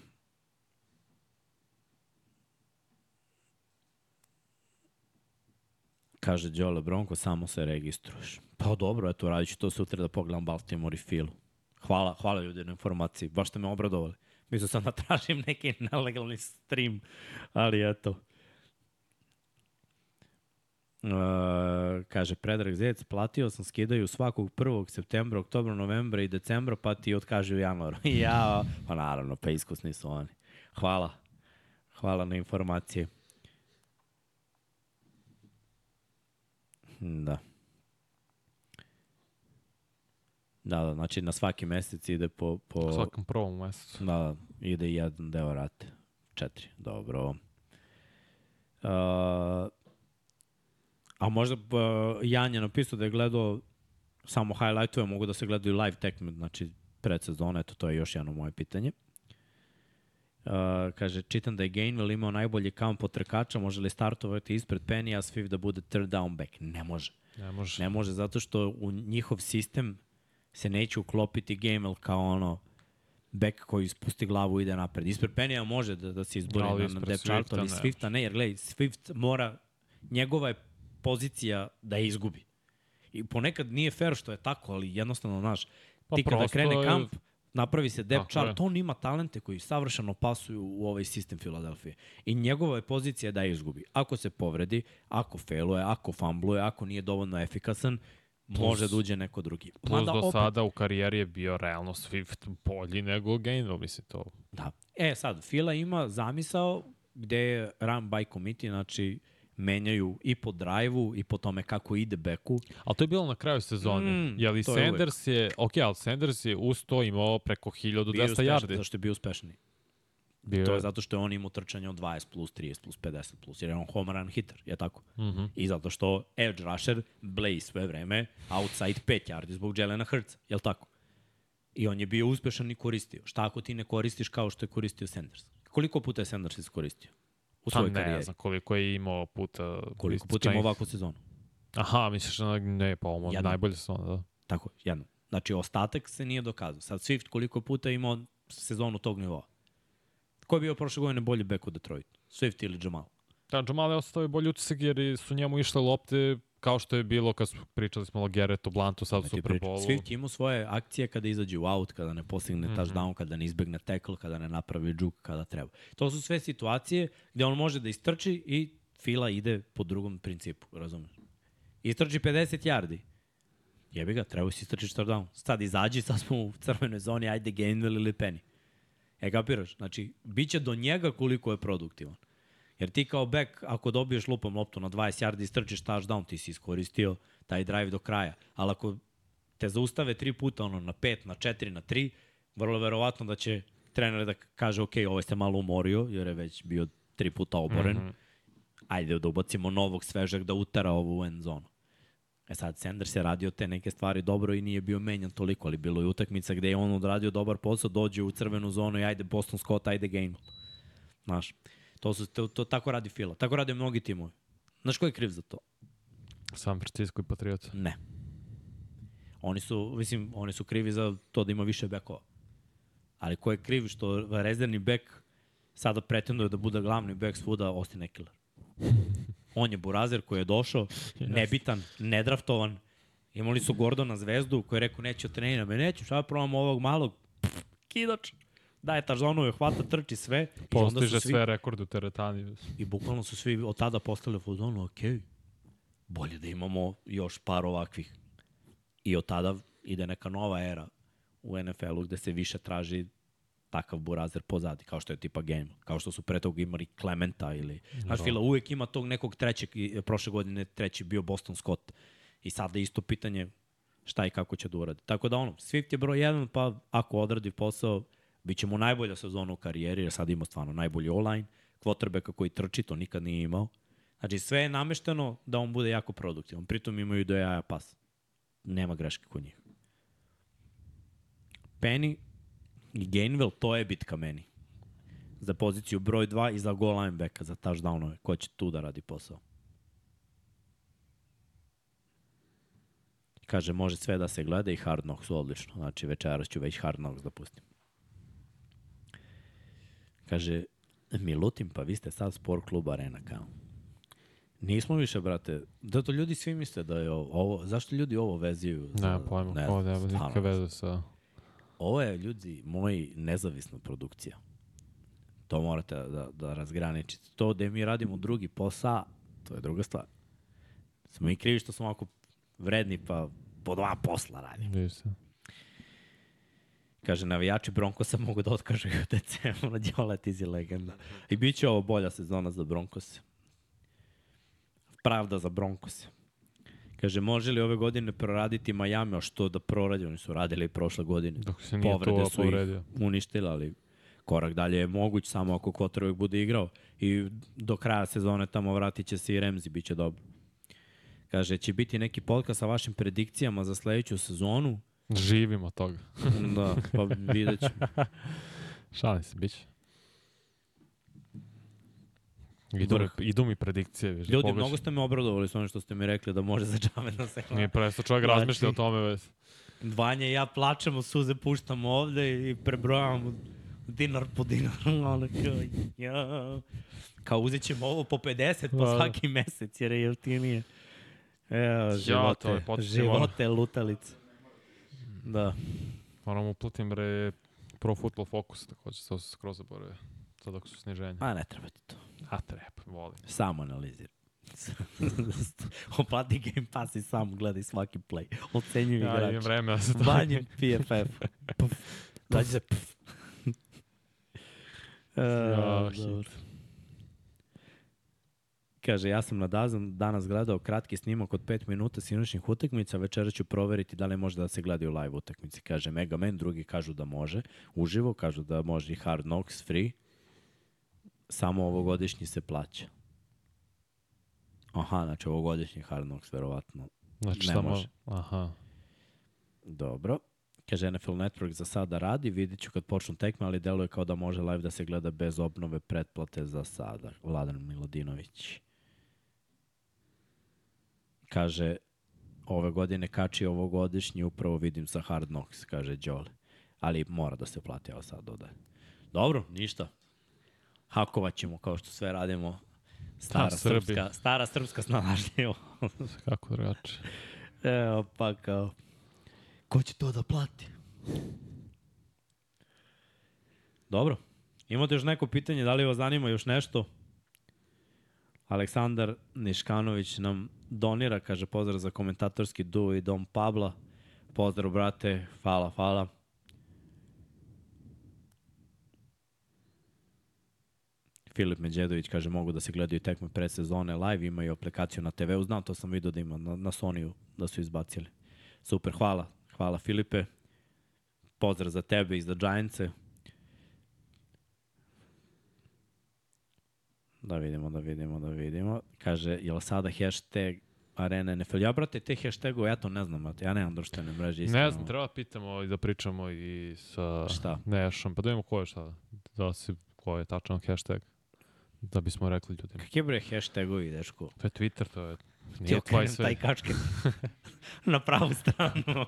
Kaže Đole Bronko, samo se registruješ. Pa dobro, eto, radit ću to sutra da pogledam Baltimore i Filu. Hvala, hvala ljudi na informaciji, baš ste me obradovali. Mislio sam da tražim neki nelegalni stream, ali eto. Uh, kaže Predrag Zec, platio sam skidaju svakog 1. septembra, oktobra, novembra i decembra, pa ti otkaže u januaru. [laughs] ja, pa naravno, pa iskusni su oni. Hvala. Hvala na informacije. Da. Da, da, znači na svaki mesec ide po... po U svakom prvom mesecu. Da, ide jedan deo rate. Četiri, dobro. Uh, a možda uh, Jan je napisao da je gledao samo highlightove, mogu da se gledaju live tekme, znači predsezone, eto, to je još jedno moje pitanje. Uh, kaže, čitam da je Gainwell imao najbolji kamp od trkača, može li startovati ispred Penny, a Swift da bude third down back? Ne može. Ne može. Ne može, zato što u njihov sistem se neće uklopiti Gamel kao ono bek koji spusti glavu i ide napred. Ispred Penija može da, da se izbori Ali na, na depth chart, ali Swifta ne, jer gledaj, Swift mora, njegova je pozicija da je izgubi. I ponekad nije fair što je tako, ali jednostavno, znaš, Pa ti kada krene je- kamp, napravi se depth chart, on ima talente koji savršeno pasuju u ovaj sistem Filadelfije. I njegova je pozicija da je izgubi. Ako se povredi, ako failuje, ako fambluje, ako nije dovoljno efikasan, može da uđe neko drugi. Plus Mada do opet- sada u karijeri je bio realno Swift bolji nego Gainwell, mislim to. Da. E sad, Fila ima zamisao gde je run by committee, znači menjaju i po drive-u i po tome kako ide beku. Ali to je bilo na kraju sezone. Mm, Mm, Jeli to je Sanders je, ok, ali Sanders je uz to imao preko 1200 uspešan, yardi. Zašto je bio uspešni? Bio To je zato što je on imao trčanje od 20 plus, 30 plus, 50 plus, jer je on home run hitter, je tako? Mm -hmm. I zato što edge rusher blaze sve vreme outside 5 yardi zbog Jelena Hrca, je tako? I on je bio uspešan i koristio. Šta ako ti ne koristiš kao što je koristio Sanders? Koliko puta je Sanders iskoristio? U Pa svojoj ne karijeri. znam koliko je imao puta. Koliko puta ima ovakvu sezonu? Aha, misliš na, ne, pa ovo Jedno. najbolje sezona, da. Tako, jedno. Znači, ostatak se nije dokazao. Sad, Swift koliko puta je imao sezonu tog nivoa? Ko je bio prošle godine bolji bek u Detroitu? Swift ili Jamal? Da, Jamal je ostavio bolji utisak jer su njemu išle lopte kao što je bilo kad smo pričali smo o Geretu Blantu sad u ti Super pričam. Bowlu. Swift je imao svoje akcije kada izađe u out, kada ne postigne mm. -hmm. touchdown, kada ne izbegne tackle, kada ne napravi džuk kada treba. To su sve situacije gde on može da istrči i fila ide po drugom principu, razumeš? Istrči 50 yardi. Jebi ga, treba si istrčiš touchdown. Sad izađi, sad smo u crvenoj zoni, ajde Gainwell ili Penny. E, kapiraš? Znači, bit će do njega koliko je produktivan. Jer ti kao back, ako dobiješ lupom loptu na 20 yardi i strčiš touchdown, ti si iskoristio taj drive do kraja. Ali ako te zaustave tri puta, ono, na 5, na 4, na 3, vrlo verovatno da će trener da kaže, ok, ovaj ste malo umorio, jer je već bio tri puta oboren. Mm. -hmm. Ajde da ubacimo novog svežeg da utara ovu end zonu. E sad, Sanders je radio te neke stvari dobro i nije bio menjan toliko, ali bilo je utakmica gde je on odradio dobar posao, dođe u crvenu zonu i ajde Boston Scott, ajde game. Znaš, to, su, to, to tako radi Fila. Tako rade mnogi timovi. Znaš ko je kriv za to? San Francisco i Patriot. Ne. Oni su, mislim, oni su krivi za to da ima više bekova. Ali ko je kriv što rezervni bek sada pretenduje da bude glavni bek svuda Austin Eckler. [laughs] On je burazer koji je došao, nebitan, nedraftovan. Imali su Gordona Zvezdu koji je rekao neću trenira, me neću, šta probam ovog malog Pff, kidač. Daje tažonove, hvata, trči sve. I onda Postiže svi- sve rekorde u teretani. I bukvalno su svi od tada postali u fazonu, ok, bolje da imamo još par ovakvih. I od tada ide neka nova era u NFL-u gde se više traži takav burazer pozadi, kao što je tipa game, kao što su pre toga imali Clementa ili... Znaš, Fila uvek ima tog nekog trećeg, i prošle godine treći bio Boston Scott. I sada je isto pitanje šta i kako će da uradi. Tako da ono, Swift je broj jedan, pa ako odradi posao, bit će mu najbolja sezona u karijeri, jer sad ima stvarno najbolji online, quarterbacka koji trči, to nikad nije imao. Znači, sve je namešteno da on bude jako produktivan. Pritom imaju do jaja pas. Nema greške kod njih. Penny i Gainwell, to je bitka meni. Za poziciju broj 2 i za goal linebacka, za touchdownove. Ko će tu da radi posao? Kaže, može sve da se gleda i Hard Knocks odlično. Znači, večeras ću već Hard Knocks da pustim. Kaže, Milutin, pa vi ste sad sport klub Arena kao. Nismo više, brate. Da to ljudi svi misle da je ovo. ovo zašto ljudi ovo veziju? Za, Ne, pojma, ne ovo stvarno nikakve veze sa... Ovo je, ljudi, moj nezavisna produkcija. To morate da, da razgraničite. To da mi radimo drugi posao, to je druga stvar. Smo i krivi što smo ovako vredni, pa po dva posla radimo. Se. Kaže, navijači Broncosa mogu da otkažu u decembru, Đola, ti si legenda. I bit će ovo bolja sezona za Broncos. Pravda za Broncos. Kaže, može li ove godine proraditi Miami, a što da proradi? Oni su radili i prošle godine. Dok se nije Povrede to su ih uništile, ali korak dalje je moguć samo ako Kotrovik bude igrao. I do kraja sezone tamo vratit će se i Remzi, bit će dobro. Kaže, će biti neki podcast sa vašim predikcijama za sledeću sezonu. Živimo od toga. [laughs] Da, pa vidjet ćemo. [laughs] Šalim se, bit će. Idu, mi, idu mi predikcije. Viš, Ljudi, pogledaš. mnogo ste me obradovali s onim što ste mi rekli da može za džame da se Nije [laughs] presto čovjek Znači- razmišlja o tome već. Vanja i ja plačemo, suze puštamo ovde i prebrojavamo dinar po dinar. Ono kao, ja. Kao uzet ćemo ovo po 50 po Da, da. svaki mesec jer je jeftinije. Evo, to živote, je podsjećam, živote lutalice. Da. Moram uplatim bre Pro Football Focus, takođe se se skroz zaboravio. Sad dok su sniženja. A ne treba ti to. A treba, volim. Samo analizir. [laughs] Oplati Game Pass i sam gledaj svaki play. Ocenjuj Ja imam igrač. vreme da se to... Vanje [laughs] PFF. Puf. Dađe se puf. Ja, hit. dobro. Kaže, ja sam na Dazan danas gledao kratki snimak od 5 minuta sinoćnih utakmica, večera ću proveriti da li može da se gledaju live utakmice. Kaže Mega Man, drugi kažu da može. Uživo kažu da može i Hard Knocks free. Samo ovogodišnji se plaća. Aha, znači ovogodišnji Hard Knocks verovatno Znači, Ne samo... može. Aha. Dobro. Kaže NFL Network za sada radi, vidit ću kad počnu tekme, ali deluje kao da može live da se gleda bez obnove pretplate za sada. Vladan Miladinović. Kaže, ove godine kači ovogodišnji, upravo vidim sa Hard Knocks, kaže Đole. Ali mora da se plati, evo sad dodaje. Dobro, ništa. Hakovat ćemo kao što sve radimo. Stara Da, srpska, stara srpska snalažljivo. [laughs] Kako drugačije. Evo pa kao, ko će to da plati? Dobro, imate još neko pitanje, da li vas zanima još nešto? Aleksandar Niškanović nam donira, kaže pozdrav za komentatorski duo i dom Pabla. Pozdrav, brate, hvala, hvala. Filip Međedović kaže mogu da se gledaju tekme pre sezone live, imaju aplikaciju na TV-u, znam to sam vidio da ima na, na Sony-u da su izbacili. Super, hvala, hvala Filipe. Pozdrav za tebe i za Giantse. Da vidimo, da vidimo, da vidimo. Kaže, je li sada hashtag Arena NFL? Ja, brate, te hashtagove, ja to ne znam, brate. ja nemam društvene mreže. Iskreno. Ne znam, treba pitamo i da pričamo i sa Šta? Nešom, pa da vidimo ko je šta. Da si, ko je tačan hashtag. Da bismo rekli ljudima. Kakve bre hashtagovi, dečko? To je Twitter, to je... Nije tvoj okrenem sve. taj kačke [laughs] na pravu stranu.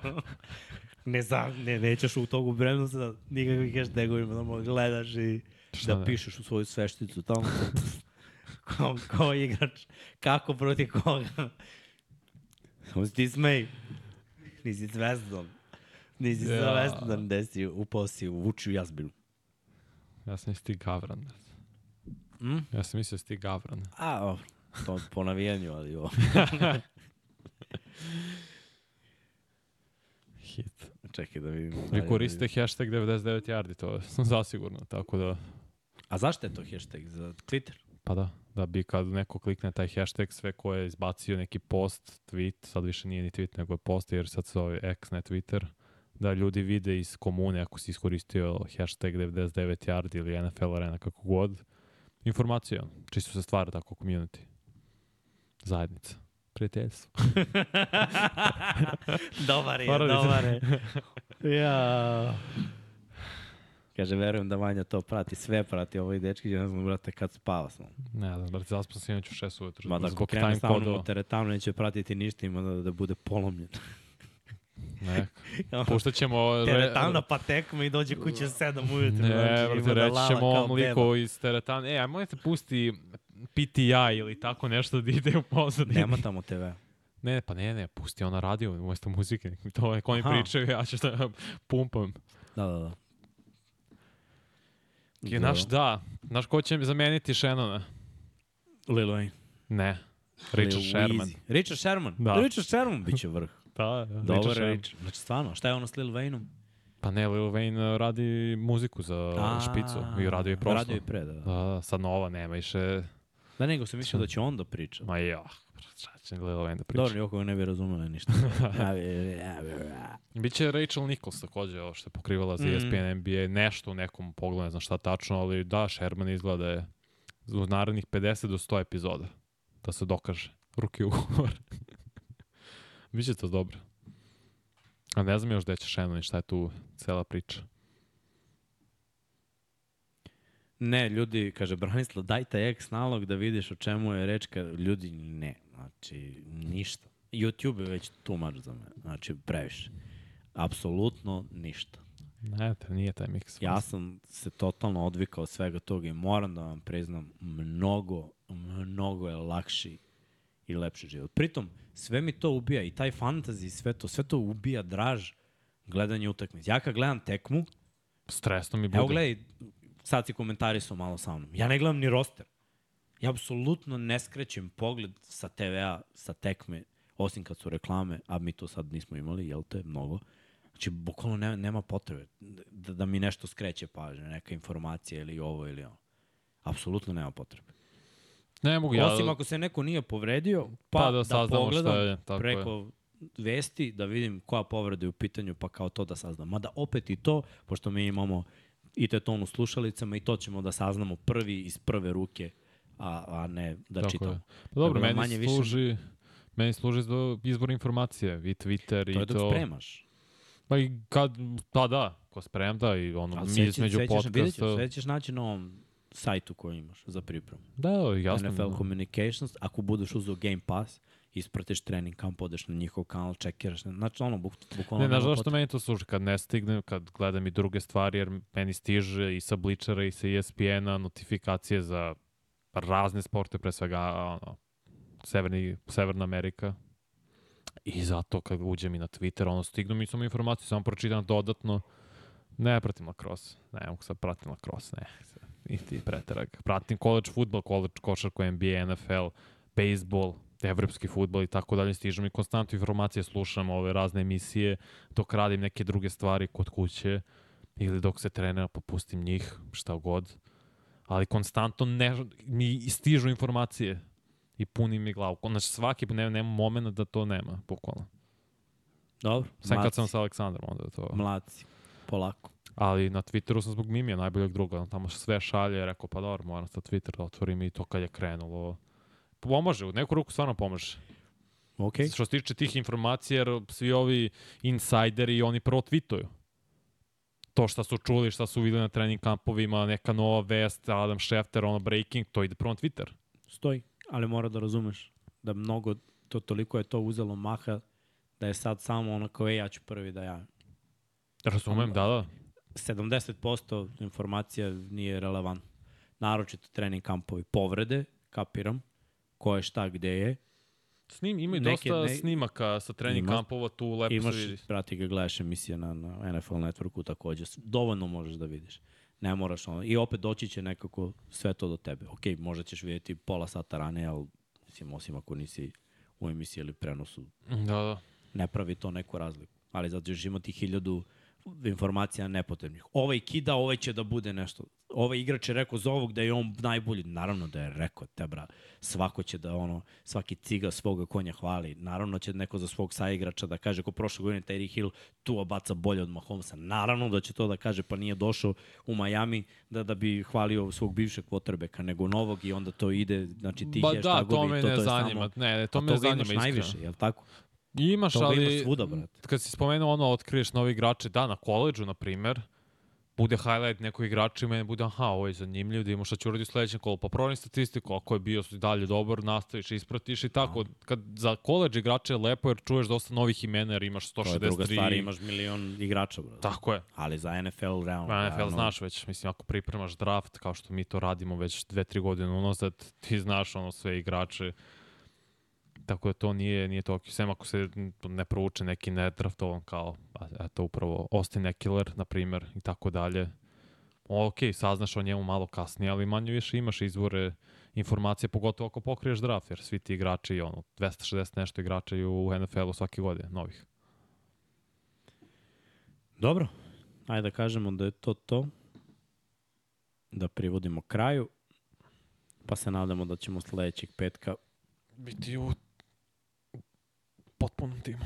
[laughs] ne znam, ne, nećeš u togu bremnu sa nikakvih hashtagovima da gledaš i Šta da ne? pišeš u svoju svešticu tamo. [laughs] kao, kao igrač. Kako protiv koga? Se ti smej. Nisi svestan. Nisi Ja. svestan da si upao si u vučiju jazbinu. Ja sam isti Gavran. Mm? Ja sam mislio da si ti Gavran. A, dobro. To po navijanju, ali ovo. [laughs] Hit. Čekaj da vidim. Vi koriste hashtag 99 yardi, to je zasigurno, tako da... A zašto je to hashtag? Za Twitter? Pa da, da bi kad neko klikne taj hashtag, sve ko je izbacio neki post, tweet, sad više nije ni tweet, nego je post, jer sad se zove X, ne Twitter, da ljudi vide iz komune, ako si iskoristio hashtag 99 yard ili NFL arena, kako god, informacija, čisto se stvara tako community. Zajednica. Prijateljstvo. [laughs] dobar je, dobar je. [laughs] ja. Kaže, verujem da Vanja to prati, sve prati ovaj dečki, ne znam, brate, kad spava sam. ne znam, brate, zaspao sam inače u 6 ujutru. Ma da ako krene sa mnom u teretanu, neće pratiti ništa, ima da, da bude polomljen. Ne, [laughs] puštat ćemo... Teretana pa tekma i dođe kuće 7 ujutru. Ne, brate, da reći ćemo ovom liku iz teretana, e, aj možete pusti PTI ili tako nešto da ide u pozadini. Nema tamo TV. Ne, pa ne, ne, pusti ona radio umesto muzike. mi [laughs] To je, oni Aha. pričaju, ja ću da pumpam. Da, da, da. Je, naš, da, znaš ko će zameniti Shannona? Lil Wayne. Ne, Richard Lil Sherman. Richard Sherman? Da. Richard Sherman biće vrh. [laughs] Da, da, Dobar Richard Sherman. Richard. Znači, stvarno, šta je ono s Lil Wayneom? Pa ne, Lil Wayne uh, radi muziku za špicu i radio je prosto. Radio je pre, da. Da, Da, da, sad nova, nema više... da nego sam mislio da će on da priča. Ma ja, šta će Lil Wayne da priča? Dobro, Joko ne bi razumela ništa. [laughs] Biće Rachel Nichols takođe, ovo što je pokrivala za E Mhm. ESPN NBA, nešto u nekom pogledu, ne znam šta tačno, ali da, Sherman izgleda je u narednih 50 do 100 epizoda da se dokaže. Ruki ugovor. [laughs] Biće to dobro. A ne znam još gde će Shannon i šta je tu cela priča. Ne, ljudi, kaže Branislav, daj taj X nalog da vidiš o čemu je reč. Kad ljudi, ne, znači, ništa. YouTube je već too much za me, znači, previše. Apsolutno ništa. Ne, te nije taj miks. Ja sam se totalno odvikao od svega toga i moram da vam priznam, mnogo, mnogo je lakši i lepši život. Pritom, sve mi to ubija i taj fantasy i sve to, sve to ubija draž gledanje utakmice. Ja kad gledam tekmu, Stresno mi bude. evo gledaj, sad si komentarisao malo sa mnom. Ja ne gledam ni roster. Ja apsolutno ne skrećem pogled sa TV-a, sa tekme, osim kad su reklame, a mi to sad nismo imali, jel te, mnogo. Znači, bukvalno nema, nema potrebe da, da mi nešto skreće pažnje, neka informacija ili ovo ili ono. Apsolutno nema potrebe. Ne mogu Ja. Osim ako se neko nije povredio, pa, Pa da da, pogledam je, tako je. preko vesti, da vidim koja povreda je u pitanju, pa kao to da saznam. Mada opet i to, pošto mi imamo i te ton u slušalicama i to ćemo da saznamo prvi iz prve ruke, a, a ne da Tako čitamo. je. Pa dobro, da meni manje više- služi... Meni služi za izbor informacije, i Twitter To i je dok to. spremaš. Pa i kad, pa da, ko sprem da i ono, Ali mi između vidjet ćeš, podcasta. sve ćeš naći na ovom sajtu koji imaš za pripremu. Da, jasno. NFL da. Communications, ako budeš uzeo Game Pass, ispratiš trening kamp, odeš na njihov kanal, čekiraš. Znači, ono, buk, bukvalno... Ne, znaš zašto meni to služi? Kad ne stignem, kad gledam i druge stvari, jer meni stiže i sa Bleachera i sa ESPN-a notifikacije za razne sporte, pre svega ono, Severni, Severna Amerika. I zato kad uđem i na Twitter, ono, stignu mi samo informacije, samo pročitam dodatno. Ne pratim lacrosse. Ne mogu sad pratim lacrosse, ne. Niti preterag. Pratim college futbol, college košarku, NBA, NFL, baseball, evropski futbol i tako dalje. Stižu mi konstantno informacije, slušam ove razne emisije, dok radim neke druge stvari kod kuće ili dok se trenera, pa pustim njih, šta god. Ali konstantno ne, mi stižu informacije i puni mi glavu. Znači svaki, nema, nema momenta da to nema, bukvalno. Dobro, Sam kad mlaci, sam sa Aleksandrom, onda to... mlaci, polako. Ali na Twitteru sam zbog Mimija, najboljeg druga. Tamo sve šalje, rekao, pa dobro, moram sa Twitter da otvorim i to kad je krenulo. Pomože, u neku ruku stvarno pomaže. Ok, Što se tiče tih informacija, jer svi ovi insajderi, oni prvo tweetuju. To šta su čuli, šta su videli na trening kampovima, neka nova vest, Adam Schefter, ono breaking, to ide prvo na Twitter. stoji, ali mora da razumeš da mnogo, to toliko je to uzelo maha da je sad samo ono kao, e, ja ću prvi da ja. Razumem, da, da. 70% informacija nije relevantno. Naročito trening kampovi povrede, kapiram, ko je šta gde je. Snim, ima i Neke- dosta ne- snimaka sa trening Ima. kampova, tu lepo Imaš, se vidi. prati ga, gledaš emisije na, na NFL Networku takođe. Dovoljno možeš da vidiš. Ne moraš ono. I opet doći će nekako sve to do tebe. Ok, možda ćeš vidjeti pola sata ranije, ali mislim, osim ako nisi u emisiji ili prenosu, Da, da. ne pravi to neku razliku. ali zato još ima ti hiljadu informacija nepotrebnih. Ovaj kida, ovaj će da bude nešto. Ovaj igrač je rekao za ovog da je on najbolji. Naravno da je rekao, te bra. Svako će da ono, svaki ciga svoga konja hvali. Naravno će neko za svog saigrača da kaže ko prošle godine Terry Hill tu obaca bolje od Mahomesa. Naravno da će to da kaže pa nije došao u Miami da da bi hvalio svog bivšeg quarterbacka nego novog i onda to ide, znači ti Ba da, hashtagovi, to me to, ne to zanima. samo... Ne, ne, to me zanima iskreno. najviše, je li tako? Imaš, Toga ali... imaš svuda, brate. Kad si spomenuo ono, otkriješ novi igrače, da, na koleđu, na primer, bude highlight nekog igrača i meni bude, aha, ovo je zanimljiv, da imamo šta će uraditi u sledećem kolu. Pa provjerim statistiku, ako je bio dalje dobar, nastaviš, ispratiš i tako. Kad za koleđ igrače je lepo jer čuješ dosta novih imena jer imaš 163. To je druga stvar, imaš milion igrača, brate. Tako je. Ali za NFL realno. Pa NFL realno, znaš već, mislim, ako pripremaš draft, kao što mi to radimo već dve, tri godine unazad, ti znaš ono sve igrače. Tako da to nije, nije to, sem ako se ne prouče neki nedraftovan kao, a, eto upravo Austin Eckler, na primer, i tako dalje. Ok, saznaš o njemu malo kasnije, ali manje više imaš izvore informacije, pogotovo ako pokriješ draft, jer svi ti igrači, ono, 260 nešto igrača u NFL-u svake godine, novih. Dobro, ajde da kažemo da je to to. Da privodimo kraju. Pa se nadamo da ćemo sledećeg petka, Biti u potpunom timu.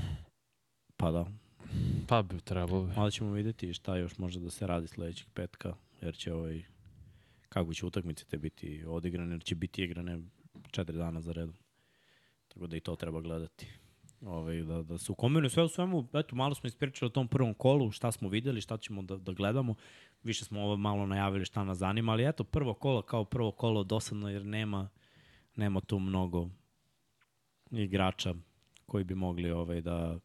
pa da, Pa bi trebalo bi. ali ćemo videti šta još može da se radi sledećeg petka, jer će ovaj, kako će utakmice te biti odigrane, jer će biti igrane četiri dana za redom. Tako da i to treba gledati. Ovaj, da, da se ukombinuju sve u svemu, eto, malo smo ispričali o tom prvom kolu, šta smo videli, šta ćemo da, da gledamo. Više smo ovo malo najavili šta nas zanima, ali eto, prvo kolo kao prvo kolo dosadno jer nema, nema tu mnogo igrača koji bi mogli ovaj, da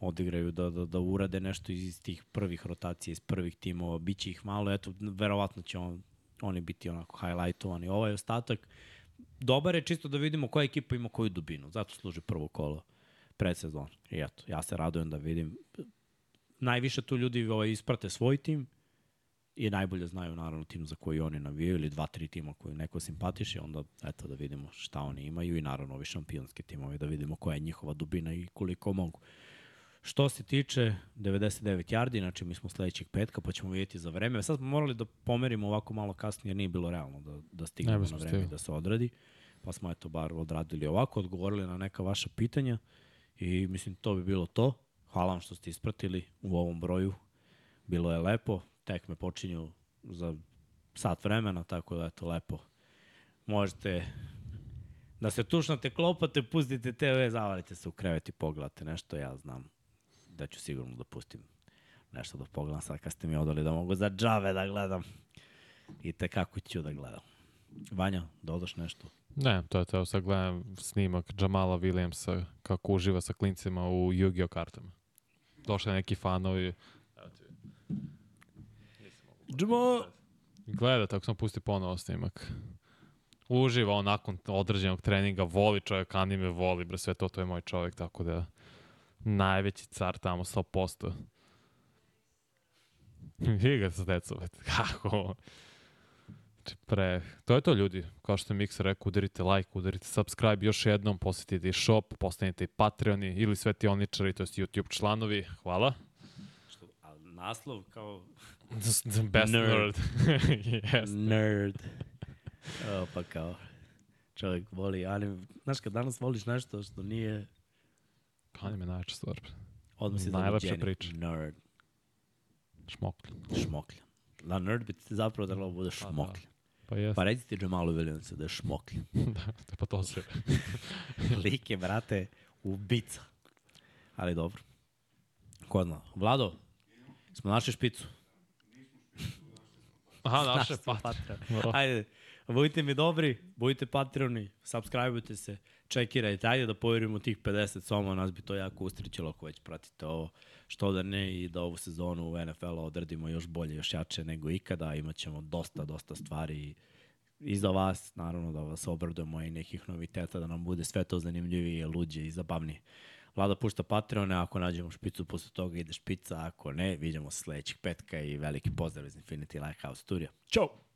odigraju, da, da, da urade nešto iz tih prvih rotacija, iz prvih timova. Biće ih malo, eto, verovatno će on, oni biti onako highlightovani. Ovaj ostatak, dobar je čisto da vidimo koja ekipa ima koju dubinu. Zato služi prvo kolo predsezon. I eto, ja se radujem da vidim. Najviše tu ljudi ovaj, isprate svoj tim i najbolje znaju naravno tim za koji oni navijaju ili dva, tri tima koji neko simpatiše, onda eto da vidimo šta oni imaju i naravno ovi šampionski timovi da vidimo koja je njihova dubina i koliko mogu. Što se tiče 99 yardi, znači mi smo sledećeg petka, pa ćemo vidjeti za vreme. Sad smo morali da pomerimo ovako malo kasnije, jer nije bilo realno da, da stignemo na vreme stigli. da se odradi. Pa smo eto bar odradili ovako, odgovorili na neka vaša pitanja i mislim to bi bilo to. Hvala vam što ste ispratili u ovom broju. Bilo je lepo, tekme počinju za sat vremena, tako da eto lepo. Možete da se tušnate, klopate, pustite TV, zavalite se u krevet i pogledate nešto, ja znam da ću sigurno da pustim nešto da pogledam sad kad ste mi odali da mogu za džave da gledam. I te kako ću da gledam. Vanja, dodaš nešto? Ne, to je to. Sad gledam snimak Jamala Williamsa kako uživa sa klincima u Yu-Gi-Oh kartama. Došli neki fanovi. Džmo! Gleda, tako sam pustio ponovo snimak. Uživa on nakon određenog treninga, voli čovjek, anime voli, bre, sve to, to je moj čovjek, tako da najveći car tamo, 100%. Vidi ga sa decom, [laughs] kako? Znači, pre, to je to ljudi, kao što je Mix rekao, udarite like, udarite subscribe, još jednom posetite i shop, postanite i Patreoni ili svetioničari, to jest YouTube članovi, hvala. Naslov kao [laughs] The best Nerd. [laughs] nerd. yes. [laughs] nerd. O, pa kao čovjek voli anime. Znaš, kad danas voliš nešto što nije Anime je najveća stvar. odmah si Najlepša priča. Nerd. Šmoklja. Šmoklja. Da, nerd bi ti zapravo trebalo da bude šmoklja. Pa jes. Pa recite Jamalu Williamsu da je šmoklja. da, pa to se. Lik je, brate, ubica. Ali dobro. Ko zna. Vlado, smo našli špicu. [laughs] Aha, naše pa. Patreon. Ajde, budite mi dobri, budite Patreoni, subscribeujte se, čekirajte, ajde da povjerimo tih 50 soma, nas bi to jako ustričilo ako već pratite ovo, što da ne i da ovu sezonu u NFL-u odradimo još bolje, još jače nego ikada, imat ćemo dosta, dosta stvari i za vas, naravno da vas obradujemo i nekih noviteta, da nam bude sve to zanimljivije, luđe i zabavnije. Vlada pušta Patreone, ako nađemo špicu, posle toga ide špica, ako ne, vidimo se sledećeg petka i veliki pozdrav iz Infinity Lighthouse Studio. Ćao!